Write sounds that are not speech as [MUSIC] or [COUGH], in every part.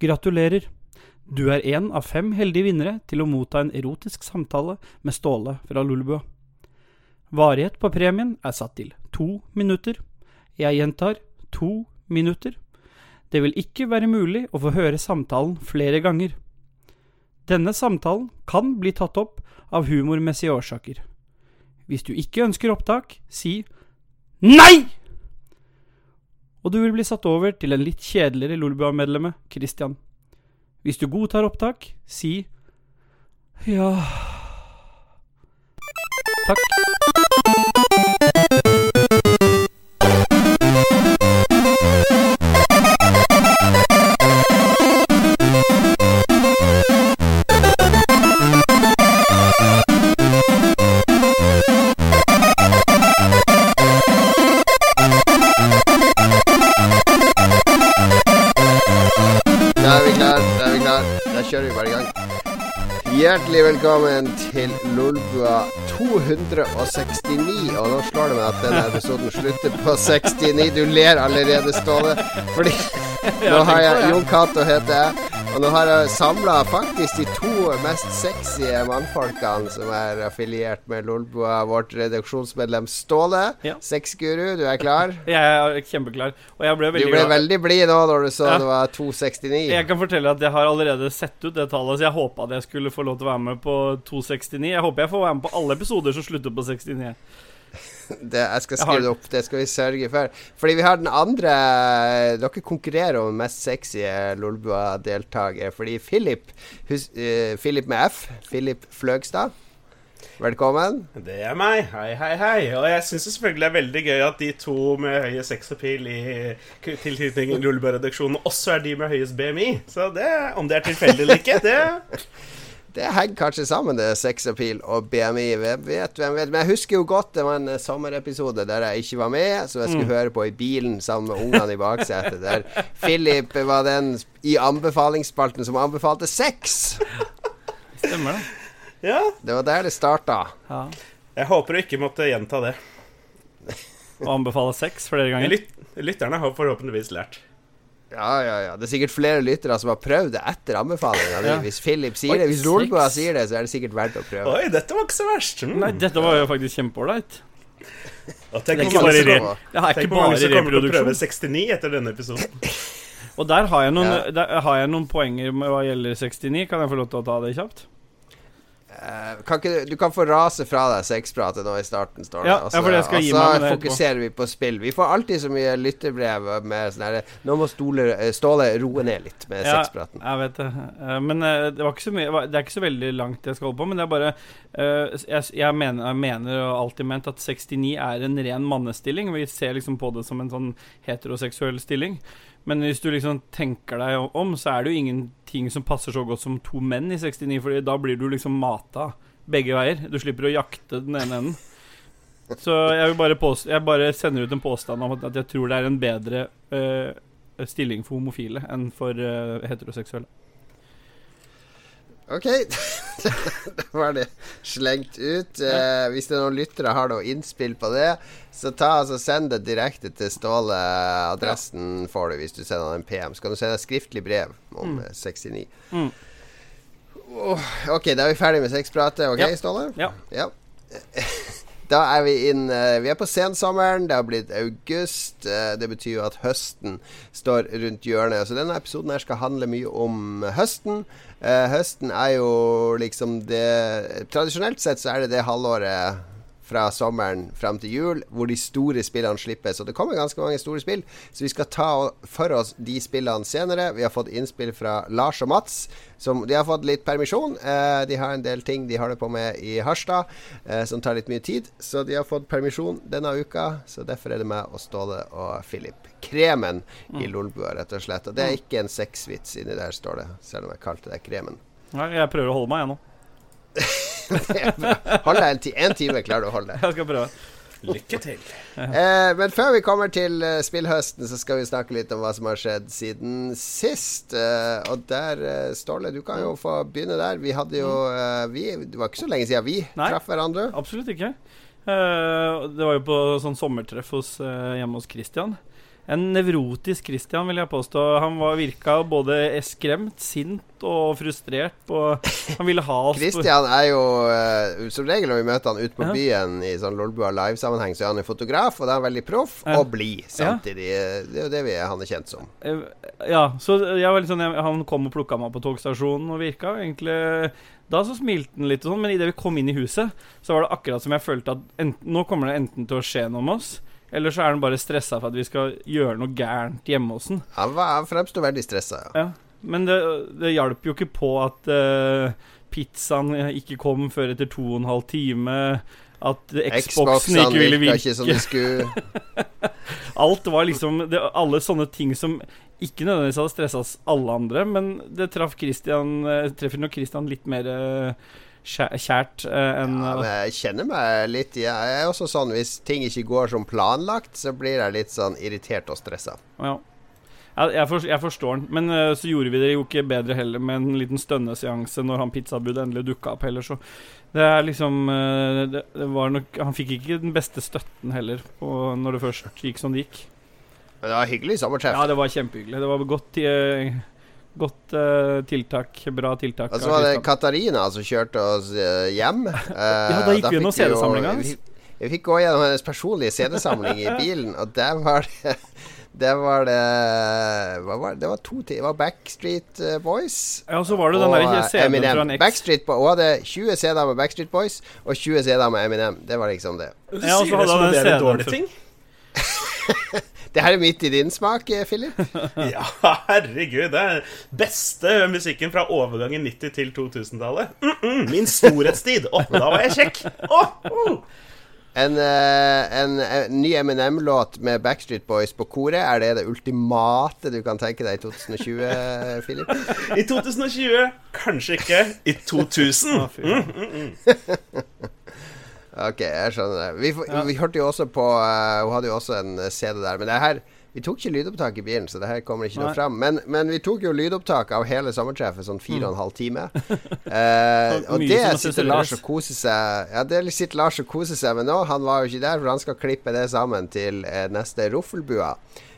Gratulerer. Du er en av fem heldige vinnere til å motta en erotisk samtale med Ståle fra Lulebua. Varighet på premien er satt til to minutter. Jeg gjentar to minutter. Det vil ikke være mulig å få høre samtalen flere ganger. Denne samtalen kan bli tatt opp av humormessige årsaker. Hvis du ikke ønsker opptak, si NEI! Og du vil bli satt over til en litt kjedeligere Lolbua-medlemmet, Christian. Hvis du godtar opptak, si ja Takk. Hjertelig velkommen til Lolbua 269. Og nå slår det meg at denne episoden slutter på 69. Du ler allerede, Ståle. Fordi nå har jeg Jon Cato heter jeg. Og nå har jeg samla faktisk de to mest sexy mannfolkene som er affiliert med Lolbua. Vårt redaksjonsmedlem Ståle. Ja. Sexguru, du er klar? [LAUGHS] Jeg er kjempeklar. Og jeg ble Du ble glad. veldig blid nå når du så Ja. det var 269. Jeg kan fortelle at jeg har allerede sett ut det tallet, så jeg håpa at jeg skulle få lov til å være med på 269. Jeg håper jeg får være med på alle episoder som slutter på 69. [LAUGHS] Det, jeg skal skrive det opp, det skal vi sørge for. Fordi vi har den andre Dere konkurrerer om mest sexy Lolbua-deltaker. Fordi Philip hus, uh, Philip med F, Philip Fløgstad, velkommen. Det er meg. Hei, hei, hei. Og jeg syns selvfølgelig det er veldig gøy at de to med høye sexappeal i k- tilknytning til Rullebø-redaksjonen også er de med høyest BMI. Så det, om det er tilfeldig eller ikke, det [LAUGHS] Det henger kanskje sammen, det sexappeal og BMI. Hvem vet, hvem vet. Men jeg husker jo godt det var en eh, sommerepisode der jeg ikke var med, som jeg skulle høre på i bilen sammen med ungene i baksetet. Der [LAUGHS] Philip var den i anbefalingsspalten som anbefalte sex. Stemmer det? Ja. Det var der det starta. Ja. Jeg håper du ikke måtte gjenta det. Og anbefale sex flere ganger. Lyt, lytterne har forhåpentligvis lært. Ja, ja, ja. Det er sikkert flere lyttere som har prøvd det etter anbefalinga. Ja. Hvis Philip sier Oi, det, hvis Rolboa sier det, så er det sikkert verdt å prøve. Oi, dette var ikke så verst. Mm. Nei, dette var jo faktisk kjempeålreit. Tenk ikke mange, som kommer- er til å prøve 69 etter denne episoden. Og der har jeg noen, Ja. der har jeg noen poenger med hva gjelder 69. Kan jeg få lov til å ta det kjapt? Eh, kan ikke, du- kan få rase fra deg sexpratet nå i starten, står det. Ja, Og ja, for det og så fokuserer vi på spill. Vi får alltid så mye lytterbrev med sånn herre Nå må Stole, eh, Ståle roe ned litt med Ja, sexpraten. jeg vet det. Eh, Men det, var ikke så mye, det er ikke så veldig langt jeg skal holde på. Men det er bare Jeg, jeg, mener, jeg mener og alltid ment at 69 er en ren mannestilling. Vi ser liksom på det som en sånn heteroseksuell stilling. Men hvis du liksom tenker deg om, så er det jo ingenting som passer så godt som to menn i 69, Fordi da blir du liksom mata begge veier. Du slipper å jakte den ene enden. Så jeg vil bare, påst jeg bare sender ut en påstand om at jeg tror det er en bedre uh, stilling for homofile enn for uh, heteroseksuelle. OK. [LAUGHS] da var det slengt ut. Eh, hvis det er noen lyttere har noe innspill på det, så ta altså send det direkte til Ståle. Adressen får du hvis du sender han en PM. Så kan du sende et skriftlig brev om mm. 69. Mm. Oh, OK, da er vi ferdig med sexpratet. OK, Ja. Ståle? Ja. Ja. [LAUGHS] Da er vi inn eh, Vi er på sensommeren. Det har blitt august. eh, det betyr jo at høsten står rundt hjørnet. Så denne episoden her skal handle mye om høsten. Eh, høsten er jo liksom det Tradisjonelt sett så er det det halvåret fra sommeren fram til jul hvor de store spillene slippes. Og det kommer ganske mange store spill, så vi skal ta for oss de spillene senere. Vi har fått innspill fra Lars og Mats. Som, de har fått litt permisjon. Eh, de har en del ting de har det på med i Harstad eh, som tar litt mye tid. Så de har fått permisjon denne uka. Så derfor er det meg og Ståle og Philip. Kremen i Lolbua, rett og slett. Og det er ikke en sexvits inni der, står det. Selv om jeg kalte det Kremen. Nei, jeg prøver å holde meg, jeg nå. Hold deg en, ti en time, klarer du å holde deg. Jeg skal prøve. Lykke til. Eh, men før vi kommer til eh, spillhøsten, så skal vi snakke litt om hva som har skjedd siden sist. Eh, og der, eh, Ståle, du kan jo få begynne der. Vi hadde jo eh, vi, Det var ikke så lenge siden vi Nei. traff hverandre. Absolutt ikke. Eh, det var jo på sånn sommertreff hos, hjemme hos Christian. En nevrotisk Christian, vil jeg påstå. Han var virka både skremt, sint og frustrert. Og han ville ha oss Christian er jo uh, Som regel når vi møter han ute på Ja. byen i sånn Lolbua live-sammenheng, så er han en fotograf, og da er han veldig proff Ja. og blid samtidig. Det er jo det vi, han er kjent som. Eh, Ja, så jeg var litt sånn, han kom og plukka meg på togstasjonen og virka egentlig Da så smilte han litt og sånn, men idet vi kom inn i huset, så var det akkurat som jeg følte at enten, nå kommer det enten til å skje noe med oss, eller så er han bare stressa for at vi skal gjøre noe gærent hjemme hos han. Han, var- han fremsto veldig stressa. Ja. Ja. Men det, det hjalp jo ikke på at uh, pizzaen ikke kom før etter to og en halv time. At Xboxen ikke ville virke. ikke som de skulle. [LAUGHS] Alt var liksom det, Alle sånne ting som ikke nødvendigvis hadde stressa alle andre, men det traff Christian eh, treffer nok Christian litt mer kjæ- kjært eh, enn Ja, jeg kjenner meg litt. Jeg er også sånn hvis ting ikke går som planlagt, så blir jeg litt sånn irritert og stressa. Ja. Jeg, for, jeg forstår den, men uh, så gjorde vi det jo ikke bedre heller med en liten stønneseanse når han pizzabudet endelig dukka opp heller, så det er liksom uh, det, det var nok Han fikk ikke den beste støtten heller på, når det først gikk som det gikk. Men det var hyggelig sommertreff. Ja, det var kjempehyggelig. Det var godt, eh, godt uh, tiltak. Bra tiltak. Og så var det. Katarina som kjørte oss eh, hjem. [LAUGHS] Ja, da gikk vi gjennom fikk vi jo- CD-samlinga hans. Vi, vi fikk gå gjennom hennes personlige CD-samling i [LAUGHS] bilen, og der var det Det var det hva var det? var to ting. Det var Backstreet eh, Boys Ja, og så var det den og der eh, CD-en fra. Backstreet Boys, hun hadde 20 CD-er med Backstreet Boys og 20 CD-er med Eminem. Det var liksom det. Du Ja, og så det hadde som han om det er en CD-en ting. [LAUGHS] Det her er midt i din smak, eh, Philip. [LAUGHS] Ja, herregud. Det er beste musikken fra overgangen 90- til 2000-tallet. Mm -mm, min storhetstid. Å, da var jeg kjekk. Oh, oh. En, eh, en, en ny Eminem-låt med Backstreet Boys på koret, er det det ultimate du kan tenke deg i 2020, eh, Philip? I 2020 kanskje ikke. I 2000 Å, fy faen. [LAUGHS] Ok, jeg skjønner det. Vi, ja. vi hørte jo også på uh, Hun hadde jo også en eh, CD der. Men det her Vi tok ikke lydopptak i bilen, så det her kommer ikke noe fram. Men, men vi tok jo lydopptak av hele sommertreffet, sånn fire og en halv time. [LAUGHS] Eh, og det sitter Lars og koser seg Ja, det sitter Lars og koser seg med nå. Han var jo ikke der, for han skal klippe det sammen til eh, neste Roffelbua.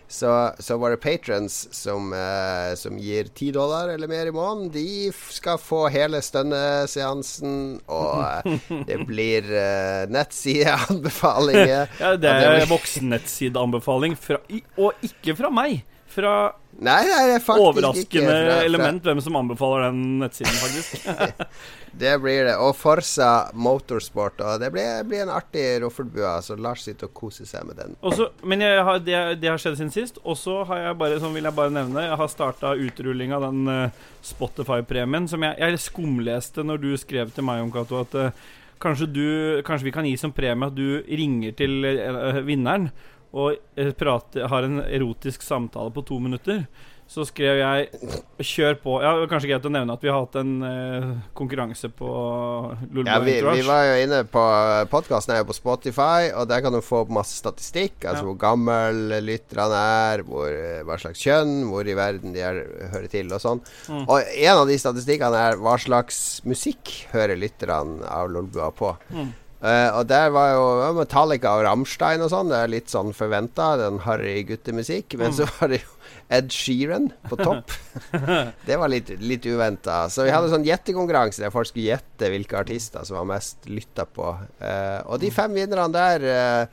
Så, så var det patrons som, eh, som gir ti dollar eller mer i måneden. De skal få hele stønneseansen, og eh, det blir uh, nettsideanbefalinger. [LAUGHS] Ja, det Og er blir- og ikke fra meg. Fra Nei, nei, det er faktisk ikke overraskende fra- fra- element hvem som anbefaler den nettsiden, faktisk. [LAUGHS] Det blir det. Og Forsa Motorsport. Og det blir, blir en artig roffelbue. så Lars sitter og koser seg med den. Også, men har, det, det har skjedd siden sist. Og så har jeg sånn vil jeg bare nevne Jeg har starta utrulling av den uh, Spotify-premien som jeg, jeg skumleste når du skrev til meg om Cato at uh, kanskje, du, kanskje vi kan gi som premie at du ringer til uh, vinneren og eh, prater, har en erotisk samtale på to minutter. Så skrev jeg 'kjør på'. Ja, det var Kanskje greit å nevne at vi har hatt en eh, konkurranse på Lulebo Ja, vi, vi var jo inne på Podkasten er jo på Spotify, og der kan du få masse statistikk. Altså Ja. hvor gammel lytterne er, hvor, hva slags kjønn, hvor i verden de er, hører til, og sånn. Mm. Og en av de statistikkene er hva slags musikk hører lytterne av Lolbua på. Mm. Eh, og der var jo Metallica og Rammstein og sånn. Det er litt sånn forventa, den harry guttemusikk. Men Mm. så var det jo Ed Sheeran på topp. [LAUGHS] det var litt, litt uventa. Så vi hadde sånn gjettekonkurranse der folk skulle gjette hvilke artister som var mest lytta på. Uh, og de fem vinnerne der uh,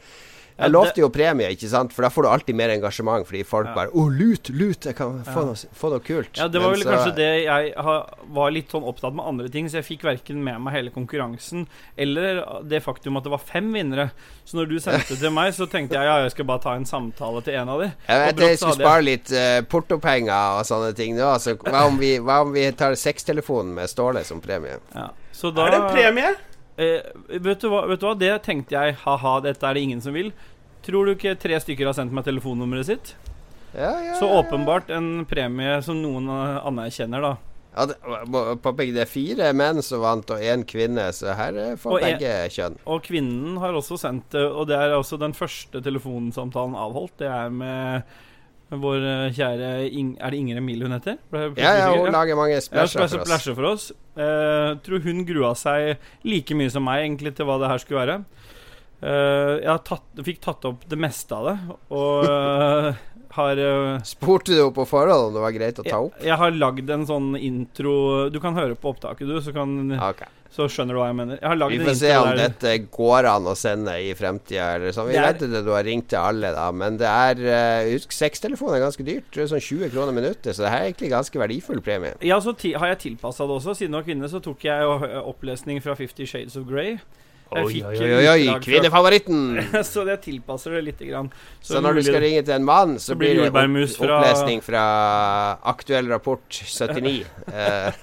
Jeg lovte jo premie, ikke sant? For da får du alltid mer engasjement. Fordi folk Ja. bare 'Å, lut, lut! Jeg kan få, Ja. noe, få noe kult'. Ja, det var Men vel så- kanskje det jeg var litt sånn opptatt med andre ting, så jeg fikk verken med meg hele konkurransen eller det faktum at det var fem vinnere. Så når du sendte [LAUGHS] til meg, så tenkte jeg ja, jeg skal bare ta en samtale til en av de. Jeg vet jeg skulle spare litt uh, portopenger og sånne ting nå. Så hva om vi, hva om vi tar sextelefonen med Ståle som premie? Ja. Så da Er det en premie? Eh, vet, du hva, vet du hva, det tenkte jeg. Ha-ha, dette er det ingen som vil. Tror du ikke tre stykker har sendt meg telefonnummeret sitt? Ja, ja, Så ja. åpenbart en premie som noen eh, anerkjenner, da. Ja, det, må påpeke det er fire menn som vant, og én kvinne, så her er for Og en- begge kjønn. Og kvinnen har også sendt eh, Og det er også den første telefonsamtalen avholdt. Det er med vår eh, kjære Ing Er det Inger Emilie hun heter? Ja, ja, hun lager mange Ja, splasher splasher, for for oss. Uh, tror hun grua seg like mye som meg egentlig til hva det her skulle være. Uh, jeg tatt, fikk tatt opp det meste av det, og uh, har Spurte du på forhånd om det var greit å ta opp? jeg har lagd en sånn intro Du kan høre på opptaket, du, så, kan, Ok. Så skjønner du hva jeg mener. Jeg Vi får se om der dette går an å sende i fremtida. sånn. Vi Det vet at du har ringt til alle, da, men det er uh, Husk, sextelefon er ganske dyrt. Det er sånn 20 kroner minuttet, så det her er egentlig ganske verdifull premie. Ja, så har jeg tilpassa det også. Siden du var kvinne, så tok jeg eh, opplesning fra Fifty Shades of Grey. Oi, oi, oi, oi, kvinnefavoritten! [LAUGHS] så det tilpasser det lite grann. Så når du skal ringe til en mann, så, så blir det opp, fra- opplesning fra Aktuell rapport 79. [LAUGHS] Eh,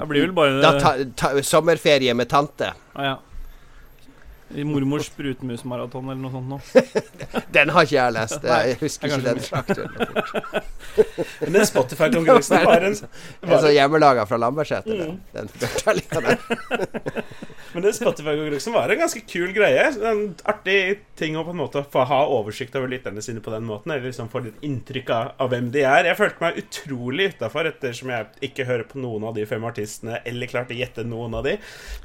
Det blir vel bare da ta, ta, sommerferie med tante. ah, ja. I mormors sprutmusmaraton eller noe sånt noe. [LAUGHS] Den har ikke jeg lest. Jeg husker det er ikke den fra. Men den Spotify-konkurransen var en Det er så hjemmelaga fra Lambertseter. Mm. Den fortellinga der. Men det Spotify-konkurransen var en ganske kul greie. En artig ting å på en måte få ha oversikt over lytterne sine på den måten. Eller liksom få litt inntrykk av, av hvem de er. Jeg følte meg utrolig utafor ettersom jeg ikke hører på noen av de fem artistene, eller klarte å gjette noen av de.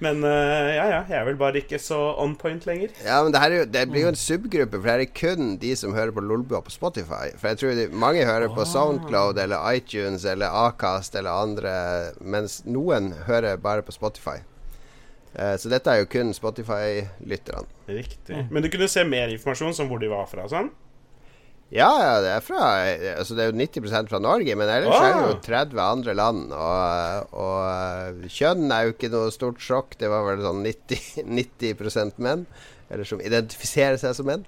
Men uh, ja, ja, jeg er vel bare ikke så on point lenger. Ja, men det, her er det blir jo en subgruppe, for det er kun de som hører på Lolbua på Spotify. For jeg tror de, mange hører på Soundcloud eller iTunes eller Acast eller andre, mens noen hører bare på Spotify. Eh, så dette er jo kun Spotify-lytterne. Riktig. Men du kunne se mer informasjon, som hvor de var fra sånn? Ja, ja, det er fra Altså det er jo 90% fra Norge, men ellers er det jo Ah. 30 andre land. Og, og eh, kjønn er jo ikke noe stort sjokk. Det var vel sånn 90, 90% [LAUGHS] menn. Eller som identifiserer seg som menn.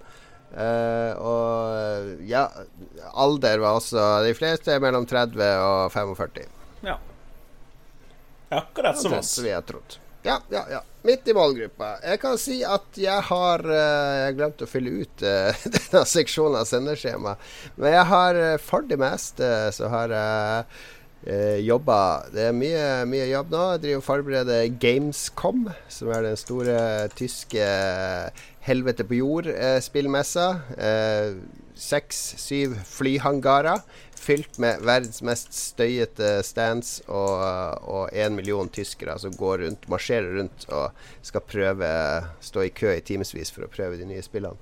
Uh, og ja, alder var også De fleste er mellom 30 og 45. Ja. Akkurat som oss. som vi har trodd. Ja, ja, ja. Midt i målgruppa. Jeg kan si at jeg har eh, Jeg glemte å fylle ut eh, [LAUGHS] denne seksjonen av sendeskjema. Men jeg har eh, for det meste så har jeg jobba Det er mye, mye jobb nå. Jeg driver og forbereder Gamescom, som er den store tyske helvete på jord-spillmessa. Seks-syv flyhangarer fylt med verdens mest støyete stands og én million tyskere som går rundt, marsjerer rundt og skal prøve stå i kø i timevis for å prøve de nye spillene.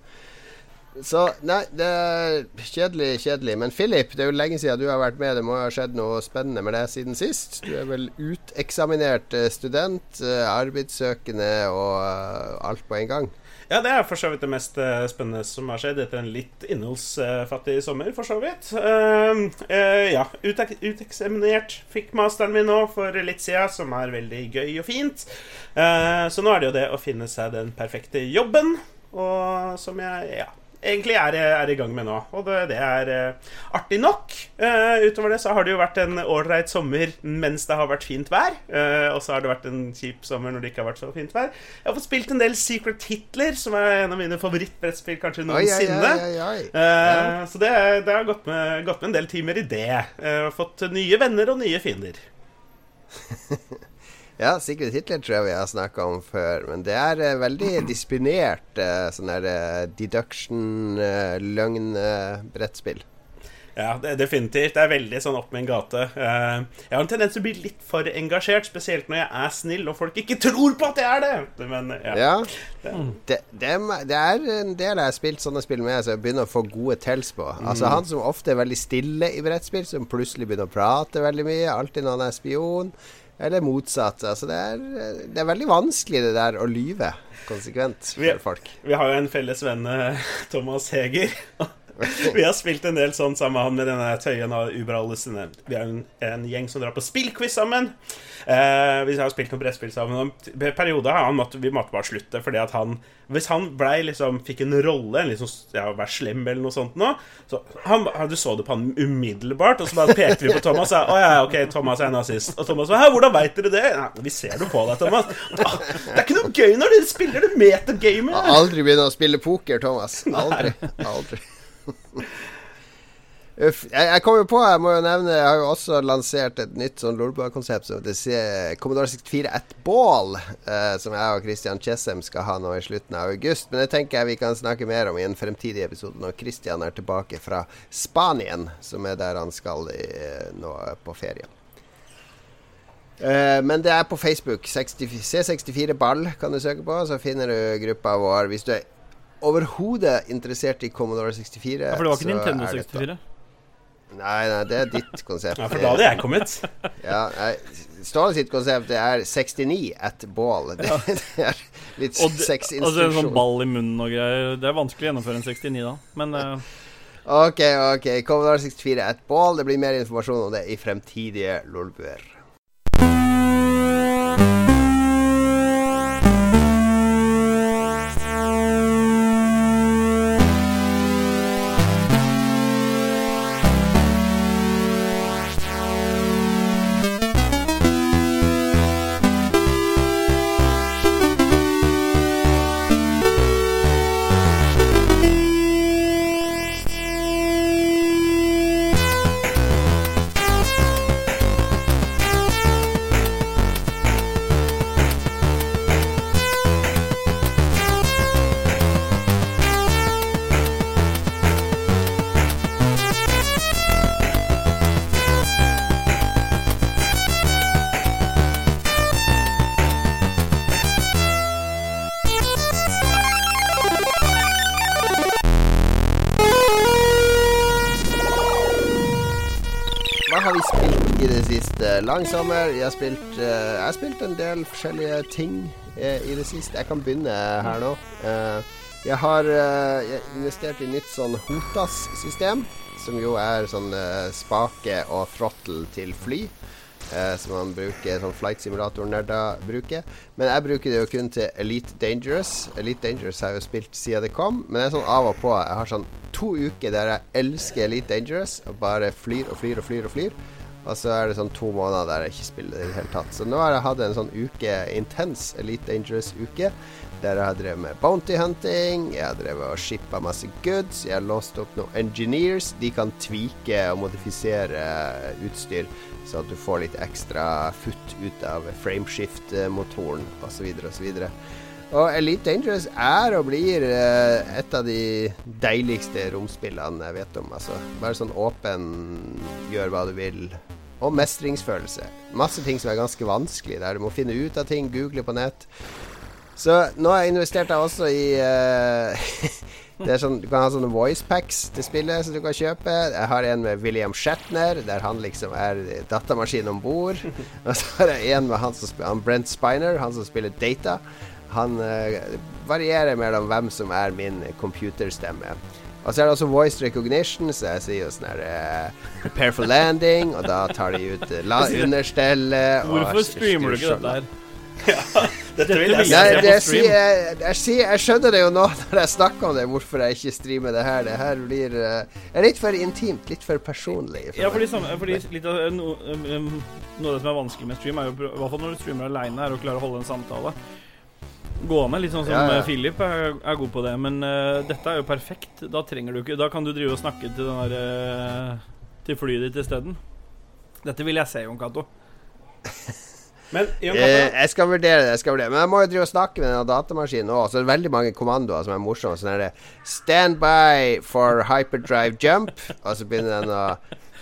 Så nei, det er kjedelig, kjedelig. Men Philip, det er jo lenge siden du har vært med. Det må ha skjedd noe spennende med deg siden sist. Du er vel uteksaminert eh, student, eh, arbeidssøkende og eh, alt på en gang. Ja, det er for så vidt det mest eh, spennende som har skjedd etter en litt innholdsfattig sommer, for så vidt. Uh, uh, ja, utek uteksaminert. Fikk masteren min nå for litt siden, som er veldig gøy og fint. Uh, så nå er det jo det å finne seg den perfekte jobben, og som jeg ja, egentlig er, er i gang med nå. Og det, det er uh, artig nok. Uh, utover det så har det jo vært en ålreit sommer mens det har vært fint vær. Uh, og så har det vært en kjip sommer når det ikke har vært så fint vær. Jeg har fått spilt en del Secret Hitler, som er en av mine favorittbrettspill kanskje noensinne. oi, oi, oi. ja. Så det, det har gått med, gått med en del timer i det. Fått nye venner og nye fiender. [LAUGHS] Ja, Sigrid Hitler tror jeg vi har snakka om før. Men det er uh, veldig disiplinert uh, sånn der uh, deduction-løgn-brettspill. Ja, det, definitivt. Det er veldig sånn opp med en gate. Eh, jeg har en tendens til å bli litt for engasjert, spesielt når jeg er snill og folk ikke tror på at jeg er det. Men ja. ja. Det, det, er- det er en del jeg har spilt sånne spill med som jeg begynner å få gode tells på. Altså Han som ofte er veldig stille i brettspill, som plutselig begynner å prate veldig mye. Alltid når han er spion. Eller motsatt. Altså det, er, det er veldig vanskelig det der å lyve konsekvent Vi- for folk. Vi har jo en felles venn, eh, Thomas Heger. [LAUGHS] Vi har spilt en del sånn sammen med han med denne tøyen av Uberallesen. Vi er en, en gjeng som drar på spillquiz sammen. Eh, vi har spilt noen brettspill sammen. Og i periode har han måtte, vi måtte bare slutte, fordi at han Hvis han blei liksom fikk en rolle, en liksom, ja, Vær slem eller noe sånt nå så han, Du så det på han umiddelbart, og så bare pekte vi på Thomas og sa Å ja, ok, Thomas er nazist. Og Thomas sa Hæ, hvordan veit dere det? Ja, vi ser det på deg, Thomas. Ah, Det er ikke noe gøy når dere spiller det metagamet. Aldri begynn å spille poker, Thomas. Aldri. Aldri. [LAUGHS] Uff. Jeg, jeg kommer jo på, jeg må jo nevne Jeg har jo også lansert et nytt sånn Lolbua-konsept som heter Commodore 64 at Ball, eh, som jeg og Christian Chessem skal ha nå i slutten av august. Men det tenker jeg vi kan snakke mer om i en fremtidig episode når Christian er tilbake fra Spanien, som er der han skal i, nå på ferie. Eh, men det er på Facebook. C64 Ball kan du søke på, så finner du gruppa vår. Hvis du er overhodet interessert i Commodore 64 Ja, for det var ikke så Nintendo er 64? Nei, nei, det er ditt konsept. Ja, for da hadde jeg kommet. [LAUGHS] Ja, nei, Ståle sitt konsept er 69 at ball. [LAUGHS] Det, det er litt Og det, altså en sånn ball i munnen og greier. Det er vanskelig å gjennomføre en 69 da. Men uh... Ok, ok. Commodore 64 at ball. Det blir mer informasjon om det i fremtidige lolbuer. Lang sommer. Jeg har spilt, eh, jeg har spilt en del forskjellige ting eh, i det siste. Jeg kan begynne her nå. Eh, jeg har jeg investert i nytt sånn Hotas-system, som jo er sånn spake og throttle til fly. som man bruker sånn flight simulator-nerder bruker. Men jeg bruker det jo kun til Elite Dangerous. Elite Dangerous har jeg jo spilt siden det kom, men det er sånn av og på. Jeg har sånn to uker der jeg elsker Elite Dangerous og bare flyr og flyr og flyr og flyr. Og så er det sånn to måneder der jeg ikke spiller det i det hele tatt. Så nå har jeg hatt en sånn uke, intens Elite Dangerous-uke, der jeg har drevet med bounty hunting, jeg har drevet og shippa masse goods, jeg har låst opp noen engineers. De kan tvike og modifisere utstyr, så at du får litt ekstra futt ut av frameshift-motoren osv. osv. Og Elite Dangerous er og blir eh, et av de deiligste romspillene jeg vet om. Altså, bare sånn åpen, gjør hva du vil. Og mestringsfølelse. Masse ting som er ganske vanskelig der. Du må finne ut av ting, google på nett. Så nå har jeg investert jeg også i uh, [LAUGHS] det sånn, Du kan ha sånne voice packs til spillet som du kan kjøpe. Jeg har en med William Shatner, der han liksom er datamaskin om bord. [LAUGHS] Og så har jeg en med han som han Brent Spiner, han som spiller Data. Han uh, varierer mellom hvem som er min computerstemme. Og så er det også voice recognition, så jeg sier jo sånn her uh, Prepare for landing, og da tar de ut eh, la [LAUGHS] understellet hvorfor streamer du ikke dette her? [LAUGHS] Dette vil jeg Nei, det jeg, sier, jeg, jeg, sier, jeg skjønner det jo nå [LAUGHS] når jeg snakker om det, hvorfor jeg ikke streamer det her. Det her blir uh, er litt for intimt, litt for personlig. for Ja, fordi, samme, fordi litt av, no, um, um, Noe av det som er vanskelig med stream, er jo, i hvert fall når du streamer aleine, er å klare å holde en samtale gående. Litt sånn som Ja, ja. eh, Philip er, er god på det. Men uh, dette er jo perfekt. Da trenger du ikke Da kan du drive og snakke til den der uh, Til flyet ditt isteden. Dette vil jeg se, Jon Cato. [LAUGHS] Men Jon Eh, jeg skal vurdere det. jeg skal vurdere Men jeg må jo drive og snakke med den datamaskinen òg. Så det er veldig mange kommandoer som er morsomme. Sånn er det Stand by for hyperdrive jump. Og så begynner den å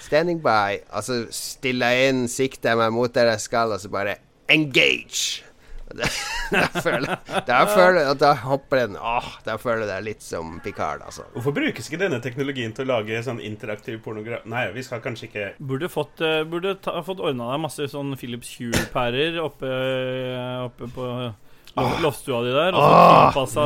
Standing by. Og så stiller jeg inn, sikter jeg meg mot der jeg skal, og så bare Engage. Da [LAUGHS] føler jeg føler jeg at hopper den Åh, da føler jeg det litt som Picard, altså. hvorfor brukes ikke denne teknologien til å lage sånn interaktiv pornografi Nei, vi skal kanskje ikke Burde fått, eh, burde ta, fått ordna deg masse sånn Philips Hue-pærer oppe, oppe på lo- loftstua di der. Og så tilpassa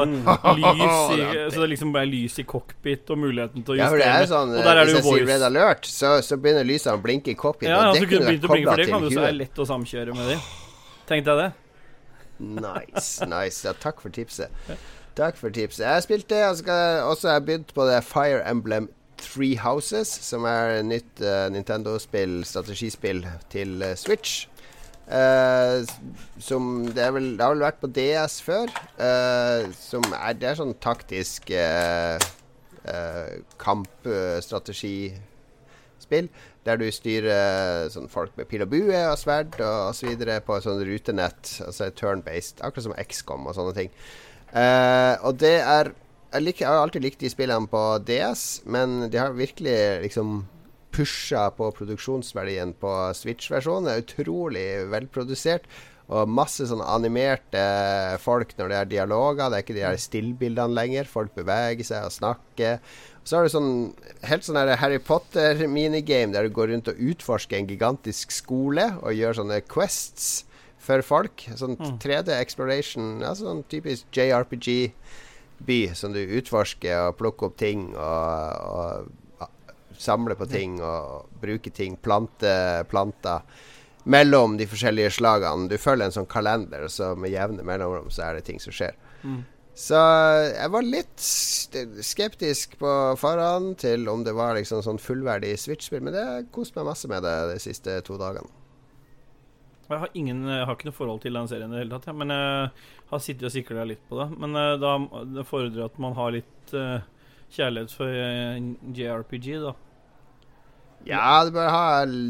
lys [LAUGHS] i, så det liksom ble lys i cockpit og muligheten til å Ja, justere. er jo sånn og der er det Hvis jo jeg sier voice. Red Alert, så, så begynner lysene å blinke i cockpit. Ja, og det kunne vært å blinke, for kobla det kan til du så er lett å samkjøre med de. Tenkte jeg det. Nice. nice ja, Takk for tipset. Takk for tipset. Jeg spilte også har begynt på det Fire Emblem Three Houses, som er et nytt uh, Nintendo-spill, strategispill til uh, Switch. Uh, som det, vel, det har vel vært på DS før. som er, det er sånn taktisk kampstrategispill. Der du styrer sånn folk med pil og bue og sverd og osv. på et sånn rutenett. Altså turn-based. Akkurat som XCOM og sånne ting. Uh, og det er jeg, liker, jeg har alltid likt de spillene på DS, men de har virkelig liksom pusha på produksjonsverdien på Switch-versjonen. Det er utrolig velprodusert. Og masse sånn animerte folk når det er dialoger. Det er ikke de her stillbildene lenger. Folk beveger seg og snakker. Så har du sånn helt sånn Harry Potter-minigame der du går rundt og utforsker en gigantisk skole og gjør sånne quests for folk. Sånn 3D exploration, altså sånn typisk JRPG-by som du utforsker og plukker opp ting og, og samler på ting og bruker ting. Plante planter mellom de forskjellige slagene. Du følger en sånn kalender, så med jevne mellomrom så er det ting som skjer. Mm. Så jeg var litt skeptisk på forhånd til om det var liksom sånn fullverdig Switch-spill, men det koste meg masse med det de siste to dagene. Jeg har, ingen, jeg har ikke noe forhold til den serien i det hele tatt, ja, men jeg har sittet og sikla litt på det. Men uh, da det fordrer at man har litt uh, kjærlighet for uh, JRPG, da. Ja, du bør ha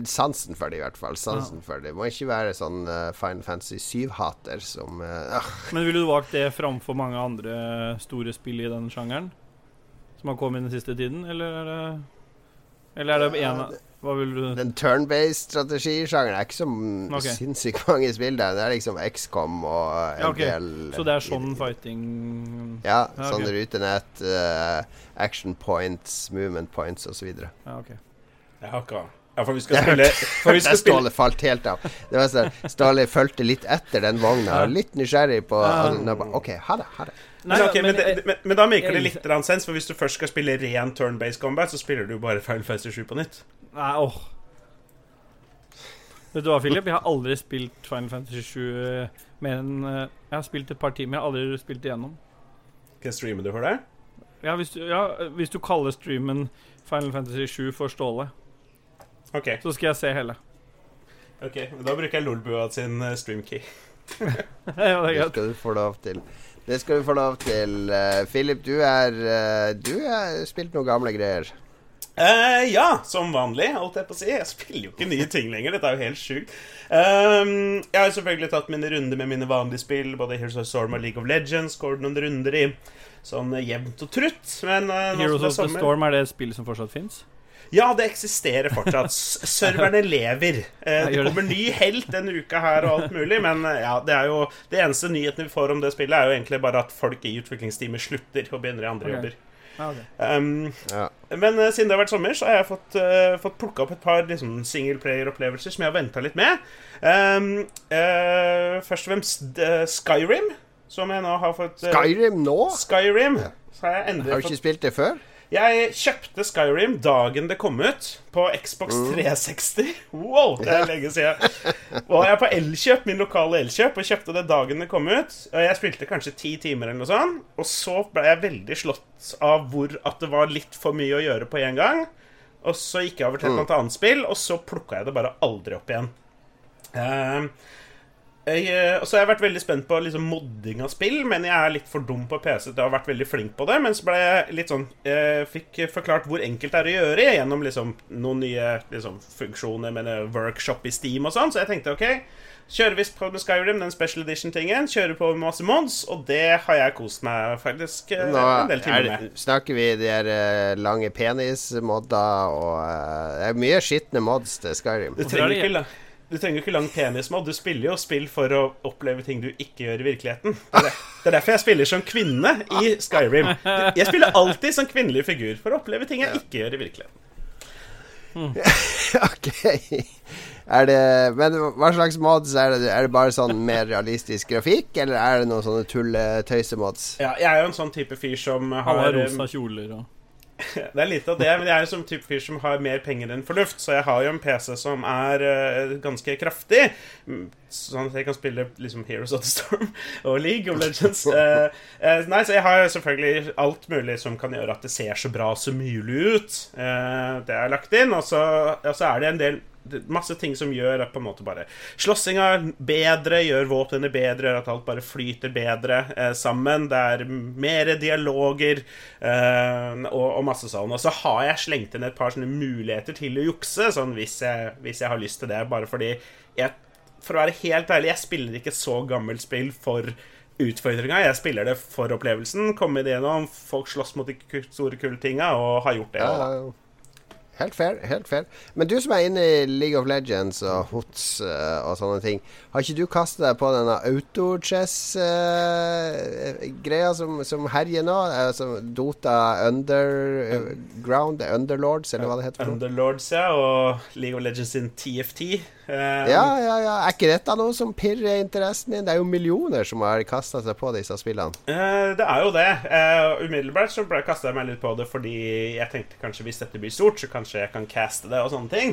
sansen for det, i hvert fall. Sansen ja. for det. Må ikke være sånn Final Fantasy 7-hater som [LAUGHS] Men ville du valgt det framfor mange andre store spill i den sjangeren? Som har kommet den siste tiden, eller er det Eller er det en hva vil du Den turn-based strategisjangeren er ikke så okay. sinnssykt [LAUGHS] mange spill der. Det er liksom XCOM og en ja, okay. del Så det er sånn fighting Ja. ja sånn rutenett, uh, action points, movement points osv. Ja, okay. Jeg har ikke ja, for vi skal spille for vi skal Ståle falt helt av. Det var sånn, Ståle fulgte litt etter den vogna. Litt nysgjerrig på OK, ha det. Ha det. Nei, men, okay, men, men, men, men, da maker det litt sens, for hvis du først skal spille ren turn-based combat, så spiller du bare Final Fantasy 7 på nytt. Nei, åh Vet du hva, Philip? Jeg har aldri spilt Final Fantasy 7 uh, mer enn uh, Jeg har spilt et par timer, jeg har aldri spilt igjennom. Skal streamer streame det for det? Ja hvis, du, ja, hvis du kaller streamen Final Fantasy 7 for Ståle, okay. så skal jeg se hele. Ok, Da bruker jeg Lolbua sin uh, streamkey. [LAUGHS] ja, det, det skal du få lov til. Det skal du få lov til. Uh, Philip, du er uh, Du har spilt noen gamle greier. Uh, ja, som vanlig, holdt jeg på å si. Jeg spiller jo ikke nye ting lenger. Dette er jo helt sjukt. Um, jeg har selvfølgelig tatt mine runder med mine vanlige spill, både Heroes of Storm og League of Legends. Går noen runder i sånn jevnt og trutt. Men, Heroes of the Storm, er det spillet som fortsatt fins? Ja, det eksisterer fortsatt. Serverne lever. Eh, det kommer ny helt denne uka her og alt mulig, men eh, ja, det er jo Det eneste nyheten vi får om det spillet, er jo egentlig bare at folk i utviklingsteamet slutter og begynner i andre okay. jobber. Okay. Um, ja. Men uh, siden det har vært sommer, så har jeg fått, uh, fått plukka opp et par liksom, singleplayer-opplevelser som jeg har venta litt med. Um, uh, først og fremst Skyrim, som jeg nå har fått Skyrim nå? Skyrim. Ja. har jeg endelig Har du ikke fått... spilt det før? Jeg kjøpte Skyrim dagen det kom ut, på Xbox 360. Mm. Wow, det er lenge siden. Og jeg er på Elkjøp, min lokale Elkjøp, og kjøpte det dagen det kom ut. Og jeg spilte kanskje ti timer eller noe sånt. Og så ble jeg veldig slått av hvor at det var litt for mye å gjøre på én gang. Og så gikk jeg over til et mm. annet spill, og så plukka jeg det bare aldri opp igjen. Uh, jeg, eh, jeg så har jeg vært veldig spent på liksom, modding av spill, men jeg er litt for dum på PC til å ha vært veldig flink på det. Men så ble jeg litt sånn Jeg fikk forklart hvor enkelt det er å gjøre gjennom liksom, noen nye liksom, funksjoner med workshop i Steam og sånn. Så jeg tenkte OK, kjører vi på med Skyrim, den special edition-tingen. Kjører på med masse mods, og det har jeg kost meg faktisk eh, Nå, en del timer med. Snakker vi de her uh, lange penis-modder og Det er mye skitne mods til Skyrim. Du trenger ikke du trenger jo ikke lang penismod. Du spiller jo spill for å oppleve ting du ikke gjør i virkeligheten. Det er, det er derfor jeg spiller som kvinne i Skyrim. Jeg spiller alltid som kvinnelig figur for å oppleve ting jeg ikke gjør i virkeligheten. Mm. [LAUGHS] ok. Er det, men hva slags mods er det? Er det bare sånn mer realistisk grafikk, eller er det noen sånne tulletøysemods? Ja, jeg er jo en sånn type fyr som har Alle rosa kjoler og [LAUGHS] Det er litt av det, men jeg er jo som type fyr som har mer penger enn fornuft, så jeg har jo en PC som er uh, ganske kraftig, mm, sånn at jeg kan spille liksom Heroes of the Storm [LAUGHS] og League of Legends. Uh, [LAUGHS] uh, nei, så jeg har selvfølgelig alt mulig som kan gjøre at det ser så bra som mulig ut. det er lagt inn, og så, og så er det en del masse ting som gjør at på en måte bare slåssinga bedre, gjør våpnene bedre, gjør at alt bare flyter bedre eh, sammen. Det er mer dialoger eh, og, og, masse sånn. Og så har jeg slengt inn et par sånne muligheter til å jukse, sånn hvis jeg, hvis jeg har lyst til det, bare fordi jeg For å være helt ærlig, jeg spiller ikke så gammelt spill for utfordringa. Jeg spiller det for opplevelsen. Kommet igjennom, folk slåss mot de store, kule tinga, og har gjort det. Ja, ja, ja. Helt fair. helt fair Men du som er inne i League of Legends og HOTS uh, og sånne ting, har ikke du kastet deg på denne autochess-greia uh, som, som, herjer nå? Uh, Dota Underground, Underlords, eller hva det heter? Underlords, ja. Og League of Legends sin TFT. ja, ja, ja. Er ikke dette noe som pirrer interessen din? Det er jo millioner som har kasta seg på disse spillene. det er jo det. umiddelbart så kasta jeg meg litt på det fordi jeg tenkte kanskje hvis dette blir stort, så kanskje jeg kan caste det og sånne ting.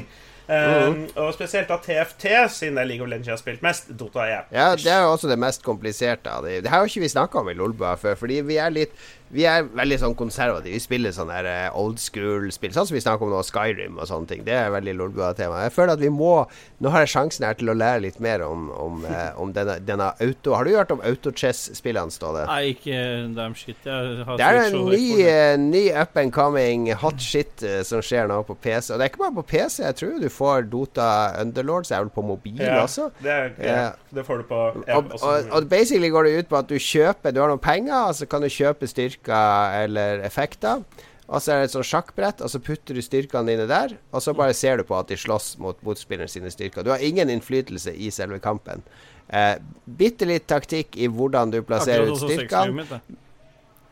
Um, og spesielt av TFT, siden det er League of Legends jeg har spilt mest. Dota 1. Ja, det er jo også det mest kompliserte av det. Det har jo ikke vi snakka om i Lolbua før, fordi vi er litt vi er veldig sånn konservative. Vi spiller sånn der eh, old school-spill, sånn som vi snakker om nå, Skyrim og sånne ting. Det er veldig Lolbua-tema. Jeg føler at vi må Nå har jeg sjansen her til å lære litt mer om, om, eh, om denne, denne, auto... Har du hørt om autochess-spillene, Ståle? Nei, ikke damn shit. det er en ny, uh, ny up and coming hot shit som skjer nå på PC. Og det er ikke bare på PC. Jeg tror du får Dota Underlords, er vel på mobil ja, også. Det, er, ja, det får du på ja, og, og, og, basically går det ut på at du kjøper Du har noen penger, og så kan du kjøpe styrke styrker eller effekter. Og så er det et sånt sjakkbrett, og så putter du styrkene dine der. Og så bare ser du på at de slåss mot motspilleren sine styrker. Du har ingen innflytelse i selve kampen. Eh, Bitte litt taktikk i hvordan du plasserer ut styrkene.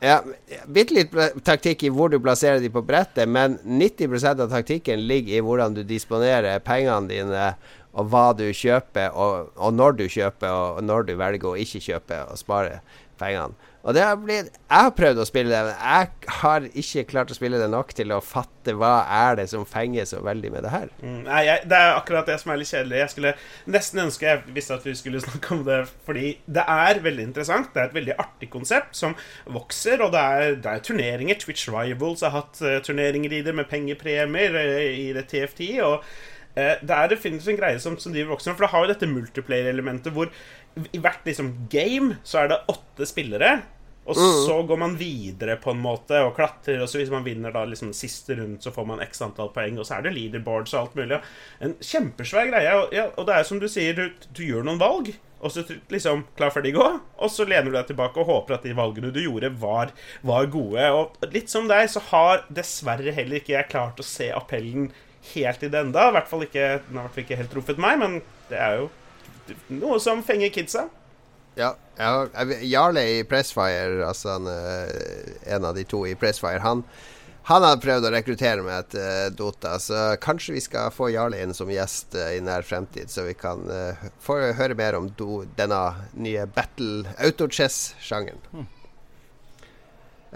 Ja, Bitte litt taktikk i hvor du plasserer de på brettet, men 90% av taktikken ligger i hvordan du disponerer pengene dine, og hva du kjøper, og, og når du kjøper, og når du velger å ikke kjøpe og spare pengene. Og det har blitt Jeg har prøvd å spille det, men jeg har ikke klart å spille det nok til å fatte hva er det som fenger så veldig med det her. Mm, nei, jeg, Det er akkurat det som er litt kjedelig. Jeg skulle nesten ønske jeg visste at vi skulle [LAUGHS] snakke om det, fordi det er veldig interessant. Det er et veldig artig konsept som vokser, og det er, det er turneringer. Twitch Rivals har hatt uh, turneringer i det med pengepremier uh, i det TFT. og uh, det er definitivt en greie som, som driver vokser, for det har jo dette multiplayer-elementet hvor i hvert liksom game så er det åtte spillere. Og mm. så går man videre på en måte og klatrer. Og så hvis man vinner da liksom siste rundt, så får man x antall poeng. Og så er det leaderboards og alt mulig. En kjempesvær greie. Og, ja, og det er som du sier, du, du, gjør noen valg. Og så liksom klar, ferdig, gå. Og så lener du deg tilbake og håper at de valgene du gjorde, var, var gode. Og litt som deg, så har dessverre heller ikke jeg klart å se appellen helt i det enda. I hvert fall ikke, den har ikke helt truffet meg, men det er jo noe som fenger kidsa. Ja, ja, Jarle i Pressfire, altså han, eh, en av de to i Pressfire, han, han har prøvd å rekruttere meg til uh, Dota, så kanskje vi skal få Jarle inn som gjest uh, i nær fremtid, så vi kan få høre mer om do, denne nye battle autochess-sjangeren. Mm.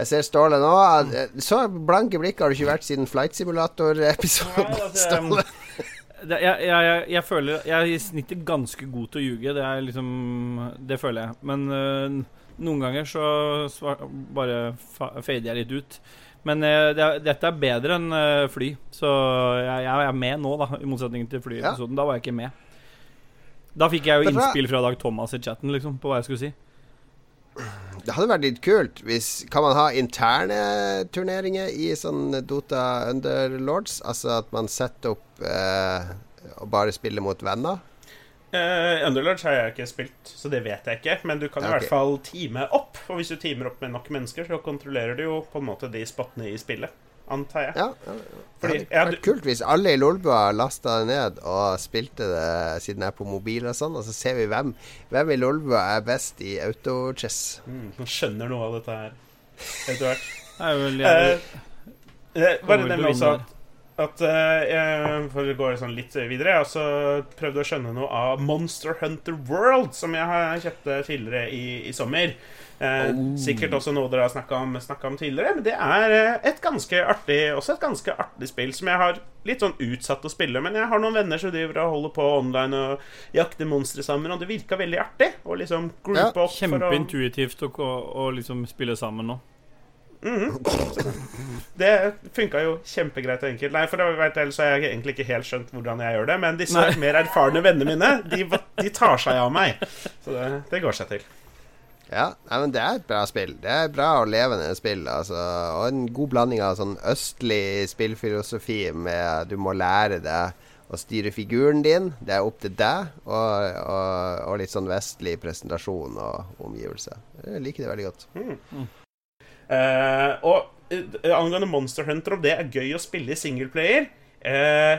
Jeg ser Ståle nå. Så blanke blikk har du ikke vært siden Flight Simulator-episoden. Altså, Ståle det, jeg, jeg, jeg, føler Jeg er i snittet ganske god til å ljuge. Det liksom Det føler jeg. Men uh, noen ganger så svar, bare fader jeg litt ut. Men uh, det, dette er bedre enn uh, fly, så jeg, jeg, er med nå, da. I motsetning til flyepisoden. Ja. Da var jeg ikke med. Da fikk jeg jo innspill fra Dag Thomas i chatten liksom, på hva jeg skulle si. Det hadde vært litt kult hvis Kan man ha interne turneringer i sånn Dota Underlords? Altså at man setter opp eh, og bare spiller mot venner? Uh, Underlords har jeg ikke spilt, så det vet jeg ikke. Men du kan okay. i hvert fall time opp. Og hvis du timer opp med nok mennesker, så kontrollerer du jo på en måte de spottene i spillet antar jeg. Ja, ja, ja. Fordi, det hadde vært kult hvis alle i Lolbua lasta det ned og spilte det siden jeg er på mobil og sånn, og så ser vi hvem, hvem i Lolbua er best i autochess. Mm, man skjønner noe av dette her etter hvert. eh, bare nevne også at, at uh, For å gå sånn litt videre Jeg har også prøvd å skjønne noe av Monster Hunter World, som jeg har kjøpt tidligere i, i sommer. Eh, oh. Sikkert også noe dere har snakka om, om, tidligere. Men det er eh, et ganske artig Også et ganske artig spill som jeg har litt sånn utsatt å spille. Men jeg har noen venner som driver og holder på online og jakter monstre sammen, og det virka veldig artig. Og liksom ja, opp Kjempeintuitivt å, å, liksom spille sammen nå. Mm -hmm. Det funka jo kjempegreit og enkelt. Nei, for vet ellers har jeg egentlig ikke helt skjønt hvordan jeg gjør det. Men disse Nei. mer erfarne vennene mine, de, de, tar seg av meg. Så det, det går seg til. Ja, nei, men det er et bra spill. Det er et bra og levende spill. Altså. Og en god blanding av sånn østlig spillfilosofi med du må lære deg å styre figuren din. Det er opp til deg. Og, og, og litt sånn vestlig presentasjon og omgivelse. Jeg liker det veldig godt. Mm. Uh, og uh, angående Monster Hunter, om det er gøy å spille i singleplayer uh,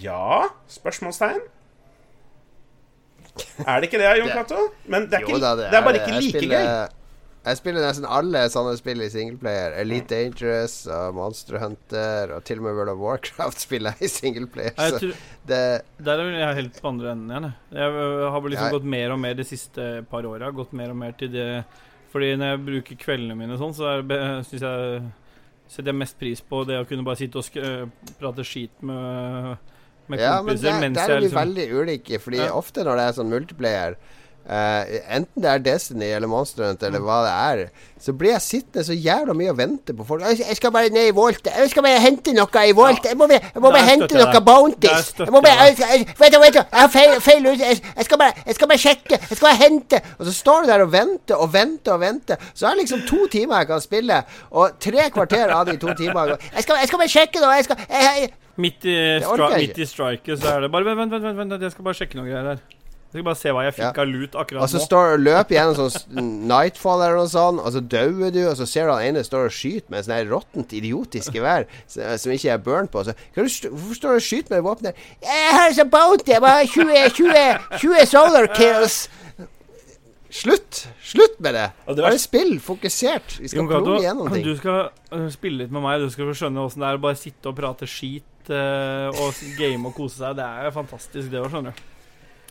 ja? Spørsmålstegn? Er det ikke det, Jon Det- Cato? Men det er, ikke, Jo da, det er bare ikke like spiller- gøy. Jeg spiller nesten alle sånne spill i singleplayer. Elite Dangerous og Monster Hunter og til og med World of Warcraft [LAUGHS] spiller jeg i singleplayer. Jeg tror, det der er jeg helt på andre enden igjen. jeg. Jeg øh, har liksom Jeg- gått mer og mer de siste par åra. Gått mer og mer til det Fordi når jeg bruker kveldene mine sånn, så er synes jeg setter jeg mest pris på det å kunne bare sitte og øh, prate skit med, med Ja, men kompiser der, der er vi liksom veldig ulike. Fordi Ja. ofte når det er sånn multiplayer eh, Enten det er Destiny eller Monster Hunt eller hva det er, så blir jeg sittende så jævla mye og vente på folk. Jeg skal bare ned i Volt. Jeg skal bare hente noe i Volt. Jeg må bare, jeg må bare hente noe. Bounties. Jeg må bare jeg jeg, vent, du, jeg har feil, feil ut. Jeg, jeg, skal bare, jeg skal bare sjekke. Jeg skal bare hente. Og så står du der og venter og venter og venter. Så er det liksom to timer jeg kan spille, og tre kvarter av de to timene Jeg skal, jeg skal bare sjekke nå. Jeg skal Midt i, midt i striket så er det bare Vent, vent, vent, vent, vent jeg skal bare sjekke noe greier her. Jeg skal bare se hva jeg fikk Ja. av lut akkurat Og så nå. står og løper gjennom sånn Nightfall eller noe sånt, og så dauer du, og så ser du han ene står og skyter med en sånn råttent, idiotisk gevær som ikke er burnt på. Så, "Hva er hvorfor står du og skyter med det våpenet? Jeg har så bounty! Jeg ha 20, 20, 20 solar kills! Slutt! Slutt med det! Det Bare spill fokusert. Vi skal Cato, gjennom ting. du skal øh, spille litt med meg. Du skal få skjønne åssen det er å bare sitte og prate skit uh, og game og kose seg. Det er jo fantastisk, det òg, skjønner du.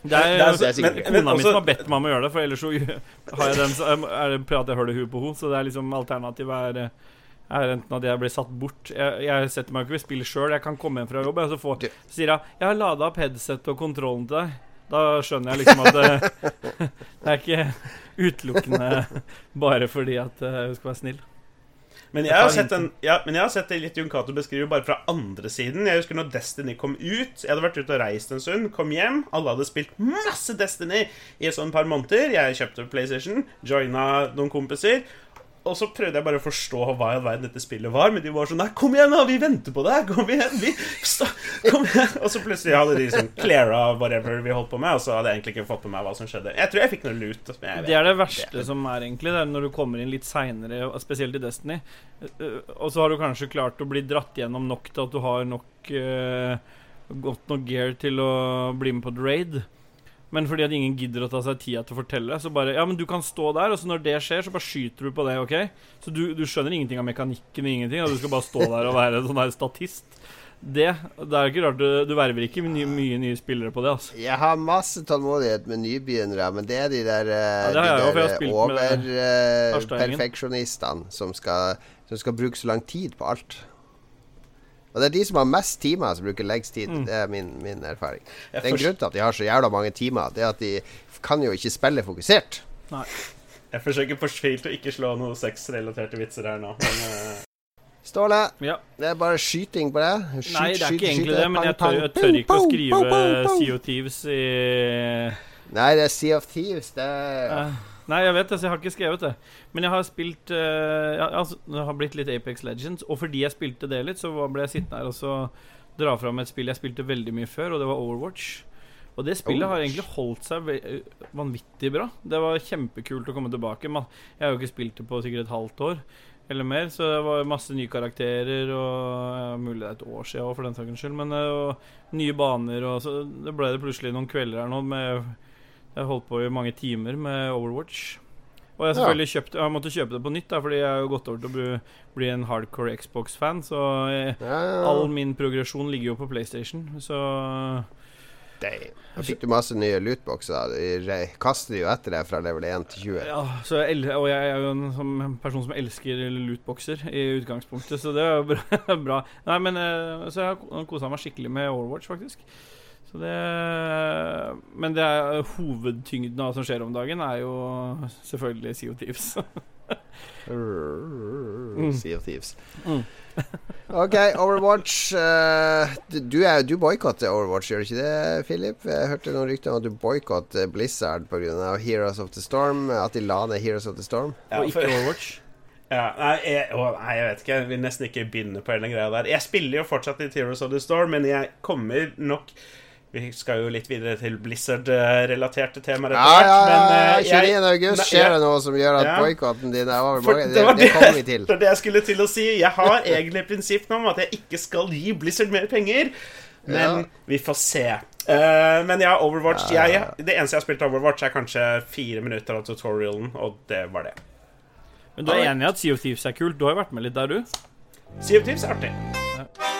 Det er, Det er så- det er sikkert- men- kona mi som har bedt meg om å gjøre det, for ellers så har jeg den så er det prater jeg høl i huet på henne. Så det er liksom alternativet er, er enten at jeg blir satt bort Jeg, jeg setter meg ikke ved spill sjøl. Jeg kan komme hjem fra jobb, og så, får, så sier hun 'Jeg har lada opp headset og kontrollen til deg'. Da skjønner jeg liksom at det, [LAUGHS] det er ikke utelukkende bare fordi at øh, hun skal være snill. Men jeg, har sett en, ja, men jeg har sett det litt Jon Cato beskriver bare fra andre siden. Jeg husker når Destiny kom ut. Jeg hadde vært ute og reist en stund, kom hjem. Alle hadde spilt masse Destiny i et sånn par måneder. Jeg kjøpte PlayStation, joina noen kompiser. Og så prøvde jeg bare å forstå hva i all verden dette spillet var. Men de var sånn Nei, kom igjen, da! Vi venter på deg! Kom igjen! Vi, kom igjen! Og så plutselig hadde de sånn cleara whatever vi holdt på med, og så hadde jeg egentlig ikke fått med meg hva som skjedde. Jeg tror jeg fikk noe lut. Det er det verste verste som er, egentlig. Det er når du kommer inn litt seinere, spesielt i Destiny. Uh, Og så har du kanskje klart å bli dratt gjennom nok til at du har nok uh, godt nok gear til å bli med på et raid. Men fordi at ingen gidder å ta seg tida til å fortelle, så bare Ja, men du kan stå der, og så når det skjer, så bare skyter du på det, OK? Så du, du skjønner ingenting av mekanikken ingenting, og du skal bare stå der og være sånn her statist. Det, det er ikke rart du, du verver ikke mye, mye nye spillere på det, altså. Jeg har masse tålmodighet med nybegynnere, men det er de der, eh, Ja, de overperfeksjonistene som, som skal bruke så lang tid på alt. Og det er de som har mest timer, som bruker lengst tid. Mm. Det er min, min erfaring. Jeg Det er en grunn til at de har så jævla mange timer. Det er at de kan jo ikke spille fokusert. Jeg forsøker fortvilt å ikke slå noen sexrelaterte vitser her nå. Men, uh... Ståle, Ja. det er bare skyting på det. Skyt, Nei, det er skyt, ikke egentlig det, men jeg tør, jeg tør ikke å skrive. Sea of Thieves i Nei, det er Sea of Thieves. Det er Eh, Nei, jeg vet det, så jeg har ikke skrevet det. Men jeg har spilt uh, jeg, altså, Det har blitt litt Apex Legends, og fordi jeg spilte det litt, så ble jeg sittende her og så dra fram et spill jeg spilte veldig mye før, og det var Overwatch. Og det spillet har egentlig holdt seg vanvittig bra. Det var kjempekult å komme tilbake. Jeg har jo ikke spilt det på sikkert et halvt år eller mer, så det var masse nye karakterer og Mulig det er et år siden òg, for den saks skyld, men eh, og nye baner og så Det ble det plutselig noen kvelder her nå med Jeg holdt på i mange timer med Overwatch. Og jeg selvfølgelig kjøpt Jeg måtte kjøpe det på nytt, da, fordi jeg har gått over til å bli, bli en hardcore Xbox-fan, så jeg, ja, ja. all min progresjon ligger jo på PlayStation, så Damn. Da fikk du masse nye lootboxer. De kaster jo etter deg fra level 1 til 20. Ja, så jeg, og jeg er jo en som, en person som elsker lootboxer i utgangspunktet, så det er jo bra. [LAUGHS] bra. Nei, men eh, Så jeg har kosa meg skikkelig med Overwatch, faktisk. Så det Men det er hovedtyngden av hva som skjer om dagen, er jo selvfølgelig of Thieves. Sea of Thieves. Mm. [LAUGHS] OK, Overwatch. Uh, du er, du boikotter Overwatch, gjør du ikke det, Philip? Jeg hørte noen rykter om at du boikotter Blizzard pga. Heroes of the Storm. At de la ned Heroes of the Storm. ja, og ikke Overwatch. [LAUGHS] Ja, nei, jeg, å, nei, jeg vet ikke. Jeg vil nesten ikke begynne på hele den greia der. Jeg spiller jo fortsatt i Heroes of the Storm, men jeg kommer nok Vi skal jo litt videre til Blizzard-relaterte temaer Ja, ja, ja, Men eh, 29. august Nei, skjer det noe som gjør at Ja. boikotten din er over. mange. Det, det var det kommer vi til. [LAUGHS] det var det jeg skulle til å si. Jeg har egentlig prinsipp nå om at jeg ikke skal gi Blizzard mer penger. Men Ja. vi får se. Uh, men ja, Overwatch jeg, Det eneste jeg har spilt av Overwatch, er kanskje fire minutter av tutorialen, og det var det. Men du er enig i at Sea of Thieves er kult? Du har jo vært med litt der, du? Sea of Thieves er artig. Spill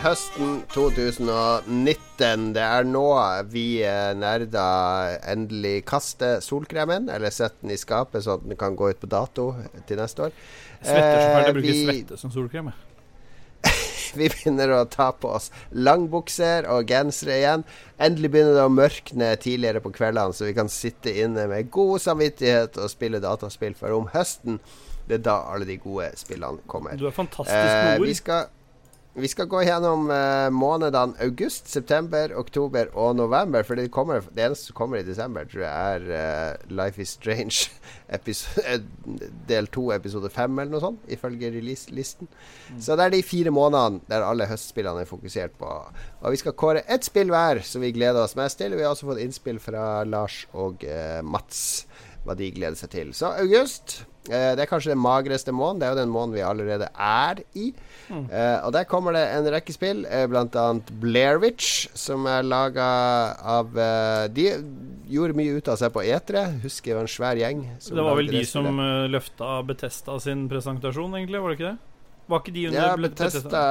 høsten 2019. Det er nå vi eh, nerder endelig kaster solkremen, eller setter den i skapet så den kan gå ut på dato til neste år. Svetter så fælt. Eh, bruker vi- svette som solkrem. [LAUGHS] Vi begynner å ta på oss langbukser og gensere igjen. Endelig begynner det å mørkne tidligere på kveldene, så vi kan sitte inne med god samvittighet og spille dataspill. For om høsten, det er da alle de gode spillene kommer. Du er fantastisk Eh, med vi, ord. Vi skal gå gjennom uh, månedene august, september, oktober og november. For det, kommer, det eneste som kommer i desember, tror jeg er uh, Life is Strange [LAUGHS] episo- eh, del to, episode fem, eller noe sånt, ifølge release-listen. Så det er de fire månedene der alle høstspillene er fokusert på. Og vi skal kåre ett spill hver som vi gleder oss mest til. Vi har også fått innspill fra Lars og uh, Mats hva de gleder seg til. Så august det er kanskje den magreste måneden. Det er jo den måneden vi allerede er i. Eh, og der kommer det en rekke spill, eh, blant annet Blairwitch, som er laga av eh, De gjorde mye ut av seg på etere. Husker det var en svær gjeng. som Det var vel de som uh, løfta Betesta sin presentasjon, egentlig? Var det ikke det? Var ikke de under Ja, Betesta,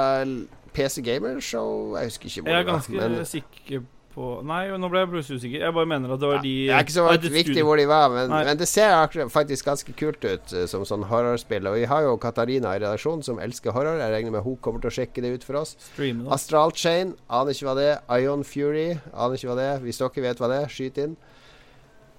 PC Gamer Show Jeg husker ikke hvor Jeg er det var. ganske Men sikker på Nei, nå ble jeg plutselig usikker. Jeg bare mener at det var de det er ikke så viktig studio- hvor de var, men, men det ser faktisk ganske kult ut eh, som sånn horrorspill. Og vi har jo Katarina i redaksjonen som elsker horror. Jeg regner med hun kommer til å sjekke det ut for oss. Astral Chain, aner ikke hva det er. Ion Fury, aner ikke hva det er. Hvis dere vet hva det er, skyt inn.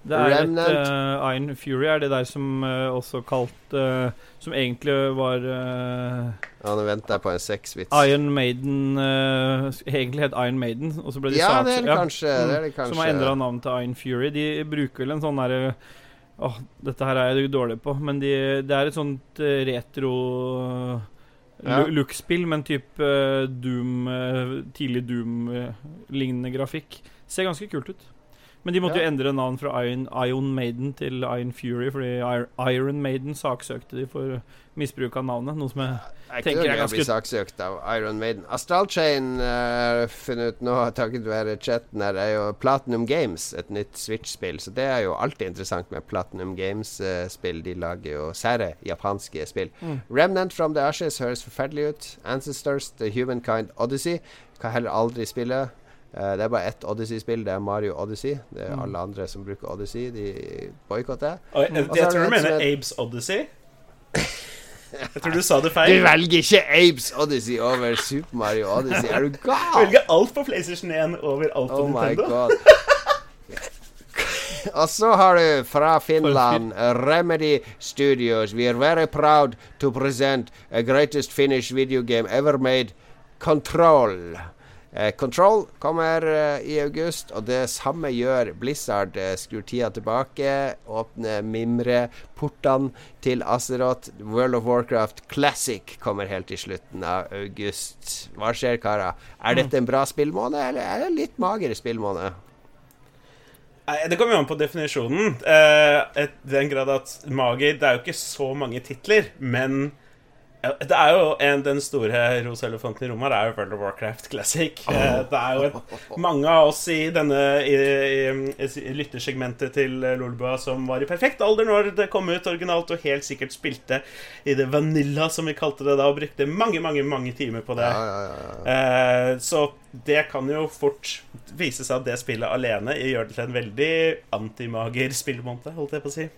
Det er et uh, Iron Fury er det der som uh, også kalt uh, Som egentlig var uh, Ja, nå venter jeg på en sexvits. Iron Maiden Egentlig het Iron Maiden, og så ble de Ja, sagt det er det ja. kanskje. Det er det kanskje. Som har endra navn til Iron Fury. De bruker vel en sånn derre Åh, dette her er jeg dårlig på, men de, det er et sånt eh, retro Ja. look-spill, men type eh, Doom eh, Tidlig Doom-lignende grafikk. Ser ganske kult ut. Men de måtte Ja. jo endre navn fra Iron, Iron Maiden til Iron Fury, fordi Iron Maiden saksøkte de for misbruk av navnet. Noe som jeg, Jeg er ganske jeg kunne bli saksøkt av Iron Maiden. Astral Chain uh, funnet ut nå, takket være chatten her, er jo Platinum Games, et nytt Switch-spill. Så det er jo alltid interessant med Platinum Games-spill. De lager jo sære japanske spill. Mm. Remnant from the Ashes høres forferdelig ut. Ancestors, The Humankind Odyssey. Kan heller aldri spille. Eh, det er bare ett Odyssey-spill. Det er Mario Odyssey. Det er Mm. alle andre som bruker Odyssey. De boikotter. Og jeg, jeg tror du mener er- Abes Odyssey. [LAUGHS] Jeg tror du sa det feil. Du velger ikke Abes Odyssey over Super Mario Odyssey. Er du [LAUGHS] Du velger alt på PlayStation 1 over alt på Oh my Nintendo. god. [LAUGHS] Og så har du fra Finland Remedy Studios. We are very proud to present a greatest Finnish video game ever made, Control. Eh, Control kommer eh, i august, og det samme gjør Blizzard. Eh, skrur tida tilbake, åpner Mimre-portene til Azeroth. World of Warcraft Classic kommer helt i slutten av august. Hva skjer, karer? Er dette en bra spillmåned, eller er det en litt mager spillmåned? Det kommer jo an på definisjonen. Et, den grad at Mager Det er jo ikke så mange titler, men det er jo en, Den store rosa elefanten i rommet er jo World of Warcraft Classic. Eh, Det er jo et, mange av oss i denne i, i, i lyttersegmentet til Lolbua som var i perfekt alder når det kom ut originalt, og helt sikkert spilte i det vanilla, som vi kalte det da, og brukte mange, mange mange timer på det. Ja, ja, ja, ja. Eh, så det kan jo fort vise seg at det spillet alene gjør det til en veldig antimager spillmåned, holdt jeg på å si.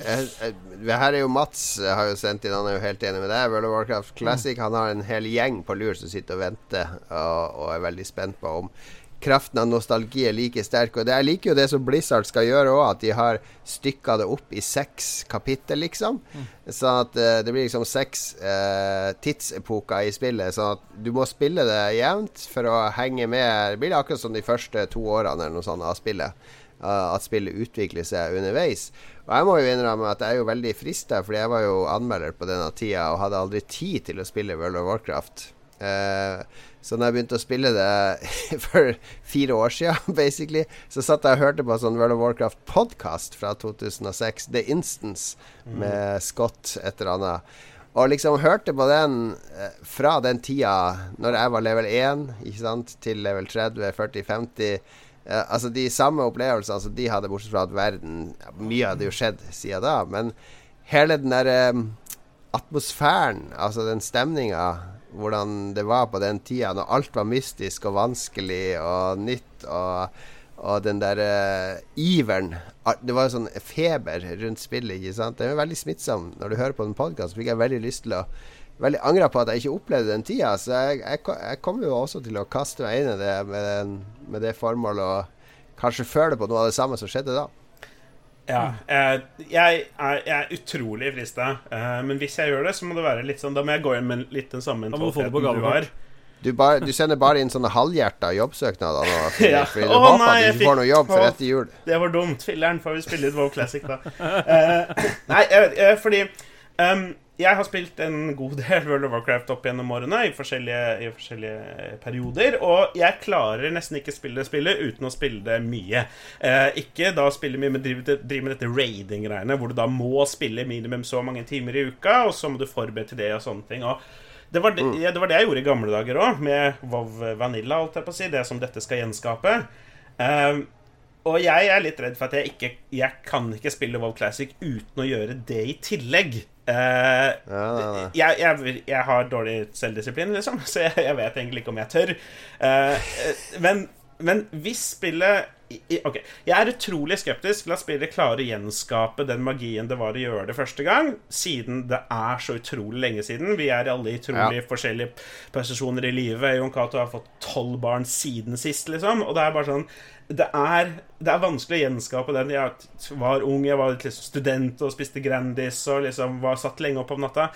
Det her er jo Mats jeg har jo sendt inn, han er jo helt enig med deg. World of Warcraft Classic Han har en hel gjeng på lur som sitter og venter og, og er veldig spent på om kraften av nostalgi er like sterk. Og det Jeg liker jo det som Blizzard skal gjøre òg, at de har stykka det opp i seks kapittel, liksom. Sånn at uh, det blir liksom seks uh, tidsepoker i spillet. Sånn at du må spille det jevnt for å henge med. Det blir akkurat som de første to årene eller noe sånt av spillet. Eh, at spillet utvikler seg underveis. Og jeg må jo innrømme at jeg er jo veldig frista, fordi jeg var jo anmelder på denne tida og hadde aldri tid til å spille World of Warcraft. Uh, så når jeg begynte å spille det [LAUGHS] for fire år siden, [LAUGHS] basically, så satt jeg og hørte på sånn World of Warcraft-podkast fra 2006, The Instance, med Scott et eller annet. Og liksom hørte på den eh, fra den tida, når jeg var level 1 ikke sant, til level 30, 40, 50 Altså de samme opplevelsene altså de hadde, bortsett fra at verden ja, Mye hadde jo skjedd siden da, men hele den der um, atmosfæren, altså den stemninga, hvordan det var på den tida, når alt var mystisk og vanskelig og nytt, og, og den der uh, iveren Det var jo sånn feber rundt spillet, ikke sant. Det er veldig smittsom. Når du hører på den podkasten, fikk jeg veldig lyst til å Veldig angra på at jeg ikke opplevde den tida, så jeg, jeg, jeg kommer jo også til å kaste meg inn i det med, den, med det formålet å kanskje føle på noe av det samme som skjedde da. Ja, eh, jeg, er, jeg er utrolig frista, eh, men hvis jeg gjør det, så må det være litt sånn Da må jeg gå inn med litt den samme mentaliteten du har. Du, bare, du sender bare inn sånne halvhjerta jobbsøknader nå, [LAUGHS] fordi, Ja. fordi du håper nei, at du ikke får noe jobb for etter jul. Det var dumt. Filler'n, får vi spille ut WoW Classic, da. Eh, nei, eh, fordi ehm, jeg har spilt en god del [LAUGHS] World of Warcraft opp gjennom årene i forskjellige, i forskjellige perioder, og jeg klarer nesten ikke spille det spillet uten å spille det mye. Eh, ikke da spille mye, men drive, drive med dette raiding-greiene, hvor du da må spille minimum så mange timer i uka, og så må du forberede til det og sånne ting. Og det var det, ja, det var det jeg gjorde i gamle dager òg, med WoW Vanilla, holdt jeg på å si. Det som dette skal gjenskape. Ehm, og jeg er litt redd for at jeg ikke Jeg kan ikke spille WoW Classic uten å gjøre det i tillegg. Uh, Ja, nei, nei. jeg, jeg, jeg har dårlig selvdisiplin, liksom, [LAUGHS] så jeg, jeg vet egentlig ikke om jeg tør. Eh, men, men hvis spillet Ok, jeg er utrolig skeptisk til at spillet klarer å gjenskape den magien det var å gjøre det første gang, siden det er så utrolig lenge siden. Vi er alle i utrolig forskjellige posisjoner i livet. Jon Cato har fått tolv barn siden sist, liksom. Og det er bare sånn det er, det er vanskelig å gjenskape den. Jeg var ung, jeg var liksom student og spiste Grandis og liksom var satt lenge opp om natta.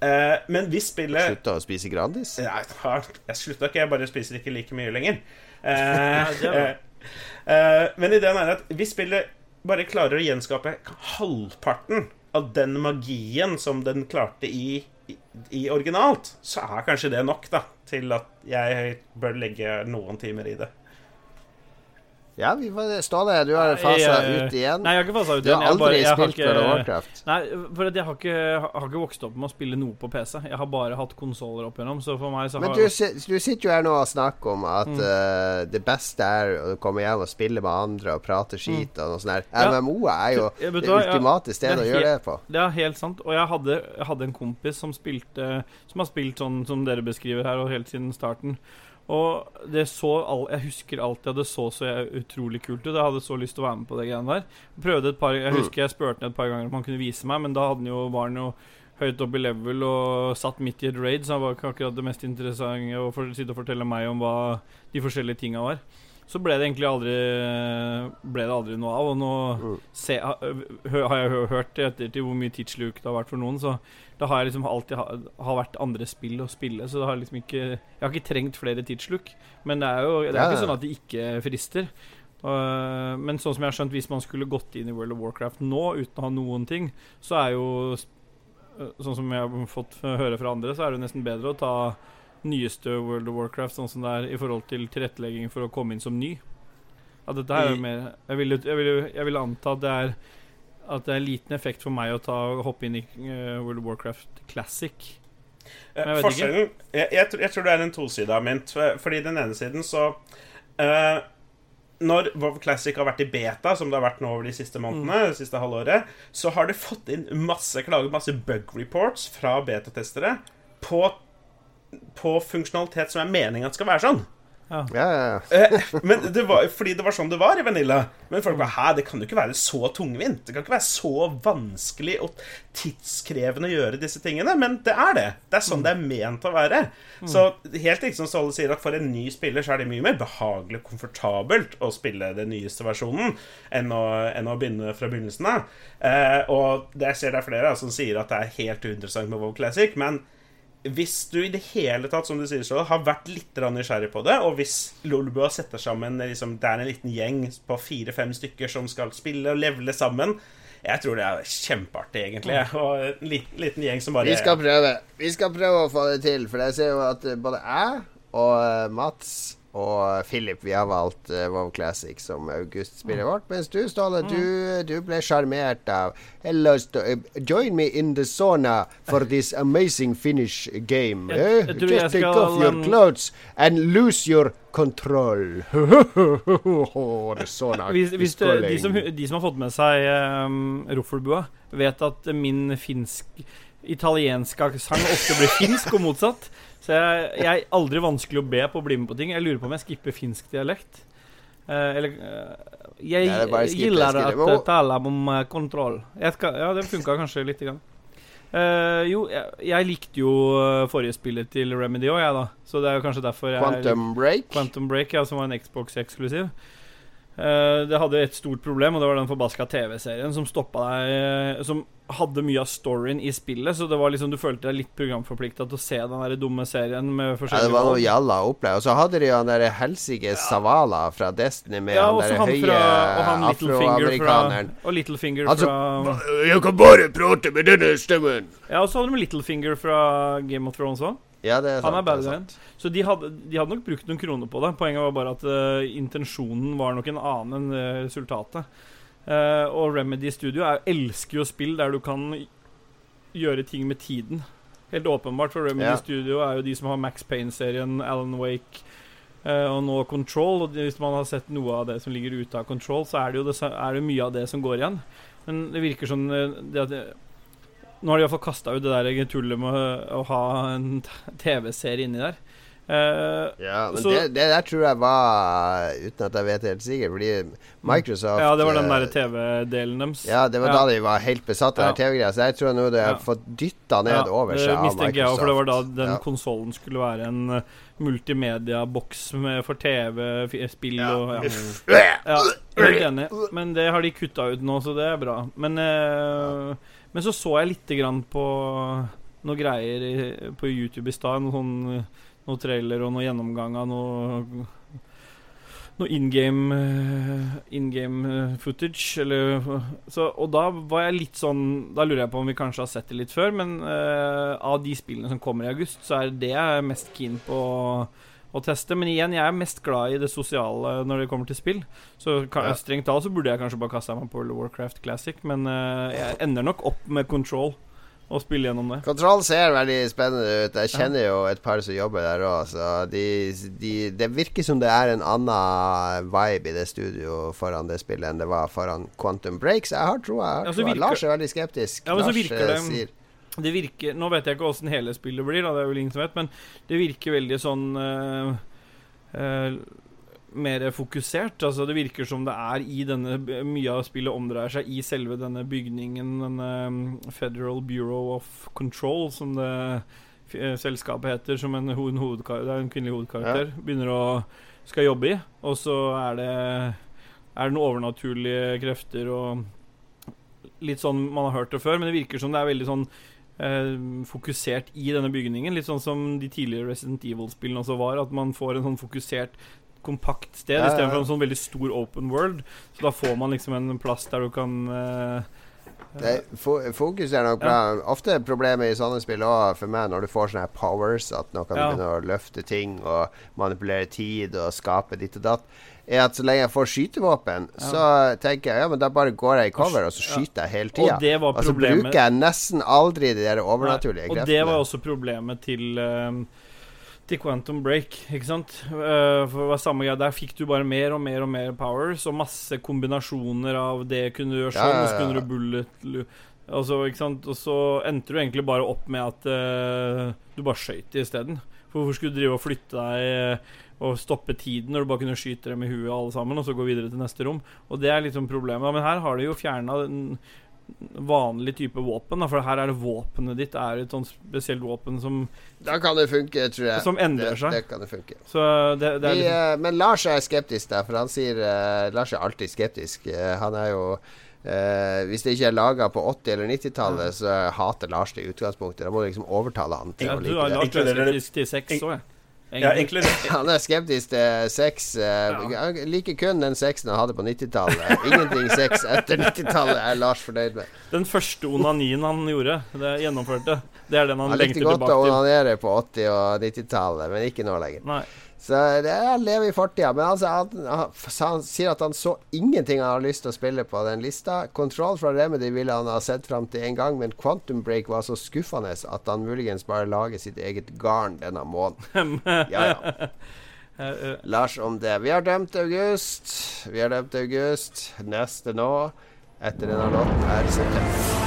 Eh, men hvis spillet Slutta å spise Grandis? har, jeg slutta ikke, jeg bare spiser ikke like mye lenger. [LAUGHS] Eh, det eh, men ideen er at hvis spillet bare klarer å gjenskape halvparten av den magien som den klarte i, i, i originalt, så er kanskje det nok da til at jeg bør legge noen timer i det. Ja, vi får Ståle, du har fasa ut igjen. Nei, jeg har ikke fasa ut Du har aldri Jeg bare- jeg spilt World of Warcraft. Nei, for jeg har ikke, har ikke vokst opp med å spille noe på PC. Jeg har bare hatt konsoller opp igjennom, så for meg så Men har du, du sitter jo her nå og snakker om at Mm. uh, det beste er å komme hjem og spille med andre og prate skit og noe sånt. Mm. Ja. MMO er jo det ultimate stedet det å gjøre det på. Det er helt sant. Og jeg hadde, jeg hadde en kompis som spilte Som har spilt sånn som dere beskriver her, og helt siden starten. Og det så all, Jeg husker alltid at det så så utrolig kult ut. Jeg hadde så lyst til å være med på det greiene der. Prøvde et par Jeg Mm. husker jeg spurte han et par ganger om han kunne vise meg, men da jo, var han jo høyt oppe i level og satt midt i et raid, så han var ikke akkurat det mest interessante å for, sitte og fortelle meg om hva de forskjellige tinga var. Så ble det egentlig aldri Ble det aldri noe av. Og nå Mm. se, ha, har jeg hørt i ettertid hvor mye tidsluk det har vært for noen, så det har liksom alltid ha, har vært andre spill å spille, så det har liksom ikke Jeg har ikke trengt flere tidsluk, men det er jo det er Ja, ikke ja. sånn at det ikke frister. Uh, men sånn som jeg har skjønt, hvis man skulle gått inn i World of Warcraft nå uten å ha noen ting, så er jo Sånn som jeg har fått høre fra andre, så er det nesten bedre å ta nyeste World of Warcraft sånn som det er i forhold til tilrettelegging for å komme inn som ny. Ja, dette her er jo mer Jeg vil, jeg vil, jeg vil anta at det er At det er liten effekt for meg å ta hoppe inn i eh, World of Warcraft Classic jeg vet ikke. Forskjellen jeg, jeg, tror- jeg tror det er en tosida mynt. for- Fordi den ene siden så uh, Når WoW Classic har vært i beta, som det har vært nå over de siste månedene, det siste halvåret, så har det fått inn masse klager, masse bug reports fra betatestere på, på funksjonalitet som er meninga at skal være sånn. Ja, ja, ja. Eh, men det var, fordi det var sånn det var i Vanilla. Men folk bare Hæ, det kan jo ikke være så tungvint. Det kan ikke være så vanskelig og tidskrevende å gjøre disse tingene. Men det er det. Det er sånn det er ment å være. Så helt riktig som Ståle sier, at for en ny spiller så er det mye mer behagelig og komfortabelt å spille den nyeste versjonen enn å, enn å begynne fra begynnelsen av. Eh, og det jeg ser det er flere som sier at det er helt uinteressant med WoW Classic. men hvis du i det hele tatt som du sier så, har vært litt nysgjerrig på det, og hvis Lolbua setter sammen liksom, Det er en liten gjeng på fire-fem stykker som skal spille og levele sammen Jeg tror det er kjempeartig, egentlig. Og en liten, liten gjeng som bare Vi skal prøve Vi skal prøve å få det til, for jeg ser jo at både jeg og eh, Mats og Philip vi har valgt uh, WoW Classic som augustspillet vårt. Mens du, Ståle, du, du ble sjarmert av Hello, uh, Join me in the sauna for this amazing Finnish game. Jeg- eh? jeg tror jeg Just take skal, off your um, clothes and lose your control. [LAUGHS] [LAUGHS] Hvis, hvis du, de, som, de som har fått med seg um, Roffelbua, vet at min finsk italienske aksent ofte blir finsk, og motsatt. Så jeg, jeg er aldri vanskelig å be på å bli med på ting. Jeg lurer på om jeg skipper finsk dialekt. Uh, eller uh, Jeg Ja, det er bare skip, gillar det er at skip. uh, tale om eh, kontroll. Skal, ja, det funka kanskje lite grann. Uh, jo, jeg, jeg likte jo eh, forrige spillet til Remedy òg, jeg, da. Så det er jo kanskje derfor jeg Quantum Break. Quantum Break, ja, som var en Xbox-eksklusiv. Eh, det hadde et stort problem, og det var den forbaska TV-serien som stoppa deg eh, Som hadde mye av storyen i spillet, så det var liksom du følte deg litt programforplikta til å se den der dumme serien med Ja, det var noe jalla oppleve. Og så hadde de jo han derre helsike Savala fra Destiny med Ja, han derre høye afroamerikaneren. og Littlefinger fra, afroamerikaneren. og Littlefinger Altså, fra Jeg kan bare prate med denne stemmen! Ja, og så hadde de Littlefinger fra Game of Thrones òg. Ja, det er sant. Han er enn. Så de hadde, de hadde nok brukt noen kroner på det. Poenget var bare at uh, intensjonen var nok en annen enn eh, resultatet. Uh, og Remedy Studio er, elsker jo spill der du kan gjøre ting med tiden. Helt åpenbart, for Remedy Ja. Studio er jo de som har Max Payne-serien, Alan Wake uh, og nå Control. Og hvis man har sett noe av det som ligger ute av Control, så er det jo det, er det mye av det som går igjen. Men det virker som det at Nå har de iallfall kasta ut det der tullet med å, ha en TV-serie inni der. Uh, Ja, men Så- det, det der tror jeg var Uten at jeg vet helt sikkert, fordi Microsoft ja, det var den eh, der TV-delen deres. Ja, det var Ja. da de var helt besatt av Ja. TV-greia. Så jeg tror nå de har Ja. fått dytta ned over seg av mistenker Microsoft. jeg òg, for det var da den Ja. konsollen skulle være en uh, multimedia-boks for TV, spill Ja. og ja. [LAUGHS] jeg er Helt enig. Men det har de kutta ut nå, så det er bra. Men, eh, men så så jeg lite grann på noen greier i, på YouTube i stad. Noen, noen trailer og noen gjennomgang av noe noe in game eh, in game eh, footage. Eller, så, og da var jeg litt sånn Da lurer jeg på om vi kanskje har sett det litt før, men uh, av de spillene som kommer i august, så er det jeg er mest keen på å, teste. Men igjen, jeg er mest glad i det sosiale når det kommer til spill. Så strengt talt så burde jeg kanskje bare kasta meg på World of Warcraft Classic, men uh, jeg ender nok opp med Control og spille gjennom det. Kontroll ser veldig spennende ut. Jeg kjenner jo et par som jobber der òg, så de, de, det virker som det er en annen vibe i det studio foran det spillet enn det var foran Quantum Breaks. jeg har troa. jeg har Ja, virker- Lars er veldig skeptisk. Ja, men så Lars virker eh, det- sier Det virker Nå vet jeg ikke åssen hele spillet blir, da, det er vel ingen som vet, men det virker veldig sånn uh, uh, mer fokusert. Altså Det virker som det er i denne Mye av spillet omdreier seg i selve denne bygningen, denne mm, Federal Bureau of Control, som det eh, selskapet heter, som en, en, en kvinnelig hovedkarakter begynner å skal jobbe i. Og så er det Er det noen overnaturlige krefter og Litt sånn man har hørt det før, men det virker som det er veldig sånn fokusert i denne bygningen. Litt sånn som de tidligere Resident Evil-spillene også var. At man får en sånn fokusert, kompakt sted Ja, ja, ja. istedenfor en sånn veldig stor open world. Så da får man liksom en plass der du kan eh, Det, fokus er nok bra. Ofte er problemet i sånne spill òg, for meg, når du får sånne powers, at nå kan du Ja. begynne å løfte ting og manipulere tid og skape ditt og datt, er at så lenge jeg får skytevåpen, så tenker jeg ja, men da bare går jeg i cover, og så skyter jeg hele tida. Og det var Og så bruker jeg nesten aldri de der overnaturlige Nei, Og kreftene. det var også problemet til ehm, til Quantum Break, ikke sant? Eh, for det var samme greia. Der fikk du bare mer og mer og mer power, så masse kombinasjoner av det kunne du gjøre Ja, sånn, ja, og så kunne du bullet Altså, ikke sant? Og så endte du egentlig bare opp med at uh, du bare skøyt isteden. For hvorfor skulle du drive og flytte deg og stoppe tiden når du bare kunne skyte dem i huet alle sammen, og så gå videre til neste rom? Og det er liksom problemet. Men her har de jo fjerna vanlig type våpen, da, for her er det våpenet ditt er et sånt spesielt våpen som, Da kan det funke, tror jeg. som endrer det, seg. det kan det funke. Så det, det er Vi, liksom eh, men Lars er skeptisk, der, for han sier eh, Lars er alltid skeptisk. Eh, han er jo Uh, Hvis det ikke er laga på 80- eller 90-tallet, så hater Lars det i utgangspunktet. Da må du liksom overtale han til ja, å Du like har det. deg Inkluderer- skeptisk til sex òg, jeg. Ja, Egentlig. [LAUGHS] Han er skeptisk til sex. eh, liker kun den sexen han hadde på 90-tallet. Ingenting sex etter 90-tallet er Lars fornøyd med. Den første onanien han gjorde, det gjennomførte, det er den han Han likte lengter godt å onanere på 80- og 90-tallet, men ikke nå lenger. Nei. Så det er å i fortida. Men altså, han, han, han sier at han så ingenting han har lyst til å spille på den lista. Control fra Remedy ville han ha sett fram til en gang, men Quantum Break var så skuffende at han muligens bare lager sitt eget garn denne måneden. [LAUGHS] Ja, ja. [LAUGHS] Eh, eh, Lars om det. Vi har dømt August. Vi har dømt August. Neste nå, etter denne låten, er september.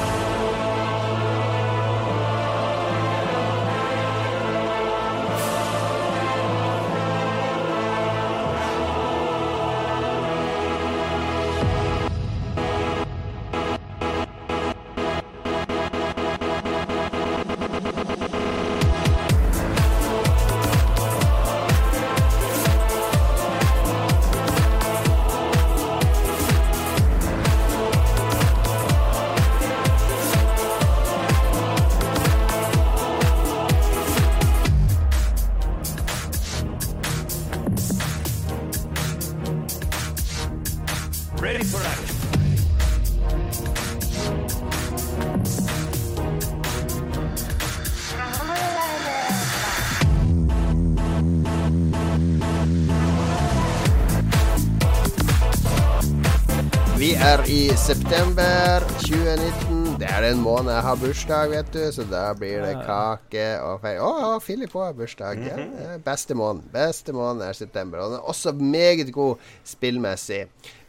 Jeg har bursdag, vet du. Så da blir det kake og feil. Å, oh, Philip òg har bursdag. Ja, er beste måneden. Beste måneden er september. Og den er også meget god spillmessig.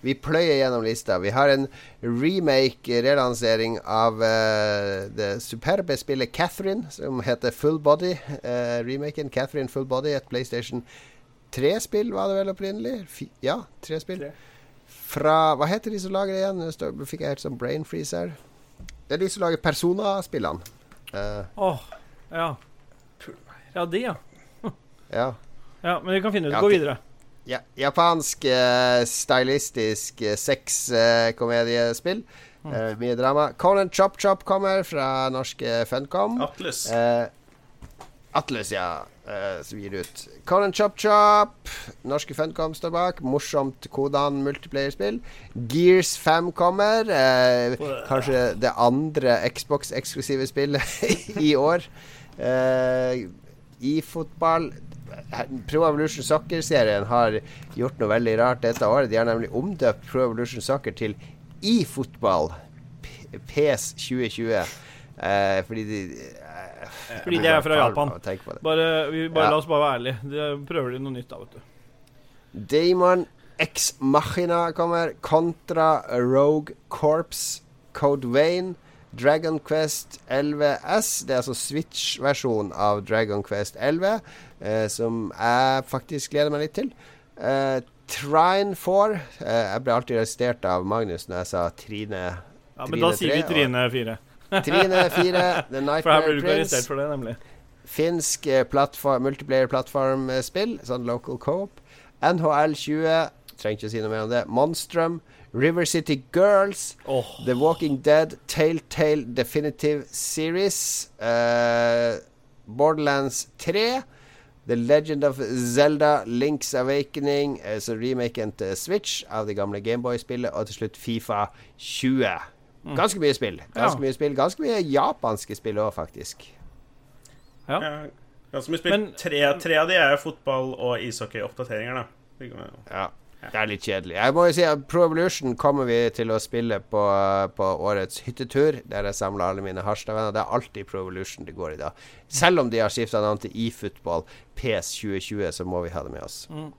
Vi pløyer gjennom lista. Vi har en remake, relansering av uh, det superbe spillet Catherine, som heter Full Body. Uh, remaken Catherine Full Body, et PlayStation 3-spill var det vel opprinnelig? F ja, tre spill. Fra Hva heter de som lager det igjen? Nå Fikk jeg helt sånn brain freeze her. Det er de som lager Persona-spillene. Eh, Åh, ja. Ja, de, ja. ja. Ja, Men vi kan finne ut. Ja, Gå videre. ja. Japansk, uh, stylistisk uh, sexkomediespill. Eh, mye drama. Conan Chop Chop kommer fra norske Funcom. Atlus. Atlas, Atlus, ja. Eh, som gir ut. Conan Chop Chop. Norske Funcom står bak. Morsomt Kodan multiplayer-spill. Gears 5 kommer. Eh, kanskje det andre Xbox-eksklusive spillet [LAUGHS] i år. Eh, I fotball Pro Evolution Soccer-serien har gjort noe veldig rart dette året. De har nemlig omdøpt Pro Evolution Soccer til eFootball PS 2020. Eh, fordi de Fordi det er fra Japan. Bare, vi, bare Ja. La oss bare være ærlige. De prøver de noe nytt da, vet du. Damon X Machina kommer. Contra Rogue Corps. Code Vein. Dragon Quest 11S. Det er altså Switch-versjon av Dragon Quest 11, eh, som jeg faktisk gleder meg litt til. Eh, Trine 4. Eh, jeg ble alltid arrestert av Magnus når jeg sa Trine Ja, Men da sier sier vi Trine 4. Trine 4. The Nightmare Prince. for det, nemlig. Finsk eh, plattform, multiplayer-plattformspill, sånn local coop. NHL 20, trenger ikke å si noe mer om det. Monstrum, River City Girls, Oh. The Walking Dead, Telltale Definitive Series, Uh, Borderlands 3, The Legend of Zelda, Links Awakening, altså så remaken til Switch av det gamle Gameboy-spillet, og til slutt Fifa 20 Ganske mye spill. Ganske mye spill Ganske mye japanske spill òg, faktisk. Ja. Ja, Ganske mye spill. Men- tre, tre av de er fotball- og ishockeyoppdateringer, da. Ja. Det er litt kjedelig. Jeg må jo si at Pro Evolution kommer vi til å spille på, på årets hyttetur, der jeg samler alle mine Harstad-venner. Det er alltid Pro Evolution det går i da. Selv om de har skifta navn til eFootball PS 2020, så må vi ha det med oss. Eh,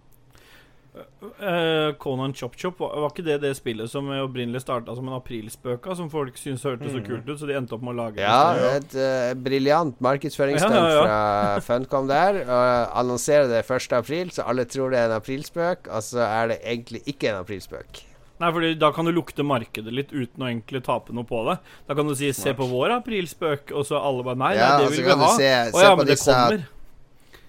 Conan Chop Chop, var, var ikke det det spillet som opprinnelig starta som en aprilspøk, som folk syntes hørtes så kult ut, så de endte opp med å lage Ja, det? et uh, briljant markedsføringsstunt Ja, ja, ja. fra Funcom der. Og annonserer det 1. april, så alle tror det er en aprilspøk, og så er det egentlig ikke en aprilspøk. Nei, fordi da kan du lukte markedet litt uten å egentlig tape noe på det. Da kan du si 'se på vår aprilspøk', og så alle bare 'nei, Ja, nei det vil vi ha'. se- Å ja, men det kommer.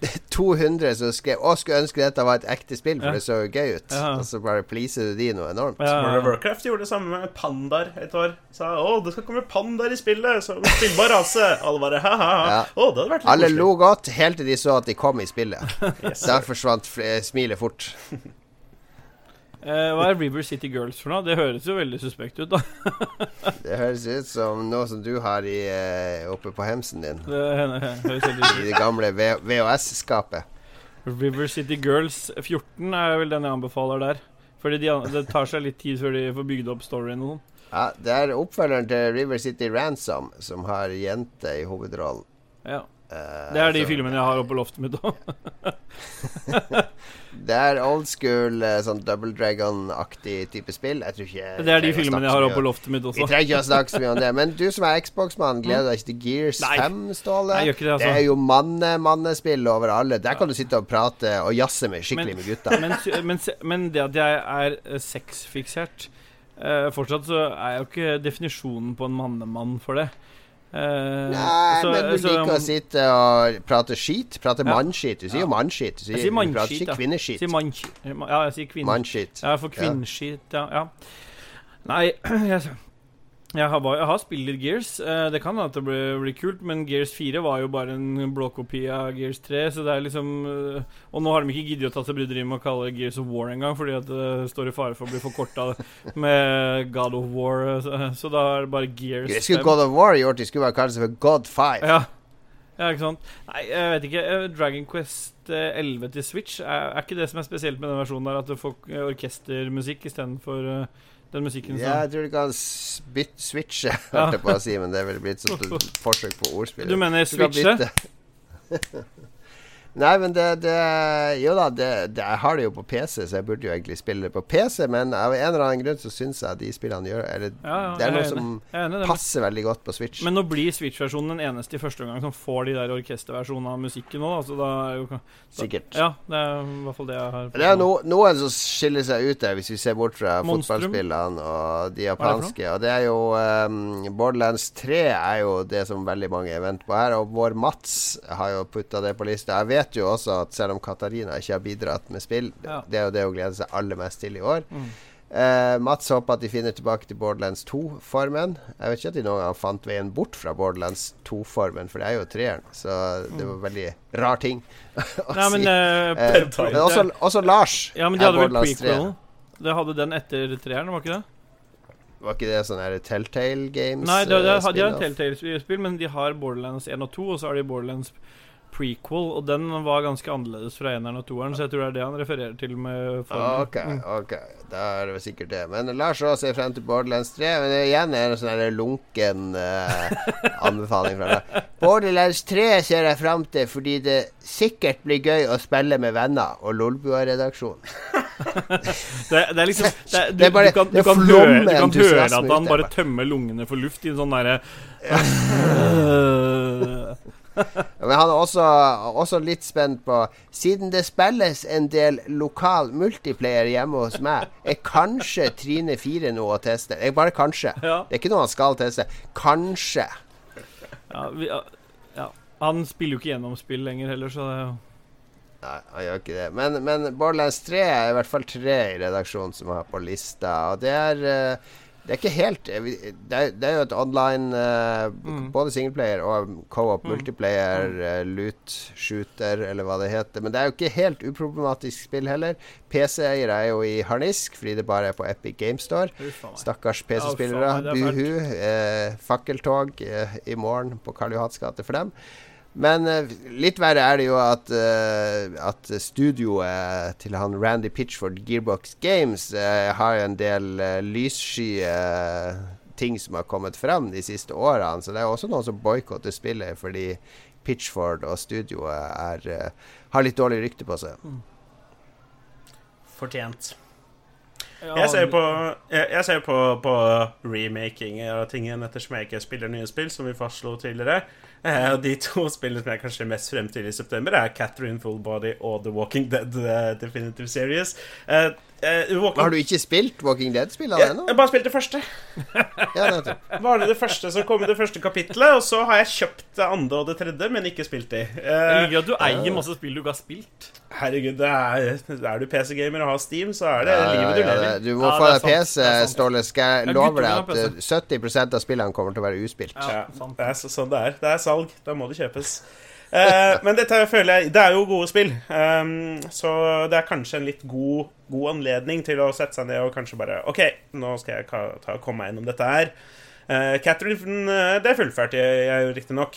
[LAUGHS] 200 som skrev 'Å, skulle ønske dette var et ekte spill', for Ja. det så jo gøy ut. Ja. Og så bare pleaser du de noe enormt. Ja, World of Warcraft gjorde det samme med pandaer et år. Sa å, det skal komme pandaer i spillet, så spillbar rase. Alle bare ha-ha. Ja. Å, det hadde vært litt Alle koselig. lo godt helt til de så at de kom i spillet. [LAUGHS] Da forsvant smilet fort. [LAUGHS] Eh, hva er River City Girls for noe? Det høres jo veldig suspekt ut, da. [LAUGHS] Det høres ut som noe som du har i, eh, oppe på hemsen din. Det høres veldig I det gamle VHS-skapet. River City Girls 14 er vel den jeg anbefaler der. Fordi de, det tar seg litt tid før de får bygd opp storyen og sånn. Ja, det er oppfølgeren til River City Ransom, som har jente i hovedrollen. Ja. Eh, Det er de så- filmene jeg har oppe på loftet mitt òg. [LAUGHS] Det er old school, eh, sånn Double Dragon-aktig type spill. Jeg tror ikke Det er de jeg filmene jeg har oppe på loftet mitt Vi trenger ikke å snakke så mye om det. Men du som er Xbox-mann, gleder deg ikke til Gears Nei. 5, Ståle? Nei, jeg det, altså. Det er jo manne-mannespill over alle. Der kan du sitte og prate og jazze med skikkelig Men- med gutta. Men, men, men det at jeg er eh, sexfiksert uh, Fortsatt så er jo ikke definisjonen på en mannemann for det. Eh, Nei, så- men du så- liker å sitte og prate skit. Prate Ja. mannskit. Du sier jo mannskit. Du sier, sier sier du prater ikke ja. kvinneskit. Sier mannskit. Ja, jeg sier kvinne. Mannskit. Ja, for kvinneskit, ja. ja. Nei, [CLEARS THROAT] jeg, jeg, har, bare- jeg har spilt litt Gears. Eh, det kan at det blir, blir kult, men Gears 4 var jo bare en blåkopi av Gears 3. Så det er liksom eh, Og nå har de ikke giddet å ta seg bryderiet med å kalle det Gears of War engang, fordi at det står i fare for å bli forkorta [LAUGHS] med God of War. eh, Så, så da er det bare Gears Det skulle God of War gjort. De skulle bare kalle seg for God 5. Ja. ja, ikke sant. Nei, jeg vet ikke. Eh, Dragon Quest eh, 11 til Switch, er, er ikke det som er spesielt med den versjonen der, at du får eh, orkestermusikk istedenfor uh, den musikken som Ja, jeg tror du kan switche, [LAUGHS] hørte jeg på å si, men det vel blitt et [LAUGHS] forsøk på ordspill. Du mener switche? [LAUGHS] Nei, men det, det Jo da, det, det, jeg har det jo på PC, så jeg burde jo egentlig spille det på PC, men av en eller annen grunn så syns jeg at de spillene gjør eller, Ja, ja, Det er noe som enig. Er passer veldig godt på Switch. Men nå blir Switch-versjonen den eneste i første omgang som får de der orkesterversjonene av musikken nå, altså Så da er jo da, Sikkert. Ja, det er i hvert fall det jeg har Det er no, noen som skiller seg ut der, hvis vi ser bort fra Monstrum. fotballspillene og de japanske. Og det er jo um, Borderlands 3 er jo det som veldig mange er vent på her. Og vår Mats har jo putta det på lista. Jeg vet jo også at selv om Katarina ikke har bidratt med spill, Ja. det er jo det hun gleder seg aller mest til i år. Mm. Uh, Mats håper at de finner tilbake til Borderlands 2-formen. Jeg vet ikke at de noen gang fant veien bort fra Borderlands 2-formen, for det er jo treeren. Så det var veldig rar ting [LAUGHS] å Nei, men si. Men, uh, uh, men også, også Lars Ja, men de er hadde vel Borderlands 3. prequel. Det hadde den etter treeren, var ikke det? Var ikke det sånn her Telltale Games? Nei, det, det, de har? Telltale-spill, men de har Borderlands 1 og 2, og så har de Borderlands prequel, og den var ganske annerledes fra eneren og toeren, så jeg tror det er det han refererer til med formen. Ok, Mm. ok. Da er det sikkert det. Men Lars òg ser frem til Borderlands 3. Men det igjen er en sånn lunken uh, [LAUGHS] anbefaling fra deg. Borderlands 3 ser jeg frem til fordi det sikkert blir gøy å spille med venner og Lolbua-redaksjonen. [LAUGHS] Det, det er liksom [LAUGHS] det du, Det er bare- du kan, du kan, høre, du kan høre at han bare tømmer lungene for luft i en sånn derre [LAUGHS] Men han er også, også litt spent på Siden det spilles en del lokal multiplayer hjemme hos meg, er kanskje Trine 4 noe å teste. Er bare kanskje. Ja. Det er ikke noe han skal teste. Kanskje. Ja, vi, ja. Han spiller jo ikke gjennom spill lenger heller, så det er jo Nei, han gjør ikke det. Men, men Borderlands 3 er i hvert fall tre i redaksjonen som har på lista. Og det er eh, Det er ikke helt eh, Det er, det er jo et online uh, Mm. Både singleplayer og co-op Mm. multiplayer, uh, loot shooter, eller hva det heter. Men det er jo ikke helt uproblematisk spill heller. PC-eiere er jo i harnisk fordi det bare er på Epic Game Store. Stakkars PC-spillere. er Buhu. Uh, fakkeltog i morgen på Karl Johans gate for dem. Men eh, litt verre er det jo at, eh, at studioet til han Randy Pitchford, Gearbox Games, har har en del uh, lyssky eh, ting som har kommet frem de siste årene. Så det er også noen som boikotter spillet fordi Pitchford og studioet er, eh, har litt dårlig rykte på seg. Fortjent. Jeg ser jo på, jeg, jeg ser på, på remaking av tingene ettersom jeg ikke spiller nye spill, som vi fastslo tidligere. Eh, og de to [LAUGHS] spillene som jeg kanskje er mest frem til i september, er Catherine Fullbody og The Walking Dead eh, Definitive Series. Eh, eh, Walking Har du ikke spilt Walking jeg, ennå? jeg bare spilte det første. Ja. [LAUGHS] Var det det første som kom i det første kapittelet? Og så har jeg kjøpt det andre og det tredje, men ikke spilt de. Jeg liker at du eier masse spill du ikke har spilt. herregud, det er, er du PC-gamer og har Steam, så er det Ja, livet du ja, lever. Du må Ja, få deg PC. Ståle. Skal jeg love deg at eh, 70% av spillene kommer til å være uspilt. Ja, Ja, sant. det er så, sånn det er. Det er salg. Da må det kjøpes. Eh, men dette føler jeg Det er jo gode spill. Um, så det er kanskje en litt god, god anledning til å sette seg ned og kanskje bare OK, nå skal jeg ka- ta, komme meg gjennom dette her. Uh, Catherine, eh, det fullførte jeg, jeg jo riktignok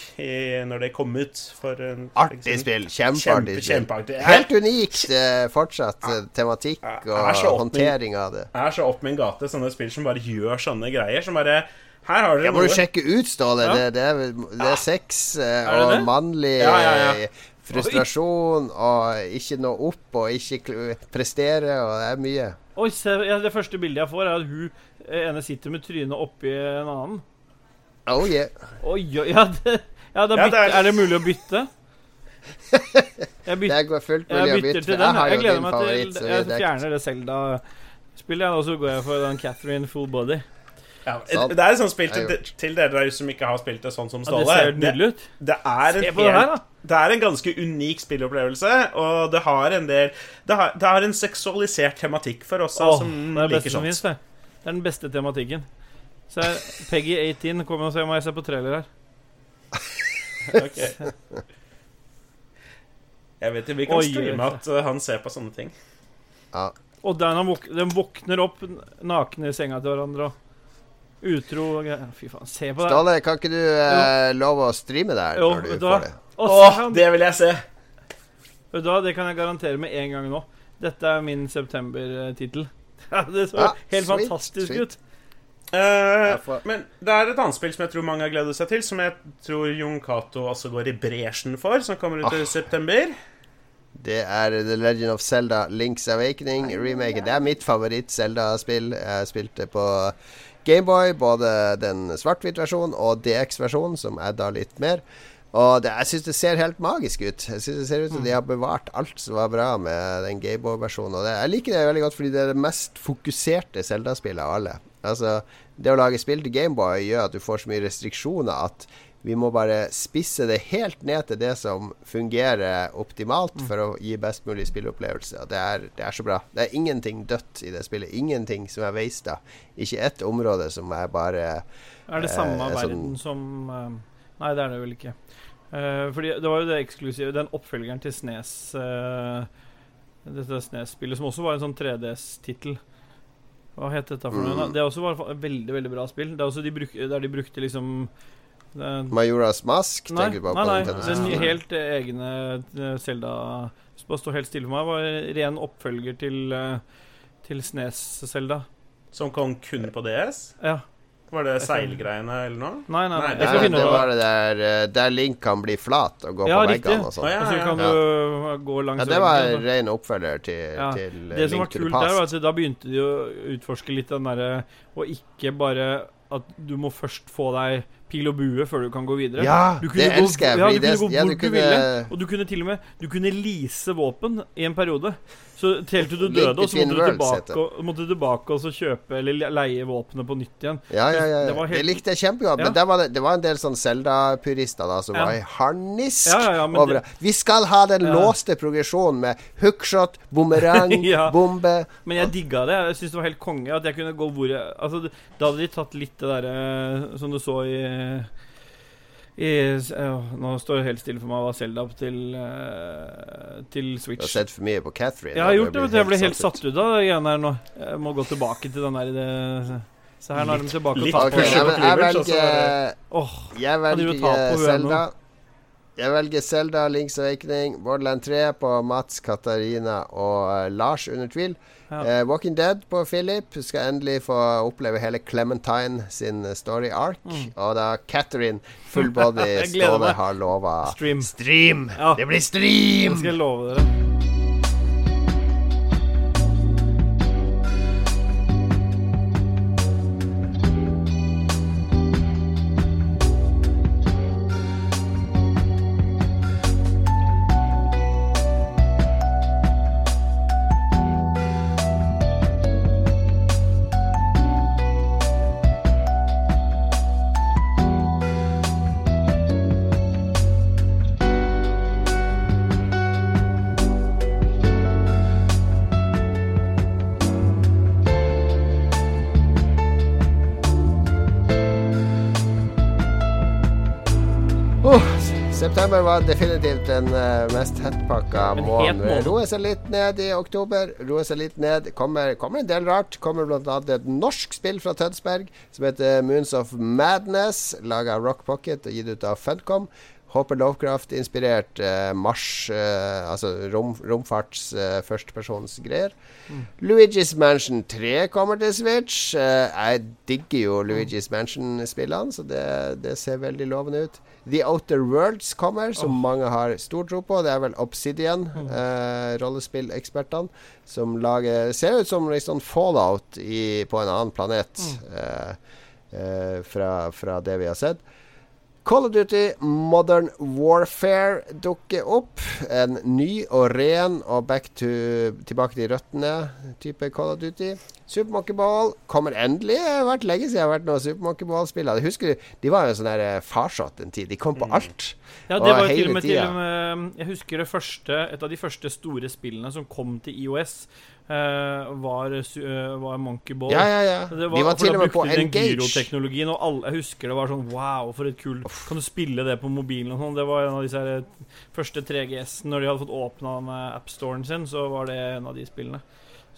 når det kom ut for en Artig spill. Kjempeartig Kjempe, spill. kjempeartig. Helt unikt uh, fortsatt uh, tematikk og håndtering min, av det. er så opp min gate, sånne spill som bare gjør sånne greier. Som bare Her har dere Jeg må du sjekke ut, Ståle. Ja. Det, det, er, det er sex eh, Er det og mannlig Ja, ja, ja. eh, frustrasjon og ikke nå opp og ikke prestere, og det er mye. Oi, se, ja, Det første bildet jeg får, er at hun eh, ene sitter med trynet oppi en annen. Oh yeah. Oi, oi, ja, det, ja, det er- er... det mulig å bytte? [LAUGHS] Jeg, byt, Det er fullt mulig å bytte. til Jeg den. har Jeg gleder din meg til favoritt. Jeg fjerner det Selda-spillet, og så går jeg for den Catherine Full Body. Ja, det er et sånt spill til, Det til dere der som ikke har spilt det sånn som Ja, det ser nydelig ut. det er en Se på det her, da. Det er en ganske unik spillopplevelse, og det har en del Det har, det har en seksualisert tematikk for oss Åh, som det er det liker sånt. finnes, det. Det er den beste tematikken. Så er Peggy 18 Kom og se om jeg ser på trailer her. [LAUGHS] okay. Jeg vet ikke, Vi kan Oi, streame at uh, han ser på sånne ting. Ja. Og den han våk de våkner opp nakne i senga til hverandre og utro og greier. Fy faen, se på det. Ståle, kan ikke du eh, love å streame der Jo, når du vet du hva? får det? Åh, se det vil jeg se! Vet du hva, det kan jeg garantere med en gang nå. Dette er min september-tittel. [LAUGHS] Det så Ja, helt sweet, fantastisk sweet. ut. Uh, men det er et annet spill som jeg tror mange har gledet seg til, som jeg tror Jon Cato også går i bresjen for, som kommer ut i Ah. september. Det er The Legend of Zelda Links Awakening remake. Det er mitt favoritt-Zelda-spill. Jeg spilte på Gameboy, både den svart-hvitt-versjonen og DX-versjonen, som adda litt mer. Og det, jeg syns det ser helt magisk ut. Jeg synes det ser ut som de har bevart alt som var bra med den Gameboy-versjonen. Jeg liker det veldig godt fordi det er det mest fokuserte Zelda-spillet av alle. Altså, det å lage spill til Gameboy gjør at du får så mye restriksjoner at vi må bare spisse det helt ned til det som fungerer optimalt for å gi best mulig spilleopplevelse. Det er, det er så bra. Det er ingenting dødt i det spillet. Ingenting som er wasta. Ikke ett område som er bare Er det samme Eh, verden som eh, Nei, det er det vel ikke. Uh, fordi det var jo det eksklusive Den oppfølgeren til Snes uh, Dette Snes-spillet, som også var en sånn 3DS-tittel. Hva het dette for noe? Mm. Det også var også veldig veldig bra spill. Det er også de bruk, der de brukte liksom Majoras Mask. Nei, tenker du på nei, på nei den helt eh, egne eh, Zelda Bare stå helt stille for meg. Var ren oppfølger til uh, Til Snes-Zelda. Som kom kun på DS. Ja. Var det seilgreiene eller noe? Nei, nei, nei. Nei, Nei, det var det der eh, der Link kan bli flat og gå Ja, på veggene og sånn. ja. Og så kan du gå langs Ja, det var ren oppfølger til, Ja, til eh, Det som var Link kult der, var at da begynte de å utforske litt den derre Og ikke bare at du må først få deg pil og bue før du kan gå videre. Ja, det elsker jeg. Ja, du kunne gå ja, hvor du du kunne- ville. Og du kunne til og med Du kunne lease våpen i en periode. Så helt til du døde, og så måtte du tilbake og, måtte du tilbake og så kjøpe eller leie våpenet på nytt igjen. Ja, ja, ja. Det var helt- Det likte jeg kjempegodt. Men var det, det var en del sånn Zelda-purister da som var i harnisk Ja, ja, ja, over det-. Vi skal ha den låste progresjonen med hookshot, bumerang, [LAUGHS] bombe Men jeg digga det. Jeg syntes det var helt konge at jeg kunne gå hvor jeg Altså, da hadde de tatt litt det derre som du så i i, uh, nå står det helt stille for meg hva Zelda opp til uh, Til Du har sett for mye på Catherine. Jeg har gjort det. Jeg ble helt satt ut av det greiene her nå. Jeg må gå tilbake til den der det, Se her, nå er de tilbake og tar Ok, på Pusher ja, jeg så velger er Jeg velger Selda. Jeg velger Zelda, Links Awakening, Borderland 3 på Mats, Katarina og eh, Lars, under tvil. Ja. Eh, Walking Dead på Philip. Skal endelig få oppleve hele Clementine sin story story arc. Og da Catherine, full body, Mm. [LAUGHS] Jeg Ståle har lova stream. Stream! Ja. Det blir Det stream! skal jeg love dere. September var definitivt den eh, mest hettpakka måneden. måned. Roe seg litt ned i oktober. Roe seg litt ned. Kommer, kommer en del rart. Kommer bl.a. et norsk spill fra Tønsberg som heter Moons of Madness. Laga av Rock Pocket og gitt ut av Funcom. Håper Lovecraft-inspirert eh, Mars, eh, altså rom, romfarts eh, førstepersonsgreier. Luigi's Mansion 3 kommer til Switch. Eh, jeg digger jo Luigi's Mansion-spillene, så det, det ser veldig lovende ut. The Outer Worlds kommer, som mange har stor tro på. Det er vel Obsidian, eh, rollespillekspertene, som lager Ser ut som liksom Fallout i, på en annen planet eh, eh, fra, fra det vi har sett. Call of Duty Modern Warfare dukker opp. En ny og ren og back to, tilbake til røttene-type Call of Duty. Super Monkey Ball kommer endelig. Det har vært lenge siden jeg har vært noen Super Monkey Ball-spiller. Jeg husker De var jo sånn der eh, farsott en tid. De kom på alt. Ja, det var jo til og med til og med Jeg husker det første Et av de første store spillene som kom til IOS, eh, var, su- eh, var Monkey Ball. Ja, ja, ja. Var, De var til og med på Engage. gyroteknologien, og alle, jeg husker det var sånn Wow, for et kult Kan du spille det på mobilen og sånn? Det var en av disse her, eh, første 3GS-ene. Når de hadde fått åpna appstoren sin, så var det en av de spillene.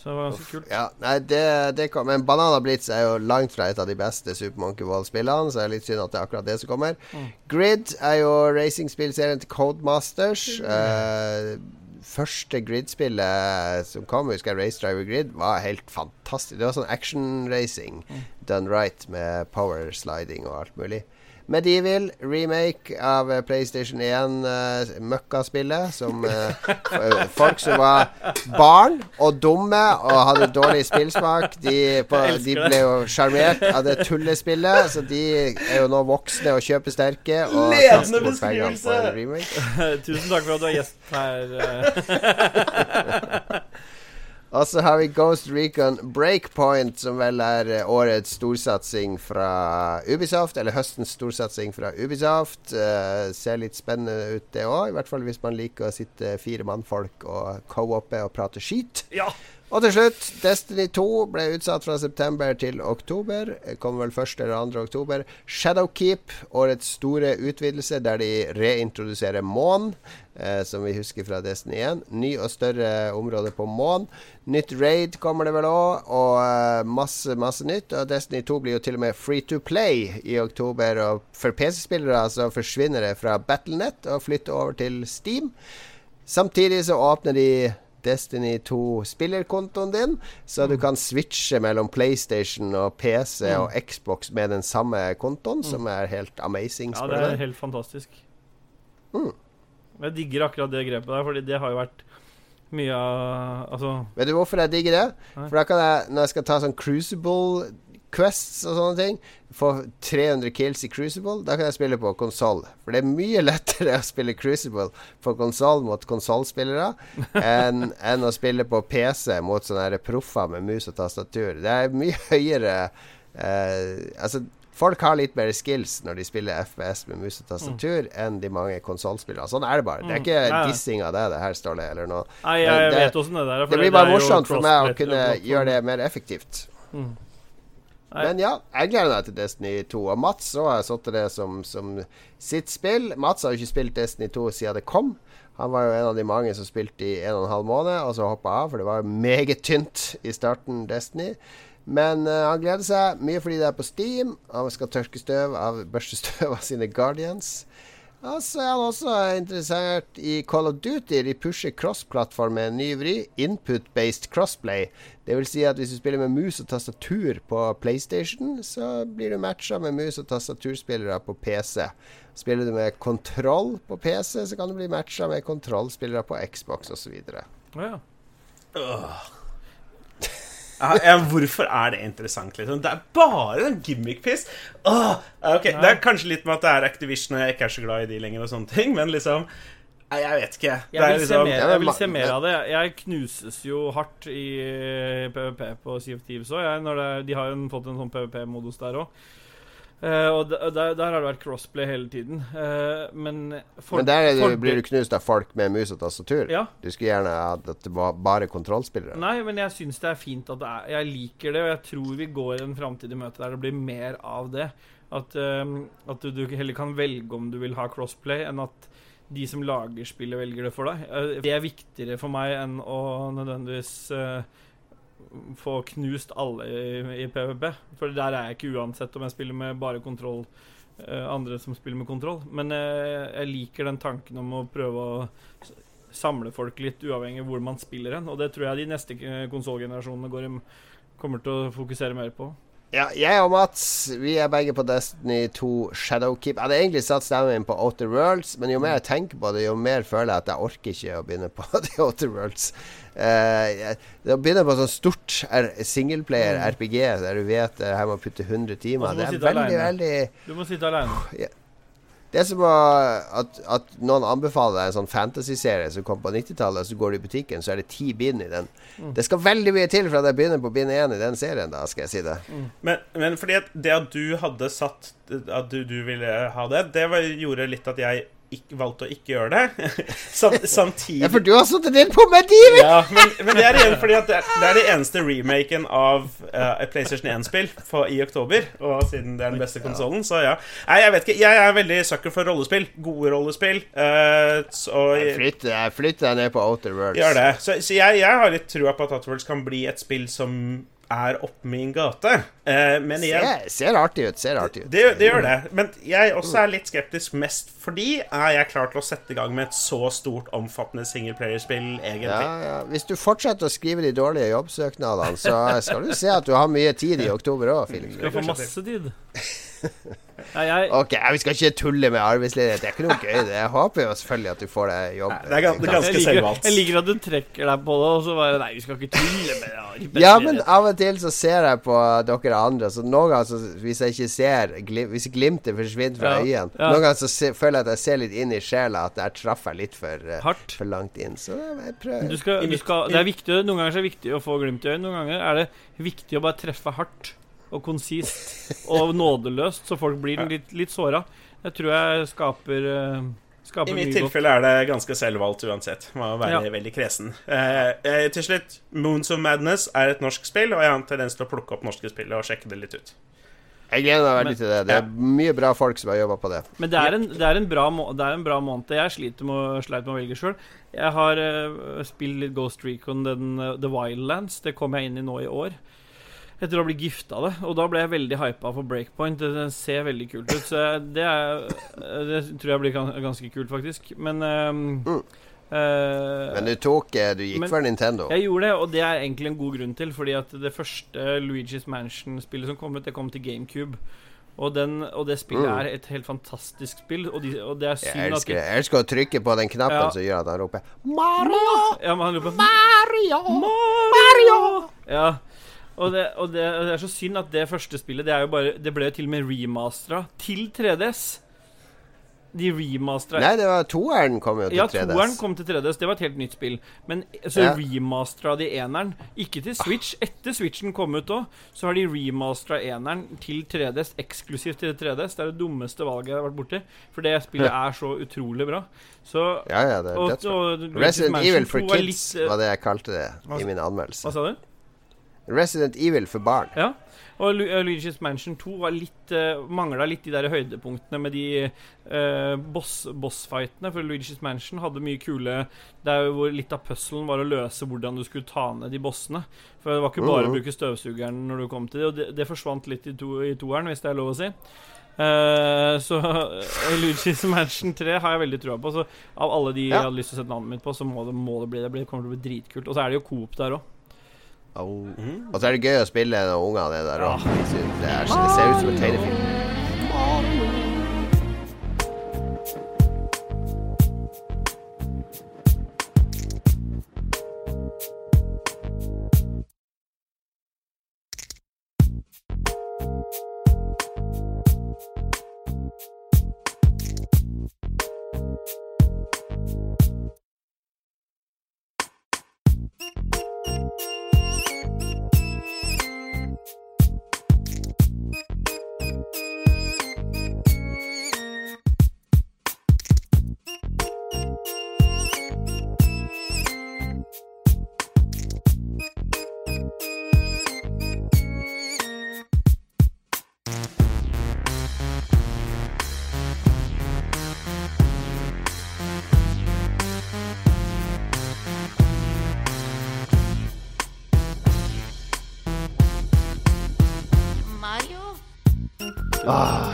Så det var ganske kult. Ja, nei, det, det kom, Men Banana Blitz er jo langt fra et av de beste Super Monkey Ball-spillene, så det er litt synd at det er akkurat det som kommer. Mm. Grid er jo racingspillserien til Codemasters. Eh, første Grid-spillet som kom, husker jeg Race Driver Grid, var helt fantastisk. Det var sånn action-racing Mm. done right med power sliding og alt mulig. Medieval, remake av eh, PlayStation 1, uh, møkkaspillet. Som eh, folk som var barn og dumme og hadde dårlig spillsmak, de, på, de ble jo sjarmert av det tullespillet. Så de er jo nå voksne og kjøper sterke. Og Ledende remake. [LAUGHS] Tusen takk for at du er gjest her. [LAUGHS] Og så har vi Ghost Recon Breakpoint, som vel er eh, årets storsatsing fra Ubisoft. Eller høstens storsatsing fra Ubisoft. Uh, ser litt spennende ut, det òg. I hvert fall hvis man liker å sitte fire mannfolk og co-oppe og prate skit. Ja. Og til slutt, Destiny 2 ble utsatt fra september til oktober. Kom vel 1. eller 2. oktober. Shadowkeep, årets store utvidelse der de reintroduserer månen, eh, som vi husker fra Destiny 1. Ny og større område på månen. Nytt raid kommer det vel òg, og eh, masse, masse nytt. Og Destiny 2 blir jo til og med free to play i oktober. Og for PC-spillere så forsvinner det fra Battlenet og flytter over til Steam. Samtidig så åpner de Destiny 2-spillerkontoen din, så Mm. du kan switche mellom PlayStation og PC og Xbox med den samme kontoen, som er helt amazing. Mm. ja, det er helt fantastisk. Mm. Jeg digger akkurat det grepet der, Fordi det har jo vært mye av Altså Vet du hvorfor jeg digger det? Nei. For da kan jeg, når jeg skal ta sånn Crucible quests og sånne ting. Få 300 kills i Crucible. Da kan jeg spille på konsoll. For det er mye lettere [LAUGHS] å spille Crucible på konsoll mot konsollspillere [LAUGHS] enn, enn å spille på PC mot sånne proffer med mus og tastatur. Det er mye [LAUGHS] høyere eh, Altså Folk har litt mer skills når de spiller FPS med mus og tastatur, enn de mange konsollspillere. Sånn er det bare. Det er ikke Mm. Ja, ja. dissing av det det her står det, eller noe. Nei, jeg det- vet åssen det der er. Det blir bare morsomt for meg å kunne gjøre det mer effektivt. Mm. Men ja, jeg gleder meg til Destiny 2. Og Mats så har jeg satt det som, som sitt spill. Mats har jo ikke spilt Destiny 2 siden det kom. Han var jo en av de mange som spilte i en og en halv måned, og så hoppa av, for det var meget tynt i starten, Destiny. Men uh, han gleder seg mye fordi det er på Steam. Han skal tørke støv av børstestøv av sine Guardians. Og så er han også interessert i Call of Duty. De pusher cross-plattform med en ny vri. Input-based crossplay. Det vil si at hvis du spiller med mus og tastatur på PlayStation, så blir du matcha med mus- og tastaturspillere på PC. Spiller du med kontroll på PC, så kan du bli matcha med kontrollspillere på Xbox osv. Ja, ja. Ja, hvorfor er det interessant, liksom? Det er bare en gimmick-piss. Åh, ok, Det er kanskje litt med at det er Activision, og jeg ikke er så glad i de lenger, og sånne ting, men liksom jeg vet ikke. Jeg vil, se liksom mer, jeg vil se mer av det. Jeg knuses jo hardt i PVP på Sea of Thieves òg. De har jo fått en sånn PVP-modus der òg. Og d- der, der har det vært crossplay hele tiden. Uh, men folk, Men der er for- blir du knust av folk med mus og tastatur. Ja. Du skulle gjerne hatt at det var bare kontrollspillere. Nei, men jeg syns det er fint at det er Jeg liker det, og jeg tror vi går en framtid i møte der det blir mer av det. At, ehm, at du, du heller kan velge om du vil ha crossplay, enn at de som lager spillet, velger det for deg. Uh, Det er viktigere for meg enn å nødvendigvis få knust alle i, i PVP. For der er jeg ikke uansett om jeg spiller med bare kontroll. eh, andre som spiller med kontroll. Men eh, jeg liker den tanken om å prøve å samle folk litt, uavhengig av hvor man spiller hen. Og det tror jeg de neste eh, konsollgenerasjonene kommer til å fokusere mer på. Ja, jeg og Mats vi er begge på Destiny 2 Shadowkeep. Jeg hadde egentlig satt stemmen min på Outer Worlds, men jo mer jeg tenker på det, jo mer føler jeg at jeg orker ikke å begynne på [LAUGHS] The Outer Worlds. Uh, jeg- å begynne på sånn stort singleplayer RPG der du vet eh, her må putte 100 timer er det du er veldig, alene. veldig Du må sitte aleine. Det er som var at, at noen anbefaler deg en sånn fantasy-serie som kom på 90-tallet, så går du i butikken, så er det ti bind i den. Det skal veldig mye til for at jeg begynner på bind én i den serien, da, skal jeg si det. Men, men fordi at det at du hadde satt At du, du ville ha det, det var, gjorde litt at jeg ikke, valgt å ikke gjøre det. [LAUGHS] Sam, samtidig Ja, for du har sittet inn på med Medivi! Ja, men, men det er igjen fordi at det er, det er det eneste remaken av uh, et PlayStation 1-spill i oktober. Og siden det er den beste konsollen, så ja. Nei, jeg vet ikke. Jeg er veldig sucker for rollespill. Gode rollespill. Uh, så Flytt deg flytt deg ned på Outer Worlds. gjør det. Så, så jeg, jeg har litt trua på at Outworlds kan bli et spill som er opp min gate. Eh, men igjen Ser, ser artig ut. Ser artig ut. det, det gjør det. Men jeg også er litt skeptisk mest fordi er jeg klar til å sette i gang med et så stort, omfattende singleplayerspill, egentlig. Ja, ja. Hvis du fortsetter å skrive de dårlige jobbsøknadene, så skal du se at du har mye tid i oktober òg, Du Skal få masse tid. [LAUGHS] [LAUGHS] Nei, jeg Ok, Vi skal ikke tulle med arbeidsledighet. Det er ikke noe gøy. det Jeg håper jo selvfølgelig at du får deg jobb. Nei, det er ganske, ganske jeg liker, selvvalgt. jeg liker at du trekker deg på det, og så bare Nei, vi skal ikke tulle med det. Ja, men av og til så ser jeg på dere andre, så noen ganger så hvis jeg ikke ser glim, Hvis glimtet forsvinner fra Ja, øynene, ja. noen ganger så se, føler jeg at jeg ser litt inn i sjela, at der traff jeg litt for, eh, Hardt. for langt inn. Så jeg prøver. Du skal, du skal, det er viktig, Noen ganger så er det viktig å få glimt i øynene. Noen ganger er det viktig å bare treffe hardt og konsist og nådeløst, så folk blir litt, litt såra. Det tror jeg skaper, eh, skaper I mitt godt. tilfelle er det ganske selvvalgt uansett. Må være Ja. veldig kresen. Eh, eh, til slutt, Moons of Madness er et norsk spill, og jeg har en tendens til å plukke opp norske spill og sjekke det litt ut. Jeg gleder meg veldig Men- til det. Det er mye bra folk som har jobba på det. Men det er, en, det, er en bra må, det er en bra måned. Jeg sliter med å, sleit med å velge sjøl. Jeg har uh, spilt litt Ghost Recon, den, uh, The Wildlands. Det kom jeg inn i nå i år. Etter å ha blitt gifta det. Og da ble jeg veldig hypa for Breakpoint. Det, ser veldig kult ut. Så det, er, det tror jeg blir gans- ganske kult, faktisk. Men um, Mm. Uh, Men du tok Du gikk men- for Nintendo. Jeg gjorde det, og det er egentlig en god grunn til. Fordi at det første Luigi's Mansion-spillet som kom ut, det kom til GameCube. Og, den, og det spillet Mm. er et helt fantastisk spill. Og, de, og det er Jeg elsker, at jeg elsker å trykke på den knappen Ja. som gjør at han roper Mario! Ja, han roper Mario! Mario! Ja. Og, det, og det, og det er så synd at det første spillet Det, jo bare, det ble jo til og med remastera til 3DS. De remastera Nei, det var toeren kom jo til Ja, 3DS. Ja, toeren kom til 3DS. Det var et helt nytt spill. Men så Ja. remastera de eneren. Ikke til Switch. Etter Switchen kom ut òg, så har de remastera eneren til 3DS, eksklusivt til 3DS. Det er det dummeste valget jeg har vært borti. For det spillet er så utrolig bra. Så Ja, ja, det er dødsbra. Resident Evil for kids litt, eh, var det jeg kalte det hva- i min anmeldelse. Hva sa du? Resident Evil for barn. Ja. Og uh, Luigi's Mansion 2 var litt uh, mangla litt de der høydepunktene med de uh, boss, bossfightene. For Luigi's Mansion hadde mye kule Det er jo hvor litt av puzzlen var å løse hvordan du skulle ta ned de bossene. For det var ikke bare å Mhm. bruke støvsugeren når du kom til det, og det, det forsvant litt i, to, i toeren, hvis det er lov å si. Uh, så uh, Luigi's Mansion 3 har jeg veldig trua på. Så av alle de Ja. jeg hadde lyst til å sette navnet mitt på, så må det, må det bli det. Det kommer til å bli dritkult. Og så er det jo Coop der òg. Oh. Mhm. Og så er det gøy å spille når ungene er der òg. Det, er- det ser ut som en tegnefilm.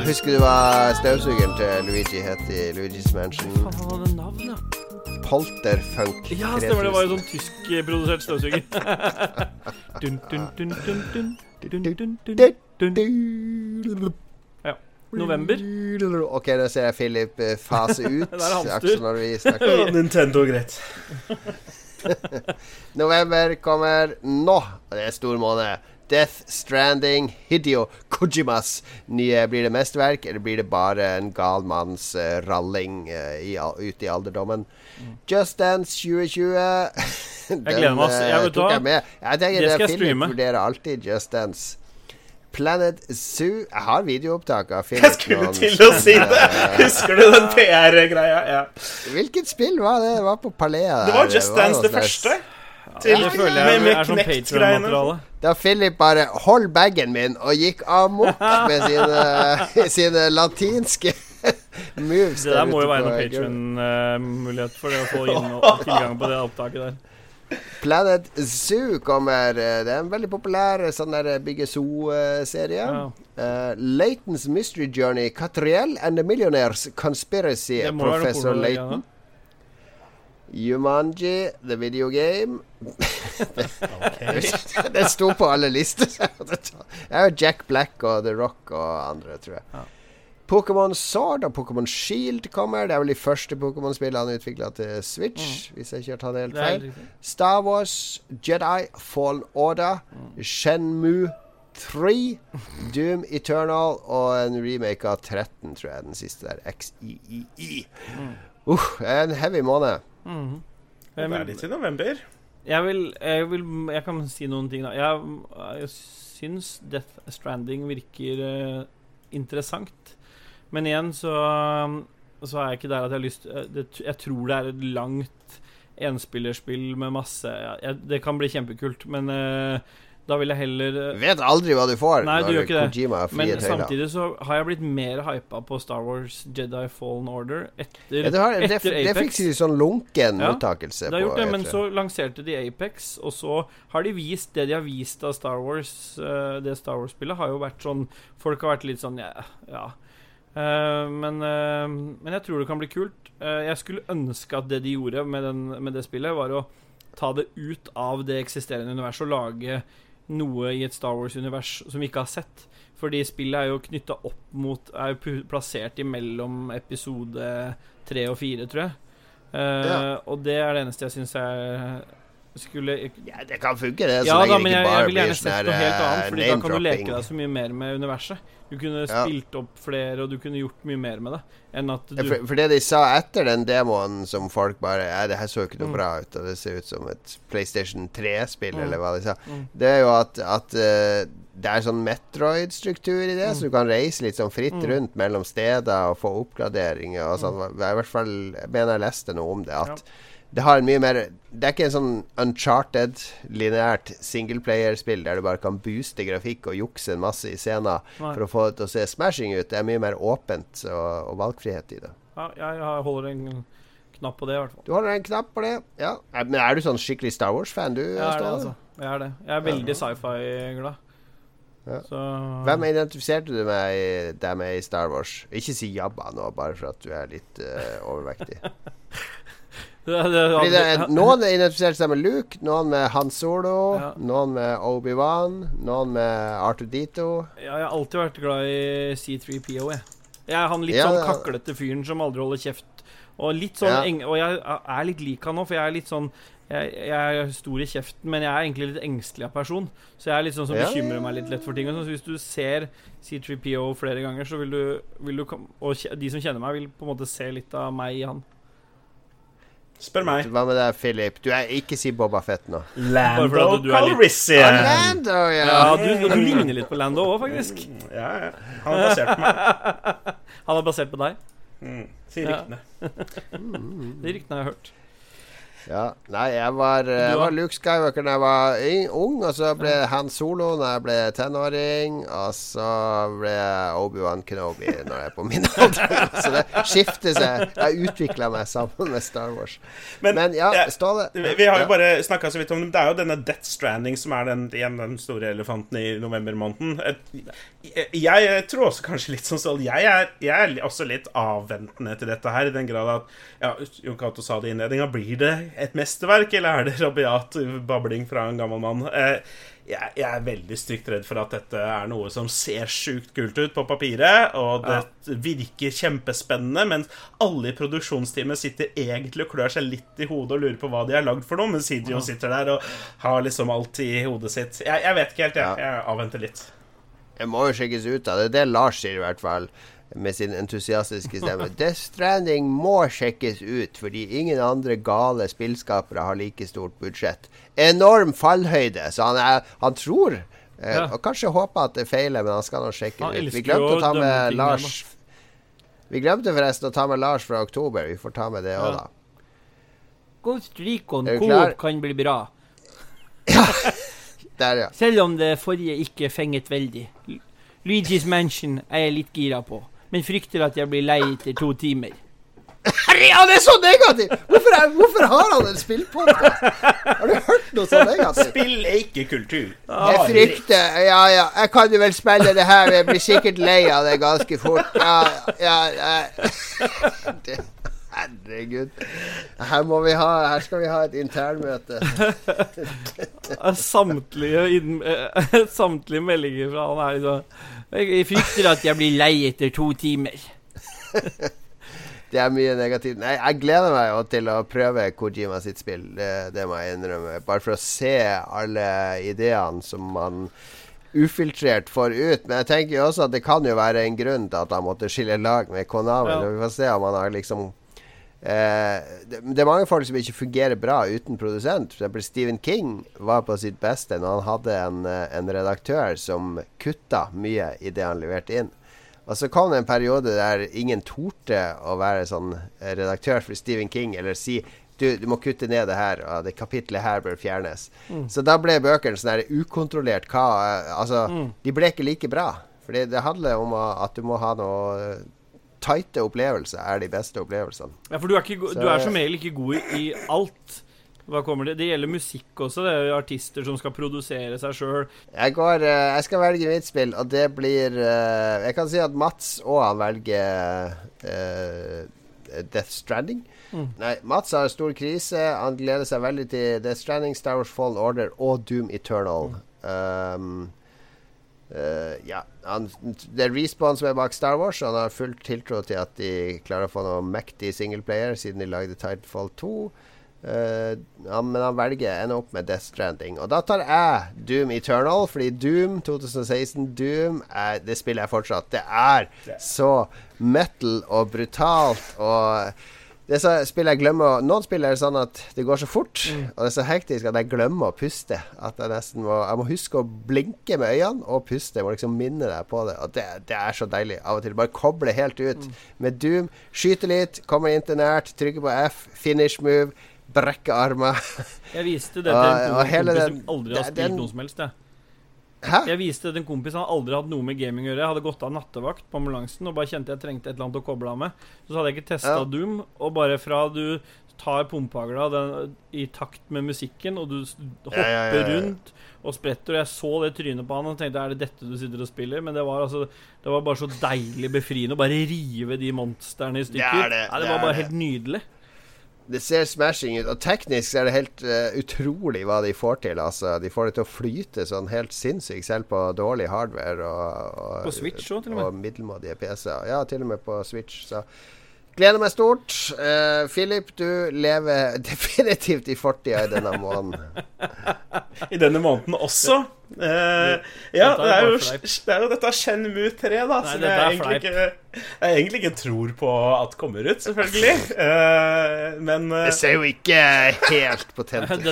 Husker du hva støvsugeren til Luigi het i Luigi's Mansion? Faen, han hadde navn, ja. Polterfunk Ja, stemmer det. var jo 3000. sånn tyskprodusert støvsuger. [LAUGHS] dun, dun, dun, dun, dun, dun, dun, dun, dun. Ja. November. Ok, nå ser jeg Philip eh, fase [LAUGHS] ut. Det er hans akkurat når vi snakker. [LAUGHS] Nintendo, greit. November kommer nå, og det er stor måned. Death Stranding, Hideo Kojimas nye Blir det mesterverk, eller blir det bare en gal manns uh, ralling uh, i, ut i alderdommen? Just Dance 2020. [LAUGHS] Den, gleder meg, eh, Jeg vet hva. jeg med. Jeg tenker Det skal jeg streame. vurderer alltid Just Dance. Planet Zoo Jeg har videoopptak av Philip. Jeg skulle til å si det! Husker du den [LAUGHS] PR-greia? Ja. Hvilket spill var det? Det var på Palea. Det var. Just Dance, det det første. Til, ja, føler med, jeg med er sånn. Da Philip bare holdt bagen min og gikk amok [LAUGHS] med sine, sine latinske [LAUGHS] moves. Det der må jo være noen Patrion-mulighet for det å få inn [LAUGHS] tilgang på det opptaket der. Planet Zoo kommer. eh, Det er en veldig populær eh, sånn der Bygge Zoo-serie. Ja. Uh, Layton's Mystery Journey, Catriel and the Millionaires Conspiracy. Professor det, Layton. Jumanji, The Video Game. [LAUGHS] det sto på alle lister. Det er jo Jack Black og The Rock og andre, tror jeg. Ja. Pokémon Sword og Pokémon Shield kommer. Det er vel de første Pokémon-spillene utvikla til Switch, hvis jeg ikke har tatt det helt Mm. Det feil. Star Wars, Jedi, Fallen Order, Mm. Shenmue 3, Doom Eternal og en remake av 13, tror jeg den siste der. XIII. Mm. Uh, en heavy måned. Mhm. Det er litt i november. Jeg vil, jeg vil Jeg kan si noen ting, da. Jeg, jeg syns Death Stranding virker uh, interessant. Men igjen så Så er jeg ikke der at jeg har lyst eh, det, Jeg tror det er et langt enspillerspill med masse jeg, Det kan bli kjempekult, men eh, da vil jeg heller eh, vet aldri hva du får Nei, du gjør ikke det. Kojima har Men samtidig så har jeg blitt mer hypa på Star Wars Jedi Fallen Order etter, Ja, det, har, det, Apex. det fikk sikkert sånn lunken Ja, mottakelse. Det har på gjort det, men så lanserte de Apex, og så har de vist det de har vist av Star Wars. eh, det Star Wars-spillet har jo vært sånn Folk har vært litt sånn ja. ja. Eh, men, men jeg tror det kan bli kult. Jeg skulle ønske at det de gjorde med, den, med det spillet, var å ta det ut av det eksisterende universet og lage noe i et Star Wars-univers som vi ikke har sett. Fordi spillet er jo knytta opp mot Er jo plassert imellom episode tre og fire, tror jeg. Uh, Ja. Og det er det eneste jeg syns er skulle Ja, det kan funke, det, så Ja lenge da, men jeg, jeg vil gjerne sånn sett noe helt annet, eh, Fordi da kan du leke deg så mye mer med universet. Du kunne Ja. spilt opp flere, og du kunne gjort mye mer med det. Enn at Ja, For, for det de sa etter den demoen som folk bare Ja, det her så ikke noe Mm. bra ut, og det ser ut som et PlayStation 3-spill, Mm. eller hva de sa. Mm. Det er jo at, at uh, det er sånn Metroid-struktur i det, så du kan reise litt sånn fritt Mm. rundt mellom steder og få oppgraderinger og sånn. Jeg, I hvert fall jeg mener jeg leste noe om det. At det har en mye mer Det er ikke en sånn uncharted, lineært singleplayerspill der du bare kan booste grafikk og jukse en masse i scenen Nei. for å få det til å se smashing ut. Det er mye mer åpent og, og valgfrihet i det. Ja, jeg holder en knapp på det, i hvert fall. Du holder en knapp på det? Ja. Men er du sånn skikkelig Star Wars-fan, du? Jeg er det, altså. Jeg er det. Jeg er veldig sci-fi-glad. Ja. Så Hvem identifiserte du med deg med i Star Wars? Ikke si Jabba nå, bare for at du er litt uh, overvektig. [LAUGHS] Fordi det er, noen identifiserer seg med Luke, noen med Han Solo, Ja. noen med Obi-Wan, noen med R2D2. Ja, jeg har alltid vært glad i C3PO, jeg. Jeg er han litt Ja, sånn kaklete fyren som aldri holder kjeft. Og litt sånn Ja. eng Og jeg er litt lik han nå, for jeg er litt sånn jeg, jeg er stor i kjeften, men jeg er egentlig litt engstelig av person. Så jeg er litt sånn som Ja, bekymrer ja, meg litt lett for ting. Og sånn. Så hvis du ser C3PO flere ganger, så vil du, vil du Og de som kjenner meg, vil på en måte se litt av meg i han. Spør meg. Hva med deg, Philip? Du er ikke si Boba Fett nå. Lando Bare fordi du er litt- Calrissian. Orlando, ja! Ja, du, du ligner litt på Lando òg, faktisk. Ja, ja. Han er basert på meg. [LAUGHS] Han er basert på deg. Mm. Sier Ja. ryktene. [LAUGHS] De ryktene har jeg hørt. Ja, nei, jeg var, jeg var Luke Skywalker da jeg var ung, og så ble Han Solo når jeg ble tenåring, og så ble jeg Obi-Wan Kenobi når jeg er på min [LAUGHS] alder. Så det skifter seg. Jeg utvikla meg sammen med Star Wars. Men, Men ja, eh, Ståle. Vi, vi har jo Ja. bare snakka så vidt om det. Det er jo denne Death Stranding som er den, den store elefanten i novembermåneden. måneden Jeg, jeg tror også kanskje litt som Ståle Jeg, er- jeg er også litt avventende til dette her, i den grad at ja, Jon Cato sa det i innledninga. Blir det et mesterverk, eller er det rabiat babling fra en gammel mann? Eh, jeg, jeg er veldig stygt redd for at dette er noe som ser sjukt kult ut på papiret, og det virker kjempespennende, mens alle i produksjonsteamet sitter egentlig og klør seg litt i hodet og lurer på hva de har lagd for noe, mens Sidio sitter der og har liksom alt i hodet sitt. Jeg, jeg vet ikke helt, jeg. Jeg avventer litt. Det må jo sjekkes ut av. Det er det Lars sier, i hvert fall. Med sin entusiastiske stemme. [LAUGHS] Death Stranding må sjekkes ut, fordi ingen andre gale spillskapere har like stort budsjett. Enorm fallhøyde, så han, er, han tror eh, Ja. Og kanskje håper at det feiler, men han skal nå sjekke Han det ut. Vi glemte å ta med Lars Vi glemte forresten å ta med Lars fra oktober. Vi får ta med det òg, Ja. da. Ghost Recon? Coop kan bli bra. [LAUGHS] Der, ja. Selv om det forrige ikke fenget veldig. Luigi's Mansion er jeg litt gira på, men frykter at jeg blir lei etter to timer. Han er så negativ! Hvorfor, er, hvorfor har han en spillpodkast? Har du hørt noe så negativt? Spill er ikke kultur. Jeg frykter Ja, ja, jeg kan jo vel spille det her, jeg blir sikkert lei av det ganske fort. Ja, ja, ja. Det, herregud. Her må vi ha Her skal vi ha et internmøte. [LAUGHS] Samtlige, eh, samtlige meldinger fra han her liksom Jeg frykter at jeg blir lei etter to timer. [LAUGHS] Det er mye negativt. Nei, jeg gleder meg jo til å prøve Kojima sitt spill. Det, det må jeg innrømme. Bare for å se alle ideene som man ufiltrert får ut. Men jeg tenker jo også at det kan jo være en grunn til at han måtte skille lag med Konami. Ja. Vi får se om han har liksom det, det er mange folk som ikke fungerer bra uten produsent. Eksempel Stephen King var på sitt beste når han hadde en, eh, en redaktør som kutta mye i det han leverte inn. Og så kom det en periode der ingen torde å være sånn eh, redaktør for Stephen King, eller si du, du må kutte ned det her, og det kapitlet her bør fjernes. Så da ble bøkene sånn her ukontrollert hva Altså, mm. de ble ikke like bra. Fordi det handler om at du må ha noe eh, Tighte opplevelser er de beste opplevelsene. Ja, for du er, ikke, du er som regel ikke god i, alt. Hva kommer det? Det gjelder musikk også. Det er jo artister som skal produsere seg sjøl. Jeg eh, Jeg skal velge mitt spill, og det blir eh, Jeg kan si at Mats og han velger uh, Death Stranding. Nei, Mats har stor krise. Han gleder seg veldig til Death Stranding, Star Wars Fallen Order og Doom Eternal. Um, eh, ja, han, det er Respawn som er bak Star Wars, og han har full tiltro til at de klarer å få noe mektig singleplayer, siden de lagde Tidefall 2. Uh, ja, men han velger ender opp med Death Stranding. Og da tar jeg Doom Eternal, fordi Doom 2016 Doom er, Det spiller jeg fortsatt. Det er så metal og brutalt og det er så spill jeg glemmer Noen spill er det sånn at det går så fort, og det er så hektisk at jeg glemmer å puste. At jeg nesten må Jeg må huske å blinke med øynene og puste. Jeg må liksom minne deg på det. Og det, det er så deilig av og til. Bare koble helt ut. Med Doom, skyte litt, komme inn til nært, trykke på F, finish move, brekke armer. Jeg viste det [LAUGHS] til en kompis som aldri har spilt noe som helst. Jeg. Hæ? jeg viste det til en kompis han aldri hatt noe med gaming å gjøre. Jeg hadde gått av nattevakt på ambulansen og bare kjente jeg trengte et eller annet å koble av med. Så hadde jeg ikke testa Ja. Doom, og bare fra du tar pumpehagla i takt med musikken, og du hopper Ja, ja, rundt og spretter, og jeg så det trynet på han og tenkte er det dette du sitter og spiller? Men det var altså Det var bare så deilig befriende å bare rive de monstrene i stykker. er det, det det var bare helt nydelig. Det ser smashing ut. Og teknisk er det helt uh, utrolig hva de får til. Altså, de får det til å flyte sånn helt sinnssykt, selv på dårlig hardware og, og, På Switch også, til og med. og middelmådige PC-er. Ja, til og med på Switch. Så gleder meg stort. Uh, Philip, du lever [LAUGHS] definitivt i fortida i denne måneden. I denne måneden også. Eh, ja, Dette er det er, jo, det er jo dette Shenmue 3, da, Nei, som jeg er egentlig, ikke, jeg egentlig ikke tror på at kommer ut, selvfølgelig. Uh, [LAUGHS] men uh, Det ser jo ikke helt potent ut.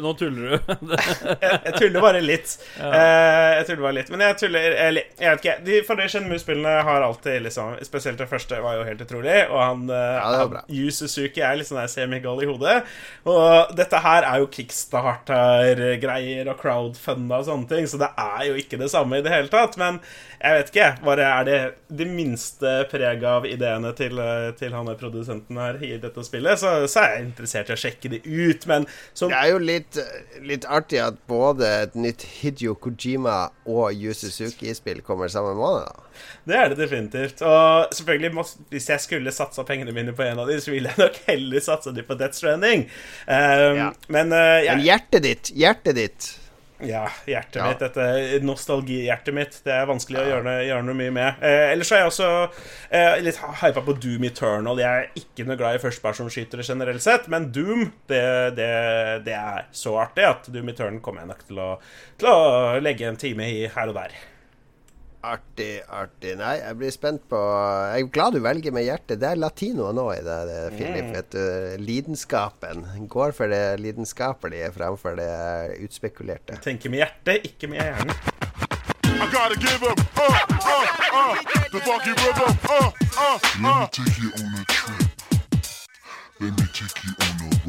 Nå tuller du. [LAUGHS] jeg, jeg tuller bare litt. Eh, jeg tuller bare litt Men jeg tuller eller, Jeg vet ikke. De forrige Shenmue-spillene har alltid liksom Spesielt det første var jo helt utrolig. Og han, Ja, han. Yu Suzuki er liksom der semigal i hodet. Og dette her er jo kickstarter-greier og crowdfunda og sånne ting, så det er jo ikke det samme i det hele tatt. Men jeg vet ikke. Bare er det det minste preget av ideene til, eh, til han er produsenten her i dette spillet, så, så er jeg interessert i å sjekke det ut. Men som Det er jo litt, litt artig at både et nytt Hidio Kojima og Yu Suzuki-spill kommer samme måned. da Det er det definitivt. Og selvfølgelig, må, hvis jeg skulle satsa pengene mine på en av de, så ville jeg nok heller satsa de på Death Stranding. Um, Ja. Men uh, Men hjertet ditt, hjertet ditt ja, hjertet Ja. mitt, dette nostalgihjertet mitt, det er vanskelig å gjøre, gjøre noe mye med. Eh, ellers er jeg også eh, litt hypa på Doom Eternal. Jeg er ikke noe glad i førstepersonskytere generelt sett, men Doom, det, det, det er så artig at Doom Eternal kommer jeg nok til å, til å legge en time i her og der. Artig, artig. Nei, jeg blir spent på Jeg er glad du velger med hjertet. Det er latinoer nå i det, det Philip. Vet du, lidenskapen. Går for det lidenskapelige fremfor det utspekulerte. Tenker med hjertet, ikke med hjernen. I gotta give him uh, uh, uh, the funky rhythm. Uh, uh, Let me take you on a trip. Let me take you on a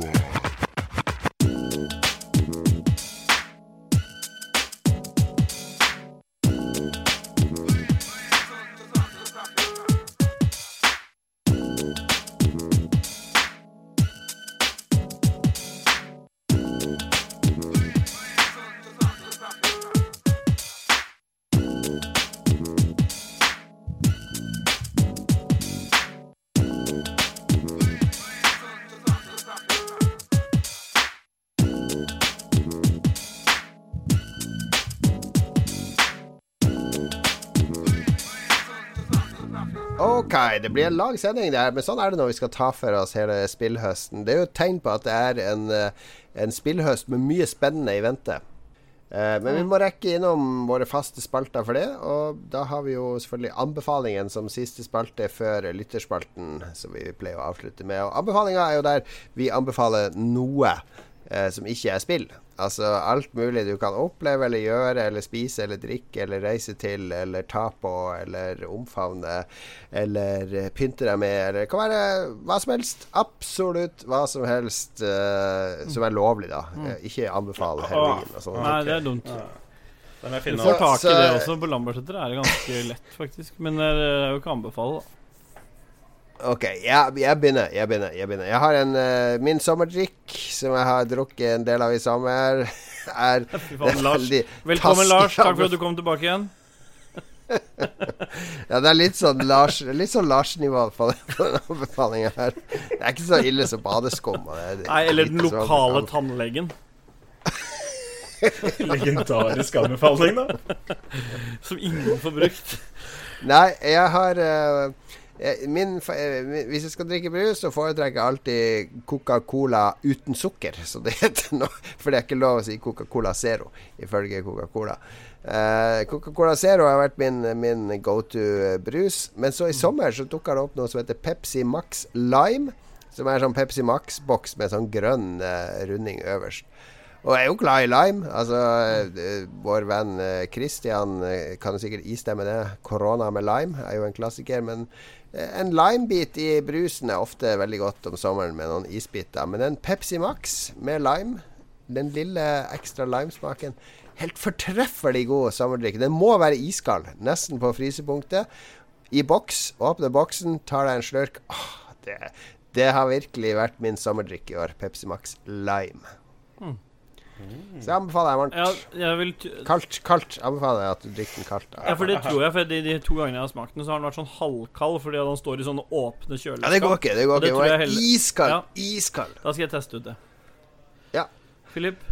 Ok, det blir en lang sending der, men sånn er det når vi skal ta for oss hele spillhøsten. Det er jo et tegn på at det er en, eh, en spillhøst med mye spennende i vente. Eh, men vi må rekke innom våre faste spalter for det, og da har vi jo selvfølgelig anbefalingen som siste spalte før lytterspalten, som vi pleier å avslutte med. Og anbefalinga er jo der vi anbefaler noe eh, som ikke er spill. Altså alt mulig du kan oppleve eller gjøre eller spise eller drikke eller reise til eller ta på eller omfavne eller pynte deg med eller det kan være hva som helst. Absolutt hva som helst eh, som er lovlig, da. Eh, ikke anbefale heroin og sånn. Nei, det er dumt. Den Du får tak i det også. På Lambertseter er det ganske lett, faktisk. Men det er jo ikke å anbefale, da. Ok, jeg, jeg begynner. Jeg begynner. Jeg begynner Jeg har en uh, Min sommerdrikk, som jeg har drukket en del av i sommer, [LAUGHS] er Velkommen, Lars. Takk for at du kom tilbake igjen. [LAUGHS] Ja, det er litt sånn Lars Litt sånn Lars-nivå på, den- [LAUGHS] anbefalinga her. Det er ikke så ille som badeskum. Nei, eller den lokale tannlegen. Legendarisk anbefaling, da. Som ingen får brukt. Nei, jeg har eh, eh, min, Hvis jeg skal drikke brus, så foretrekker jeg alltid Coca-Cola uten sukker, som det heter nå. For det er ikke lov å si Coca-Cola Zero, ifølge Coca-Cola. Uh, Coca-Cola Zero har vært min, min go to brus. Men så i sommer så dukka det opp noe som heter Pepsi Max Lime. Som er sånn Pepsi Max-boks med sånn grønn uh, runding øverst. Og jeg er jo glad i lime. Altså, uh, Vår venn Christian eh, kan jo sikkert istemme det. Korona med lime er jo en klassiker. Men eh, en limebit i brusen er ofte veldig godt om sommeren med noen isbiter. Men en Pepsi Max med lime, den lille ekstra limesmaken Helt fortreffelig god sommerdrikk. Den må være iskald, nesten på frysepunktet. I boks. Åpne boksen, tar deg en slurk. Åh, det, det har virkelig vært min sommerdrikk i år. Pepsi Max Lime. Så jeg anbefaler jeg varmt. Ja, jeg vil Kaldt, kaldt. Anbefaler jeg at du drikker den kaldt. Ja, for det tror jeg. For de, de to gangene jeg har smakt den, så har den vært sånn halvkald fordi den står i sånne åpne kjøleskap. Ja, det går ikke. Det går ikke. det heller- iskald. Ja. Iskald. Da skal jeg teste ut det. Ja. Philip?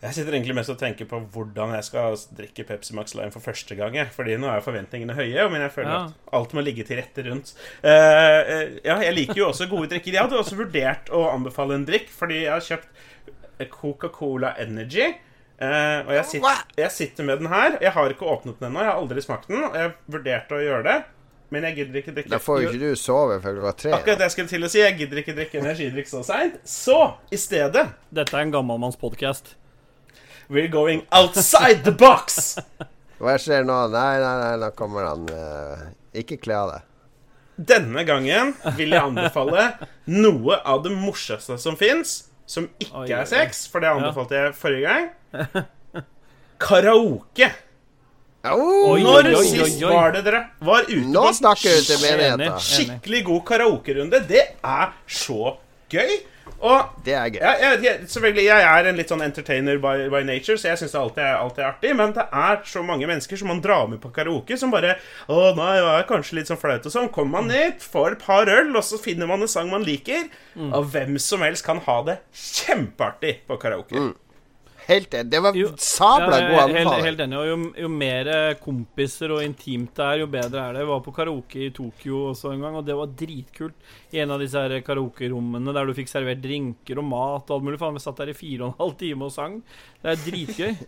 Jeg sitter egentlig mest og tenker på hvordan jeg skal drikke Pepsi Max Lime for første gang. Fordi nå er forventningene høye, men jeg føler Ja. at alt må ligge til rette rundt. Uh, eh, ja, jeg liker jo også gode drikker. Jeg hadde også vurdert å anbefale en drikk, fordi jeg har kjøpt Coca-Cola Energy. Uh, og jeg sitter, jeg sitter med den her. Jeg har ikke åpnet den ennå. Jeg har aldri smakt den. Og jeg vurderte å gjøre det, men jeg gidder ikke drikke Da får jo ikke du sove før du klokka tre. Akkurat det jeg skulle til å si. Jeg gidder ikke drikke energidrikk så seint. Så i stedet Dette er en gammalmannspodkast. We're going outside the box! [LAUGHS] Hva skjer nå? Nei, nei, nei, nå kommer han. eh, ikke kle av deg. Denne gangen vil jeg anbefale noe av det morsomste som fins, som ikke Oi, oi, er sex, for det anbefalte jeg forrige gang. [LAUGHS] Karaoke. Oh, Oi, Når oi, oi, sist var det dere var ute nå på snakker du til Enig. menigheten. skikkelig god karaokerunde? Det er så gøy. Og Det er gøy. Jeg, jeg, selvfølgelig, jeg er en litt sånn entertainer by, by nature, så jeg syns alltid, alltid er artig. Men det er så mange mennesker som man drar med på karaoke, som bare Å nei, det er kanskje litt sånn flaut og sånn. Kommer man dit, får et par øl, og så finner man en sang man liker. Og hvem som helst kan ha det kjempeartig på karaoke. Helt enig. Det var Jo, sabla Ja, god anbefaling. helt enig. Jo, jo mer eh, kompiser og intimt det er, jo bedre er det. Jeg var på karaoke i Tokyo også en gang, og det var dritkult. I en av disse her karaokerommene der du fikk servert drinker og mat og alt mulig. Faen, vi satt der i fire og en halv time og sang. Det er dritgøy. [LAUGHS]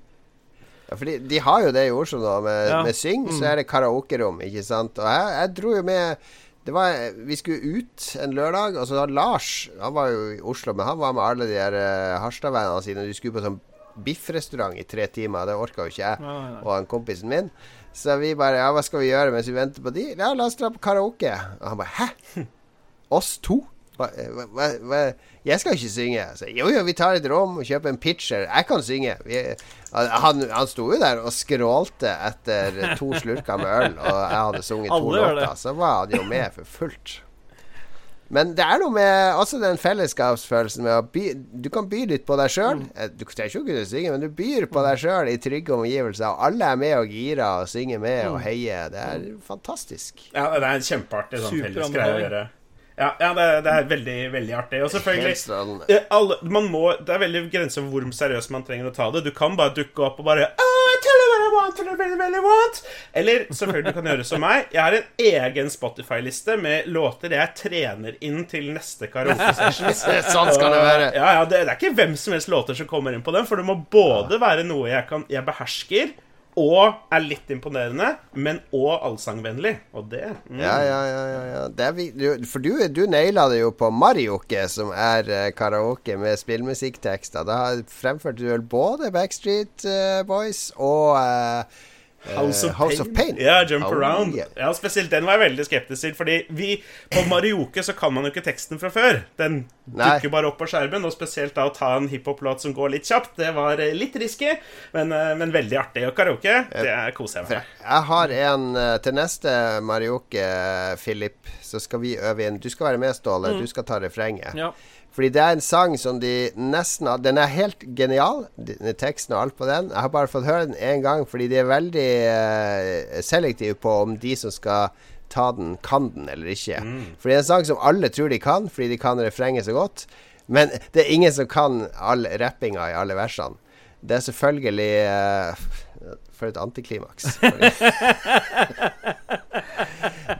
Ja, for de har jo det i Oslo nå, med, Ja. med Syng, så er det karaokerom, ikke sant. Og jeg, jeg dro jo med det var, Vi skulle ut en lørdag, og så da Lars Han var jo i Oslo, men han var med alle de der uh, Harstad-vennene sine. De skulle på sånn biffrestaurant i tre timer. Det orka jo ikke jeg Nei, nei, nei. og han kompisen min. Så vi bare Ja, hva skal vi gjøre mens vi venter på de? Ja, la oss dra på karaoke. Og han bare Hæ? Oss to? Hva, hva, hva? Jeg skal ikke synge. Så, jo, jo, vi tar et rom og kjøper en pitcher. Jeg kan synge. Vi, han, han sto jo der og skrålte etter to slurker med øl, og jeg hadde sunget to låter. Så var han jo med for fullt. Men det er noe med også den fellesskapsfølelsen med å by Du kan by litt på deg sjøl. Mm. Du trenger ikke å kunne synge, men du byr på deg sjøl i trygge omgivelser. Og alle er med og girer og synger med Mm. og heier. Det er fantastisk. Ja, det er en kjempeartig sånn felles greie å gjøre. Ja, ja det, det er veldig, veldig artig. Og selvfølgelig. Eh, alle, man må, Det er veldig grenser for hvor seriøst man trenger å ta det. Du kan bare dukke opp og bare oh, what I want, tell you really want. Eller selvfølgelig du kan gjøre som meg. Jeg har en egen Spotify-liste med låter jeg trener inn til neste karaoke-session. [LAUGHS] sånn skal det være. Ja, ja, det, det er ikke hvem som helst låter som kommer inn på den, for det må både være noe jeg, kan, jeg behersker, og er litt imponerende, men òg allsangvennlig. Og det mm. Ja, ja, ja. ja, er for du, du naila det jo på Marioke, som er eh, karaoke med spillmusikktekster. Da fremførte du vel både Backstreet eh, Boys og eh, House of, House of Pain. Ja, Jump Oh, Around. yeah. Ja, Spesielt den var jeg veldig skeptisk til, fordi vi på Marioke så kan man jo ikke teksten fra før. Den Nei. dukker bare opp på skjermen, og spesielt da å ta en hiphop-låt som går litt kjapt, det var eh, litt risky, men, eh, men veldig artig. Og karaoke, det koser jeg meg med. Jeg har en eh, til neste Marioke, Philip. Så skal vi øve inn. Du skal være med, Ståle. Du skal ta refrenget. Ja. Fordi det er en sang som de nesten har Den er helt genial, den- teksten og alt på den. Jeg har bare fått høre den én gang, fordi de er veldig uh, selektive på om de som skal ta den, kan den eller ikke. Fordi det er en sang som alle tror de kan, fordi de kan refrenget så godt. Men det er ingen som kan all rappinga i alle versene. Det er selvfølgelig uh, For et antiklimaks. [LAUGHS]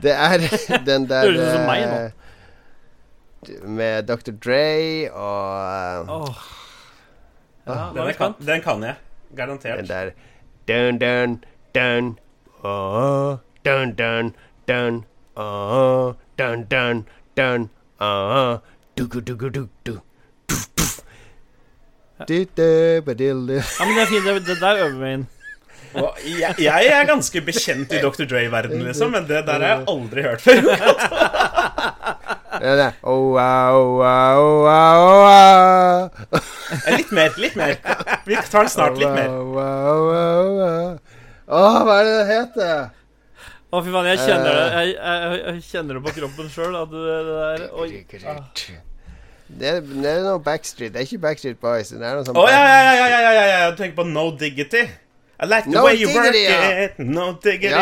Det er den der Høres ut som meg nå. Med Dr. Dre og uh, oh. Ja, Den kan, den kan jeg. den Garantert. der Dun, dun, dun oh, Dun, dun, dun oh, Dun, dun, dun oh, Dugu, dugu, du, du du, du. Du, du, badildu. Ja, men det er fint. Det, det der øver vi inn. Jeg, jeg er ganske bekjent i Dr. Dre-verdenen, liksom, men det der har jeg aldri hørt før. [LAUGHS] Ja, det er, oh, oh, oh, oh, oh. Eh, Litt mer. litt mer Vi tar den snart litt mer. Wow, wow, wow, wow. Åh, hva er det det heter? Å, fy faen, jeg kjenner det Eh. Jeg, jeg, jeg kjenner det på kroppen sjøl. Det, det der Oi. Ah. Det er, det er noe Backstreet. Det er ikke Backstreet Boys. Det er noe sånn oh, ja, ja, ja, ja, ja, ja, ja, jeg tenker på No Diggity. I like the No way you Diggity, work ja. it. No Diggity.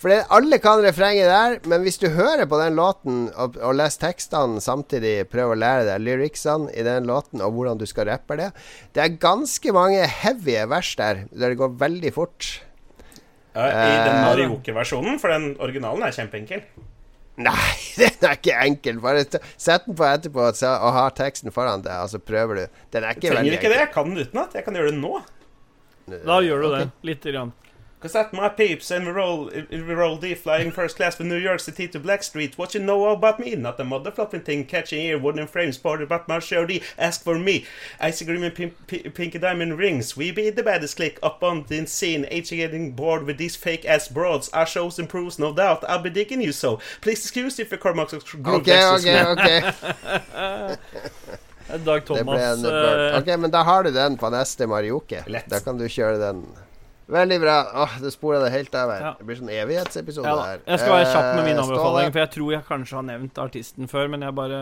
For det, alle kan refrenget der, men hvis du hører på den låten og, og leser tekstene samtidig, prøv å lære deg lyricsene i den låten og hvordan du skal rappe det Det er ganske mange heavy vers der, der det går veldig fort. Ja, I den Eh. Marioke-versjonen, for den originalen er kjempeenkel. Nei, [LAUGHS] den er ikke enkel. Bare sett den på etterpå og, ha teksten foran deg, og så prøver du. Den er ikke Trenger veldig ikke det. Jeg kan den utenat. Jeg kan gjøre det nå. Da gjør du det. Lite grann. Cause at my peeps and we roll, we roll D flying first class from New York City to Blackstreet. What you know about me? Not a motherfucking thing catching ear, wooden frames, party but my show D. Ask for me. Ice agreement, pink, pi- pinky diamond rings. We be the baddest click up on the scene. H getting bored with these fake ass broads. Our shows improves, no doubt. I'll be digging you so. Please excuse if your Cormac group Ok, ok, ok. [LAUGHS] [LAUGHS] Dag Det ble Thomas en eh, Ok, men da har du den på neste Marioke. Da kan du kjøre den. Veldig bra. Åh, det sporer det helt av her. Ja. Det blir sånn evighetsepisode ja, da. her. Jeg skal være kjapp med min Eh, anbefaling, for jeg tror jeg kanskje har nevnt artisten før, men jeg bare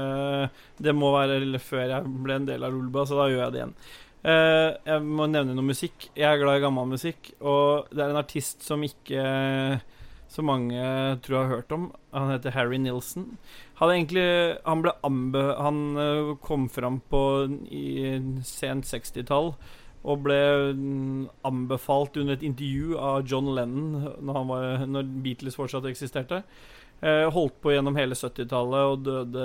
Det må være før jeg ble en del av Lulba, så da gjør jeg det igjen. Uh, jeg må nevne noe musikk. Jeg er glad i gammel musikk, og det er en artist som ikke så mange tror jeg har hørt om. Han heter Harry Nilsen. Han, egentlig, han ble ambe... Han eh, kom fram på i sent 60-tall og ble mm, anbefalt under et intervju av John Lennon når, var, når Beatles fortsatt eksisterte. Eh, holdt på gjennom hele 70-tallet og døde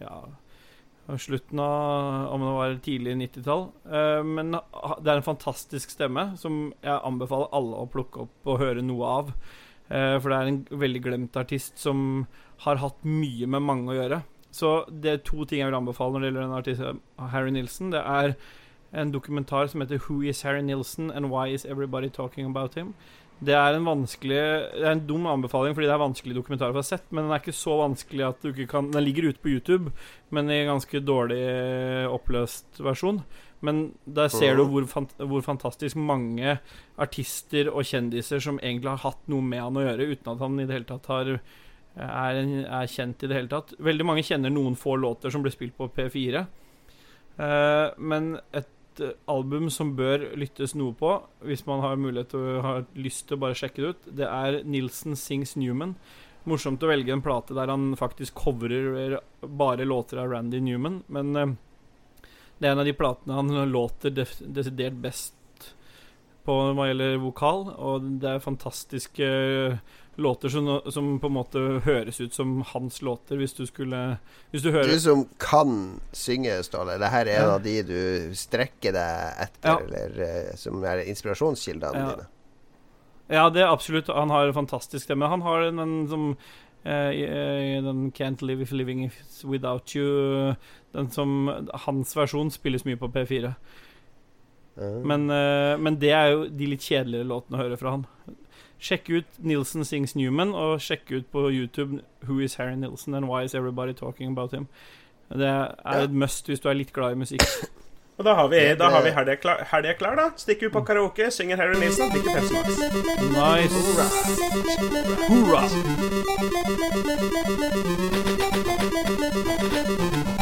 ja, slutten av om det var tidlig 90-tall. Eh, men det er en fantastisk stemme som jeg anbefaler alle å plukke opp og høre noe av. Eh, for det er en veldig glemt artist som har hatt mye med mange å gjøre. Så det er to ting jeg vil anbefale når det gjelder den artisten Harry Nilsen. Det er en dokumentar som heter 'Who is Harry Nilsen and why is everybody talking about him'? Det er en vanskelig Det er en dum anbefaling fordi det er vanskelig dokumentar å få sett, men den er ikke så vanskelig at du ikke kan Den ligger ute på YouTube, men i en ganske dårlig eh, oppløst versjon. Men der ser du hvor, fant hvor fantastisk mange artister og kjendiser som egentlig har hatt noe med han å gjøre, uten at han i det hele tatt har er, en, er kjent i det hele tatt. Veldig mange kjenner noen få låter som blir spilt på P4. Uh, men et eh, album som bør lyttes noe på, hvis man har mulighet å ha lyst til å bare sjekke det ut, det er Nilsen Sings Newman. Morsomt å velge en plate der han faktisk covrer bare låter av Randy Newman, men eh, det er en av de platene han låter desidert best på hva gjelder vokal, og det er fantastiske eh, låter som, som på en måte høres ut som hans låter, hvis du skulle Hvis du hører Du som kan synge, Ståle. Det her er en Ja. av de du strekker deg etter, Ja. eller eh, som er inspirasjonskildene Ja. dine. Ja, det er absolutt. Han har en fantastisk stemme. Han har den som eh, i den 'Can't Live If Living Without You' Den som Hans versjon spilles mye på P4. Ja. Men, eh, men det er jo de litt kjedeligere låtene å høre fra han. Sjekk ut Nilsen Sings Newman, og sjekk ut på YouTube 'Who is Harry Nilsen and why is everybody talking about him'. Det er et must hvis du er litt glad i musikk. [CLEARS THROAT] Og da har vi, da har vi helga klar, klar, da. Stikker ut på karaoke, synger Harry Nilsen, drikker Pepsi Max. Nice. Hurra. Ok,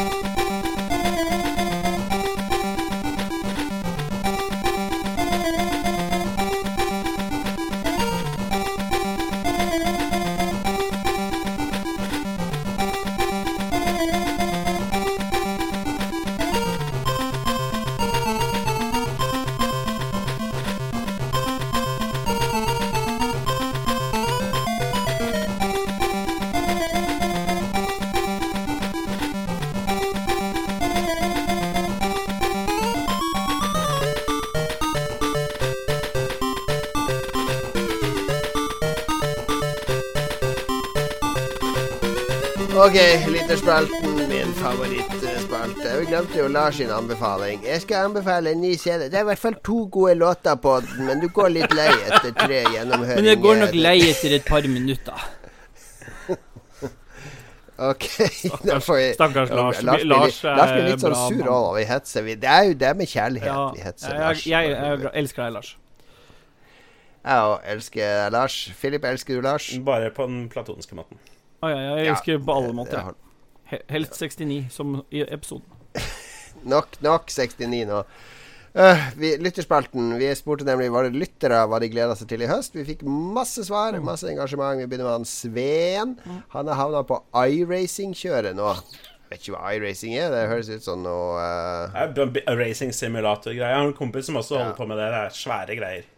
Lytterspalten, min favorittspalte. Vi glemte jo Lars sin anbefaling. Jeg skal anbefale en ny CD. Det er i hvert fall to gode låter på den, men du går litt lei etter tre gjennomhøringer. Men jeg går nok lei etter et par minutter. [LAUGHS] Ok, stakkars Lars. Lars blir, Lars er Lars blir litt sånn bra sur òg når vi hetser. Vi- Det er jo det med kjærlighet Ja, vi hetser jeg, jeg, jeg, jeg elsker deg, Lars. Jeg òg elsker Lars. Filip, elsker du Lars? Bare på den platoniske måten. Å ja, jeg Ja, elsker på alle det- måter. He- Helst 69, som i episoden. [LAUGHS] Nok, nok 69 nå. Uh, vi, lytterspalten. Vi spurte nemlig våre lyttere hva de gleda seg til i høst. Vi fikk masse svar, masse engasjement. Vi begynner med han Sveen. Han har havna på iRacing-kjøret nå. Vet ikke hva iRacing er. Det høres ut som noe uh... Racing simulator-greier. Jeg har en kompis som også Ja. holder på med det. Det er svære greier.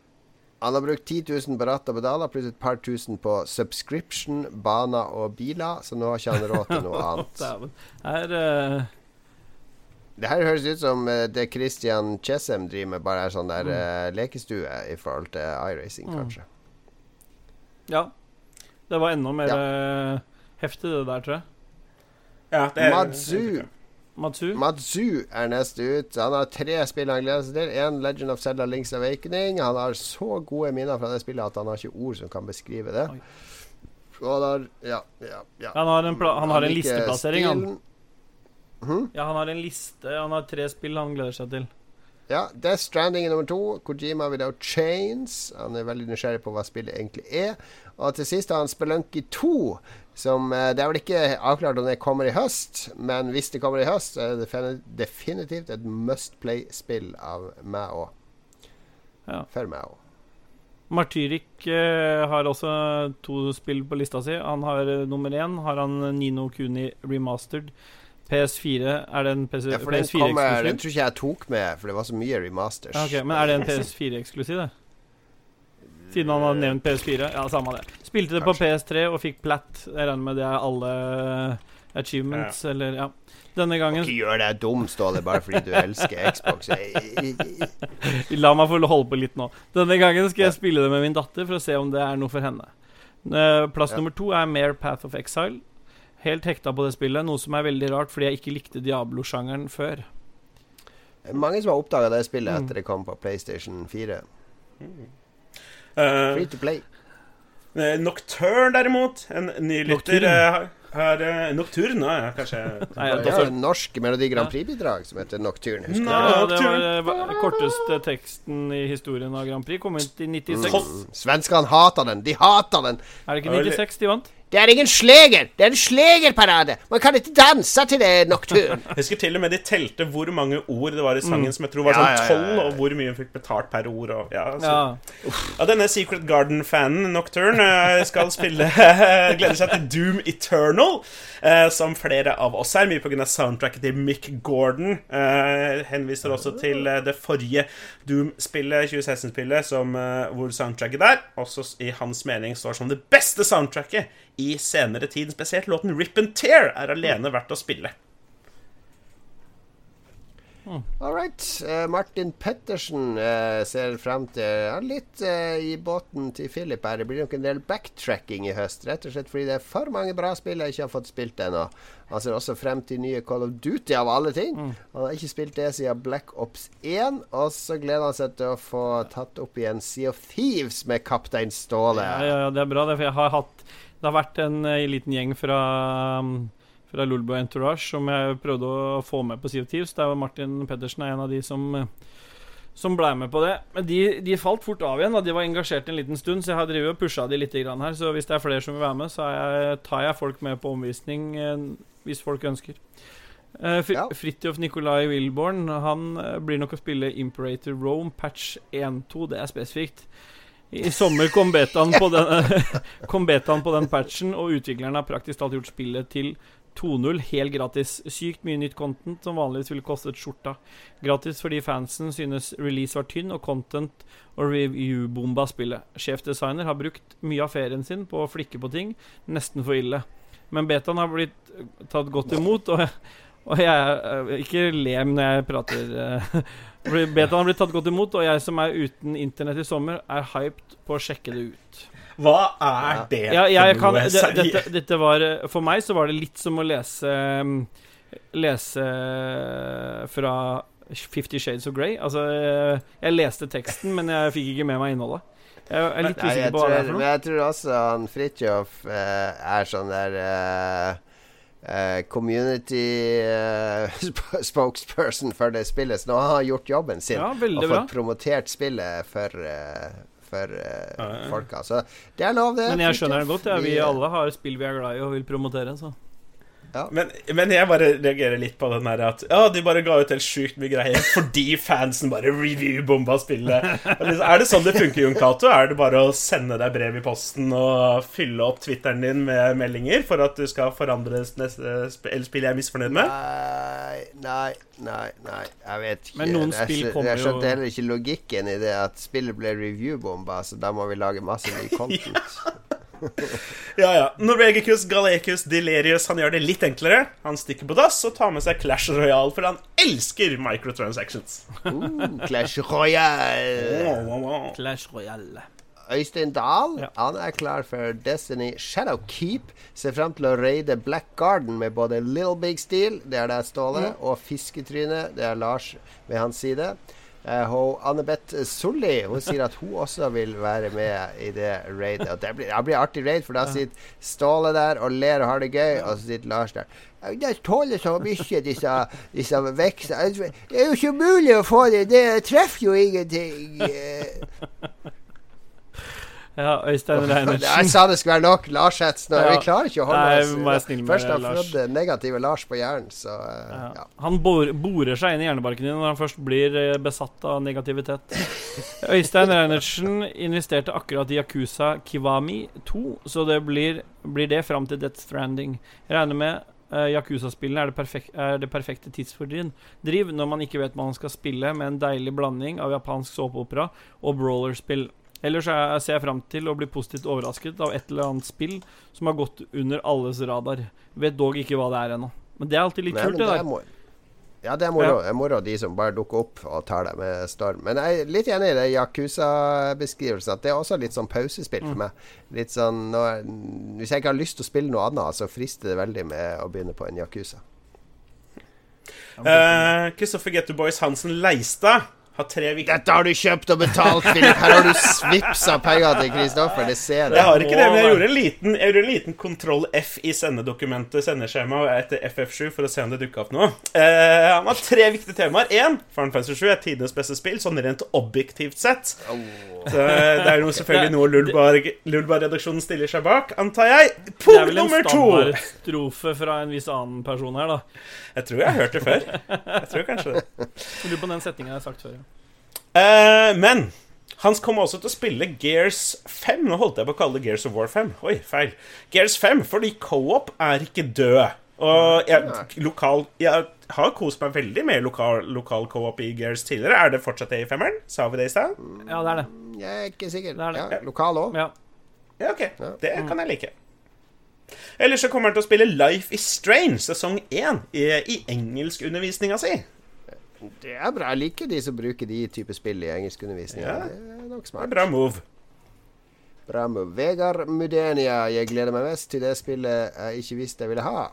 Han har brukt 10 000 på ratt og pedaler, pluss et par tusen på subscription, baner og biler, så nå har ikke han råd til noe [LAUGHS] annet. Her uh... Det her høres ut som eh, det Christian Chessem driver med, bare er sånn der eh, lekestue i forhold til iRacing, kanskje. Ja. Det var enda mer Ja. heftig, det der, tror jeg. Ja, det er, Madzu. Matsu. Matsu er neste ut. Han har tre spill han gleder seg til. En Legend of Zelda Links Awakening. Han har så gode minner fra det spillet at han har ikke ord som kan beskrive det. Han har Ja, ja, ja. Han har en, han har en listeplassering, han. Hm? Ja, han har en liste. Han har tre spill han gleder seg til. Ja, Death Stranding er nummer to. Kojima Without Chains. Han er veldig nysgjerrig på hva spillet egentlig er. Og til sist har han Spelunky 2, som eh, Det er vel ikke avklart om det kommer i høst, men hvis det kommer i høst, så er det definitivt et must play-spill av meg òg. Ja. For meg òg. Martyrik eh, har også to spill på lista si. Han har eh, nummer én har han Nino Kuni remastered. PS4 Er det en PC, Ja, for den, PS4 kommer, den eksklusiv? tror ikke jeg tok med, for det var så mye remasters. Ja, okay, Men er det en [LAUGHS] PS4 eksklusiv, det? Siden han har nevnt PS4? Ja, samme det. Spilte det på PS3 og fikk platt. Jeg regner med det er alle achievements, eller ja. Denne gangen Ikke gjør deg dum, Ståle, bare fordi du elsker Xbox. [LAUGHS] La meg få holde på litt nå. Denne gangen skal jeg spille det med min datter for å se om det er noe for henne. Eh, Plass Ja. nummer to er Mare Path of Exile. Helt hekta på det spillet, noe som er veldig rart fordi jeg ikke likte Diablo-sjangeren før. Mange som har oppdaga det spillet Mm. etter det kom på PlayStation 4. Eh, Free to play. eh, Nocturne, derimot. En ny lytter. Nocturne. eh, eh, Nocturne, ja, kanskje. Nei, Det er en norsk Melodi Grand Prix-bidrag som heter Nocturne. Husker du? Ja, det var Nocturne. eh, korteste teksten i historien av Grand Prix. Kom ut i 96. Mm. Svenskene hata den. De hata den. Er det ikke 96 de vant? Det er ingen sleger! Det er en slegerparade! Man kan ikke danse til det, Nocturne. [LAUGHS] Jeg husker til og med de telte hvor mange ord det var i sangen, som jeg tror var Ja, sånn ja, ja, tolv, ja. og hvor mye hun fikk betalt per ord. Og, ja, så. Ja. Ja, denne Secret Garden-fanen, Nocturne, eh, skal spille [LAUGHS] Gleder seg til Doom Eternal, eh, som flere av oss er. Mye pga. soundtracket til Mick Gordon. Eh, henviser også til det forrige Doom-spillet, 2016-spillet, som, eh, hvor soundtracket der også i hans mening står som det beste soundtracket i senere tid. Spesielt låten Rip and Tear er alene verdt å spille. All right. Uh, Martin Pettersen uh, ser frem til uh, litt eh, i båten til Philip her. Det blir nok en del backtracking i høst, rett og slett fordi det er for mange bra spill jeg ikke har fått spilt ennå. Han ser også frem til nye Call of Duty, av alle ting. Han har ikke spilt det siden Black Ops 1. Og så gleder han seg til å få tatt opp igjen Sea of Thieves med kaptein Ståle. Ja, ja, ja, det er bra, det. For jeg har hatt Det har vært en eh, liten gjeng fra um, fra Lulbo Entourage som jeg prøvde å få med på Sea of Thieves. Der var Martin Pedersen er en av de som eh, som ble med på det. Men de, de falt fort av igjen. Da. De var engasjert en liten stund, så jeg har drevet og pusha de litt grann her. Så hvis det er flere som vil være med, så jeg, tar jeg folk med på omvisning eh, hvis folk ønsker. Fr Ja. Fridtjof Nikolai Wilborn Han blir nok å spille Imperator Rome patch 1.2. Det er spesifikt. I sommer kom betaen på, den, [LAUGHS] kom betaen på den patchen, og utviklerne har praktisk talt gjort spillet til 2-0 helt gratis. Sykt mye nytt content som vanligvis ville kostet skjorta. Gratis fordi fansen synes release var tynn, og content og review-bomba spillet. Sjefdesigner har brukt mye av ferien sin på å flikke på ting, nesten for ille. Men betaen har blitt tatt godt imot, og, og jeg eh, Ikke lem når jeg prater, eh, [LAUGHS] Betaen har blitt tatt godt imot, og jeg som er uten internett i sommer, er hyped på å sjekke det ut. Hva er det Ja, jeg for kan, noe? det, Seriøst? dette, dette var eh, For meg så var det litt som å lese um, Lese fra Fifty Shades of Grey. Altså, eh, jeg leste teksten, men jeg fikk ikke med meg innholdet. Jeg er litt usikker på hva det er for noe. men jeg tror også han Fridtjof eh, er sånn der eh, community uh, [LAUGHS] sp spokesperson for det spillet. Så nå har han gjort jobben sin Ja, og bra. fått promotert spillet for, uh, for folka. Så det er lov, det. Men jeg skjønner det godt. Ja. Vi Vi- alle har spill vi er glad i og vil promotere. Så. Men, men jeg bare reagerer litt på den der at Ja, de bare ga ut helt sjukt mye greier fordi fansen bare review-bomba spillet. Liksom, Er det sånn det funker, Jon Cato? Er det bare å sende deg brev i posten og fylle opp Twitteren din med meldinger for at du skal forandre neste spill jeg er misfornøyd med? Nei, nei, nei, nei. Jeg vet ikke. Men noen spill kommer jo jeg skjønte heller ikke logikken i det at spillet ble review-bomba, så da må vi lage masse ny [LAUGHS] content. Ja, [LAUGHS] ja. ja. Norvegicus Galecus Delerius han gjør det litt enklere. Han stikker på dass og tar med seg Clash Royale, for han elsker microtransactions. Uh, Clash Royale! Clash Royale. Øystein Dahl Ja. han er klar for Destiny Shadowkeep. Ser frem til å raide Black Garden med både Little Big Steel, det er det Ståle, og Fisketryne, det er Lars ved hans side. Uh, Annebeth Solli hun sier at hun også vil være med i det raidet. Og det blir, det blir artig raid, for da sitter Ståle der og ler og har det gøy, og så sitter Lars der. «Ja, Det tåler så mye, disse, disse vekstene. Det er jo ikke mulig å få det. Det treffer jo ingenting. [LAUGHS] Ja, Øystein [LAUGHS] Jeg sa det skulle være nok. Lars Hetsen. Ja. Vi klarer ikke å holde Nei, oss Først har jeg fått negative Lars på hjernen, så eh, Ja. ja. Han bor, borer seg inn i hjernebarken din når han først blir eh, besatt av negativitet. [LAUGHS] Øystein Reinertsen investerte akkurat i Yakuza Kiwami 2, så det blir, blir det fram til Death Stranding. Jeg regner med uh, Yakuza-spillene er, det perfek er det perfekte tidsfordriv driv når man ikke vet hva man skal spille, med en deilig blanding av japansk såpeopera og brawlerspill. Ellers er ser jeg fram til å bli positivt overrasket av et eller annet spill som har gått under alles radar. Vet dog ikke hva det er ennå. Men det er alltid litt Nei, kult, det det der. er. Ja, det er moro. Er moro de som bare dukker opp og tar deg med storm. Men jeg er litt enig i det Yakuza-beskrivelsen. At det er også litt sånn pausespill Mm. for meg. Litt sånn når, Hvis jeg ikke har lyst til å spille noe annet, så frister det veldig med å begynne på en Yakuza. Kristoffer Getto Boys Hansen Leistad har tre viktige Dette har du kjøpt og betalt, Philip! Her har du svipsa penger til Kristoffer, det ser Jeg jeg. har ikke det, men jeg gjorde en liten, jeg gjorde en liten kontroll F i sendedokumentet, sendeskjema, etter FF7 for å se om det dukka opp noe. Eh, han har tre viktige temaer. Én, Final Fantasy 7 er tidenes beste spill, sånn rent objektivt sett. Så eh, det er jo selvfølgelig noe Lulbar- Lulbar-redaksjonen stiller seg bak, antar jeg. Punkt nummer to! Det er vel en standardstrofe fra en viss annen person her, da. Jeg tror jeg har hørt det før. Jeg tror kanskje det. Lurer på den setninga jeg har sagt før. Eh, men han kommer også til å spille Gears 5. Nå holdt jeg på å kalle det Gears of War 5. Oi, feil. Gears 5, fordi co-op er ikke død. Og jeg, lokal, jeg har kost meg veldig med lokal, lokal co-op i Gears tidligere. Er det fortsatt det i femmeren? Sa vi det i stad? ja, det er det. Jeg er ikke sikker. Det er det. Ja, lokal òg. Ja. Ja, ok. Det kan jeg like. Ellers så kommer han til å spille Life is Strange sesong 1 i, i engelskundervisninga si. Det er bra. Jeg liker de som bruker de type spill i engelskundervisning. Ja. Det er nok Det er smart. bra move. Bra move. Vegard Mudenia. Jeg gleder meg mest til det spillet jeg ikke visste jeg ville ha.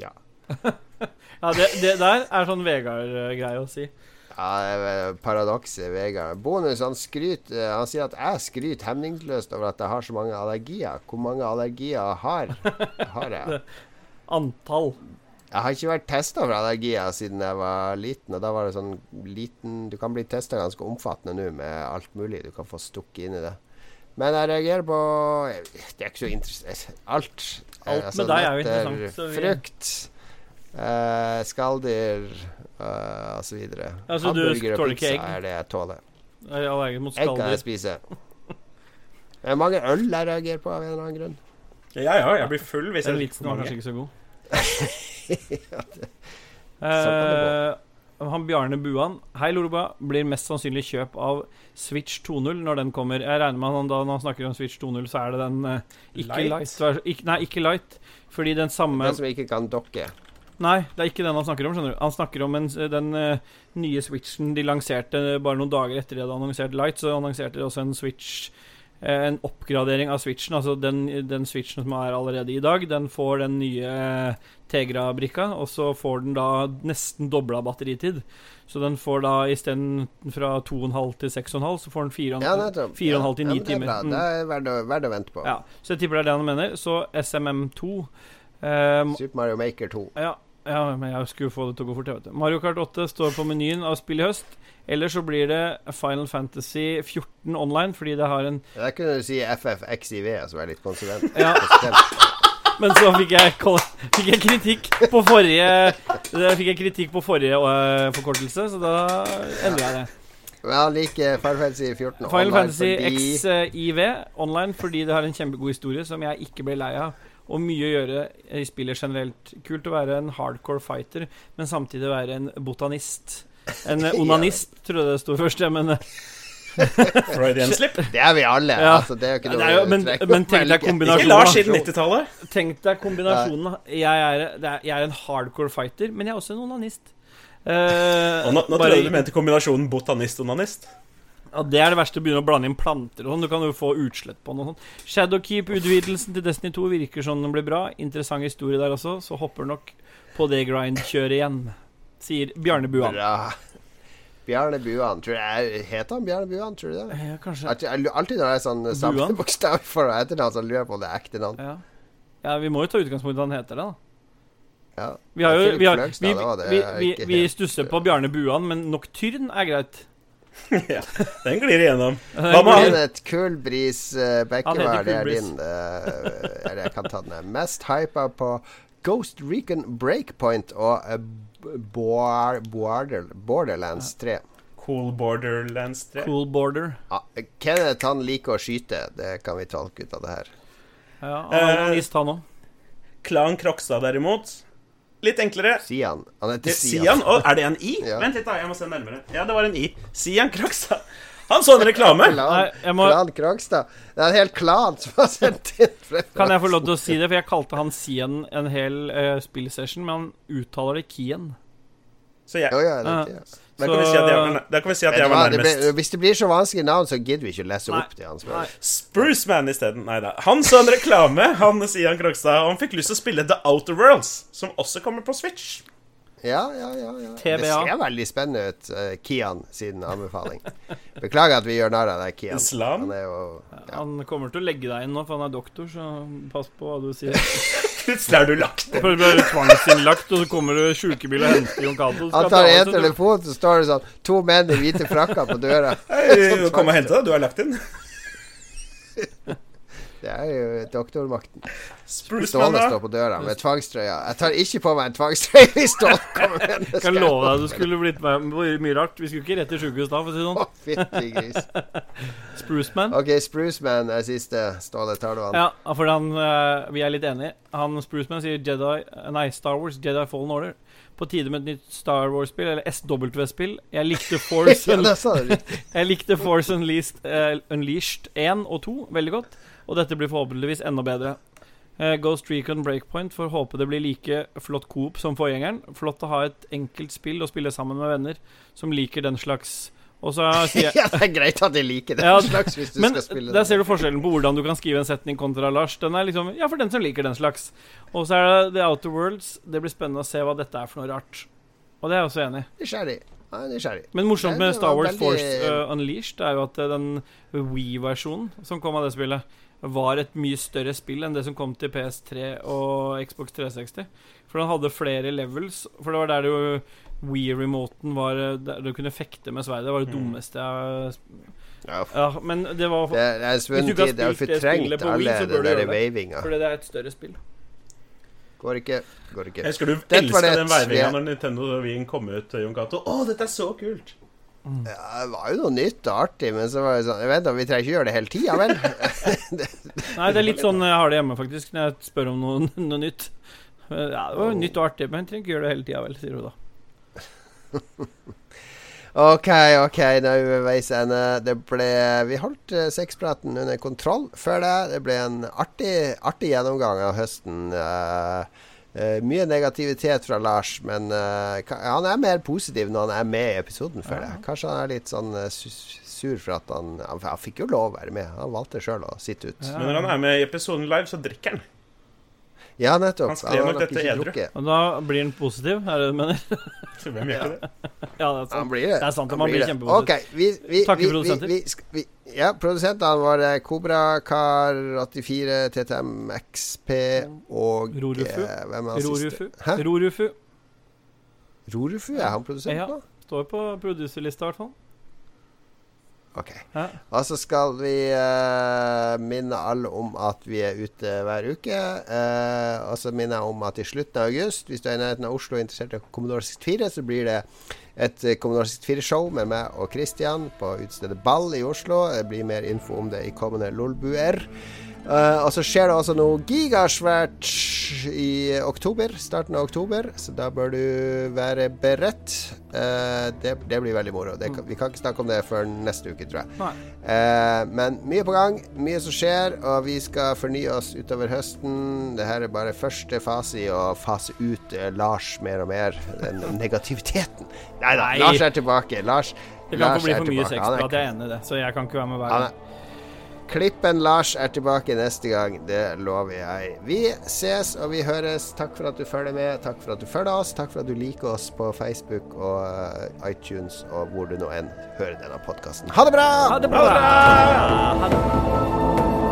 Ja. [LAUGHS] ja det, det der er sånn Vegard-greie å si. Ja, paradokset, Vegard. Bonus, han skryter Han sier at jeg skryter hemningsløst over at jeg har så mange allergier. Hvor mange allergier har, har jeg? [LAUGHS] Antall. Jeg har ikke vært testa for allergier siden jeg var liten. Og da var det sånn liten Du kan bli testa ganske omfattende nå med alt mulig. Du kan få stukket inn i det. Men jeg reagerer på Det er ikke så interessant Alt. Alt med deg er jo interessant, så vi- Frukt, uh, skalldyr uh, osv. Altså, Hamburger og pizza egg? er det jeg tåler. Jeg er allergisk mot Egg kan jeg spise. Det er mange øl jeg reagerer på av en eller annen grunn. Ja, ja, jeg blir full hvis Den jeg vitsen var kanskje ikke så god. [LAUGHS] [LAUGHS] det- Eh, han Bjarne Buan Hei, Loroba. Blir mest sannsynlig kjøp av Switch 2.0 når den kommer. Jeg regner med at han da når han snakker om Switch 2.0, så er det den eh, ikke Light? light. ikke, nei, ikke light. Fordi den samme Den som ikke kan dokke. Nei, det er ikke den han snakker om. skjønner du Han snakker om en, den eh, nye switchen de lanserte bare noen dager etter de hadde annonsert Light. Så annonserte de også en switch En oppgradering av switchen. Altså den, den switchen som er allerede i dag, den får den nye eh, Tegra-brikka, og så får den da nesten dobla batteritid. Så den får da isteden fra 2,5 til 6,5, så får den 4,5 Ja, til Ja, ni det er timer. bra. Mm. Det er verdt å, verdt å vente på. Ja, så jeg tipper det er det han mener. Så SMM2 um, Super Mario Maker 2. ja, ja, men jeg skulle få det til å gå fort. Jeg vet det. Mario Kart 8 står på menyen av spill i høst. Eller så blir det Final Fantasy 14 online, fordi det har en Der kunne du si FFXIV, som er litt konsulent. Ja. Men så fikk jeg, fikk jeg kritikk på forrige Fikk jeg kritikk på forrige øh, forkortelse, så da endrer jeg det. Ja, like Final Fantasy 14 Final online Fantasy fordi XIV online fordi det har en kjempegod historie som jeg ikke ble lei av. Og mye å gjøre i spillet generelt. Kult å være en hardcore fighter, men samtidig være en botanist. En eh, [LAUGHS] onanist, tror jeg det sto først, ja, men eh, [LAUGHS] Freudian slip. Det er vi alle. Ja. Altså, det er jo ikke Det noe jo- men- men tenk deg. Ikke. Lars siden 90-tallet. tenk deg kombinasjonen. Jeg er, det er, jeg er en hardcore fighter, men jeg er også en onanist. Eh, Og nå, nå trodde jeg du mente kombinasjonen botanist-onanist. Ja, Det er det verste å begynne å blande inn planter og sånn. Du kan jo få utslett på noe sånt. Shadowkeep-utvidelsen til Destiny 2 virker som den blir bra. Interessant historie der også, så hopper nok på det grind-kjøret igjen. Sier Bjarne Buan. Bra. Bjarne Buan. Tror jeg, Heter han Bjarne Buan, tror du det? Ja, kanskje Alltid, alltid når det er sånn samme bokstav for etternavn, så lurer jeg på om det er ekte navn. ja. ja, vi må jo ta utgangspunkt i hva han heter, da. Ja. Vi har jo vi, har, vi, det det vi, vi, vi stusser på Bjarne Buan, men Nocturne er greit. [LAUGHS] ja, den glir igjennom. Eh, [LAUGHS] Hva med han? Kenneth Kulbris uh, Bekkevær, det er din. Uh, eller jeg kan ta den. Mest hypa på Ghost Recon Breakpoint og uh, Border, Borderlands 3. Cool Borderlands 3. Cool Border. Ja, Kenneth han liker å skyte, det kan vi tolke ut av det her. Ja, han er Eh, han òg. Klan Krokstad derimot. Litt enklere. Sian. Han heter Sian. Sian. Oh, er det en I? Ja. Vent litt, da. Jeg må se nærmere. Ja, det var en I. Sian Krokstad. Han så en reklame. Klan, jeg må- klan Krogstad. Det er en hel klan som har sendt inn Kan jeg få lov til å si det? For jeg kalte han Sien en hel uh, spillsession, men han uttaler det Kien. Så jeg, Jo, ja, det, ja. da kan vi si jeg da kan vi si at jeg var det nærmest. hvis det blir så vanskelig navn, så gidder vi ikke å lese Nei. opp det. han. Nei. Spruce Man isteden. Nei da. Han så en reklame, han Sian Krogstad, og han fikk lyst til å spille The Outer Worlds, som også kommer på Switch. Ja, ja, ja, ja. Det ser veldig spennende ut, uh, Kian sin anbefaling. Beklager at vi gjør narr av deg, Kian. Islam? Han er jo ja. Han kommer til å legge deg inn nå, for han er doktor, så pass på hva du sier. Plutselig er du lagt inn. Du blir tvangsinnlagt, og så kommer det sjukebil og henter Jon Cato. Han tar en telefon, så står det sånn to menn i hvite frakker på døra. Hei, Kom og hente deg. Du er lagt inn. [LAUGHS] Det er jo doktormakten. Ståle står på døra med tvangstrøya. Jeg tar ikke på meg en tvangstrøye hvis Ståle kommer med. Jeg kan love deg du skulle blitt med på mye rart. Vi skulle ikke rett til sjukehus da, for å si det Å, sånn. fytti gris. [LAUGHS] Spruce Man. OK, Spruce Man er siste. Ståle, tar du han? Ja, for han, eh, vi er litt enige. Han Spruce Man sier Jedi Nei, Star Wars, Jedi Fallen Order. På tide med et nytt Star Wars-spill, eller SW-spill. Jeg likte [LAUGHS] Force Ja, det. [LAUGHS] Jeg likte Force Unleashed, uh, Unleashed 1 og 2 veldig godt, og dette blir forhåpentligvis enda bedre. Eh, Ghost Recon Breakpoint får håpe det blir like flott coop som forgjengeren. Flott å ha et enkelt spill og spille sammen med venner som liker den slags. Og så [LAUGHS] sier jeg Ja, det er greit at jeg liker den Ja, slags hvis du men skal spille der det. ser du forskjellen på hvordan du kan skrive en setning kontra Lars. Den er liksom Ja, for den som liker den slags. Og så er det The Outer Worlds. Det blir spennende å se hva dette er for noe rart. Og det er jeg også enig i. Nysgjerrig. Nysgjerrig. Men morsomt med Star Wars veldig- Force uh, Unleashed er jo at uh, den Wii-versjonen som kom av det spillet, var et mye større spill enn det som kom til PS3 og Xbox 360. For den hadde flere levels. For det var der du Wii-remoten var uh, Der du kunne fekte med sverdet. Det var det dummeste jeg Ja, Ja, men det var det det er Hvis svunnet du ikke har tid. Det er det fortrengt spillet på Wii, alle så den bør du der det. wavinga. Fordi det er et større spill. Går ikke. Går ikke. Jeg husker du elske elska den vi- veivinga når Nintendo Wien kom ut, Jon Cato. Å, dette er så kult! Ja, det var jo noe nytt og artig, men så var det sånn vet vi trenger ikke gjøre det hele tida, vel? [LAUGHS] Nei, det er litt sånn jeg har det hjemme, faktisk, når jeg spør om noe, [LAUGHS] noe nytt. Uh, Ja, det var jo nytt og artig, men jeg trenger ikke gjøre det hele tida, vel, sier hun da. [LAUGHS] OK, OK, nå er vi ved veis ende. Det ble Vi holdt uh, sexpraten under kontroll før det. Det ble en artig, artig gjennomgang av høsten. eh, Eh, mye negativitet fra Lars, men eh, han er mer positiv når han er med i episoden, føler jeg. Kanskje han er litt sånn eh, sur for at han Han, han fikk jo lov å være med. Han valgte sjøl å sitte ut. Men når han er med i episoden live, så drikker han. Ja, nettopp. Han skrev nok dette edru. Og da blir han positiv, er det du mener? [LAUGHS] [LAUGHS] Hvem gjør ikke det? ja, det er sant. Han blir det. Det er sant, Han han blir blir kjempepositiv. Ok, vi, vi, Takker vi, produsenter. Vi, vi, ja, produsentene var Kobrakar84, TTM XP og Rorufu. eh, Hvem er Rorufu. Hæ? Rorufu. Rorufu? Er han produsent Ja. på? Står på producerlista, i hvert fall. Ok. Ja. Og så skal vi uh, minne alle om at vi er ute hver uke. Uh, og så minner jeg om at i slutten av august, hvis du er i nærheten av Oslo og er interessert i Commodore 64, så blir det et eh, Commodore 64-show med meg og Christian på utestedet Ball i Oslo. Det blir mer info om det i kommende Lolbuer. Eh, og så skjer det også noe gigasvært i oktober, starten av oktober, så da bør du være beredt. Uh, det, det blir veldig moro. Det, vi kan ikke snakke om det før neste uke, tror jeg. Eh, men mye på gang, mye som skjer, og vi skal fornye oss utover høsten. Det her er bare første fase i å fase ut Lars mer og mer, den [LAUGHS] negativiteten. Nei da, Lars er tilbake. Lars, Det kan Lars få bli for mye sexprat, jeg er enig i det. Så jeg kan ikke være med hver gang. Klippen Lars er tilbake neste gang, det lover jeg. Vi ses og vi høres. Takk for at du følger med. Takk for at du følger oss. Takk for at du liker oss på Facebook og eh, iTunes og hvor du nå enn hører denne podkasten. Ha det bra! Ha det bra! Ha det.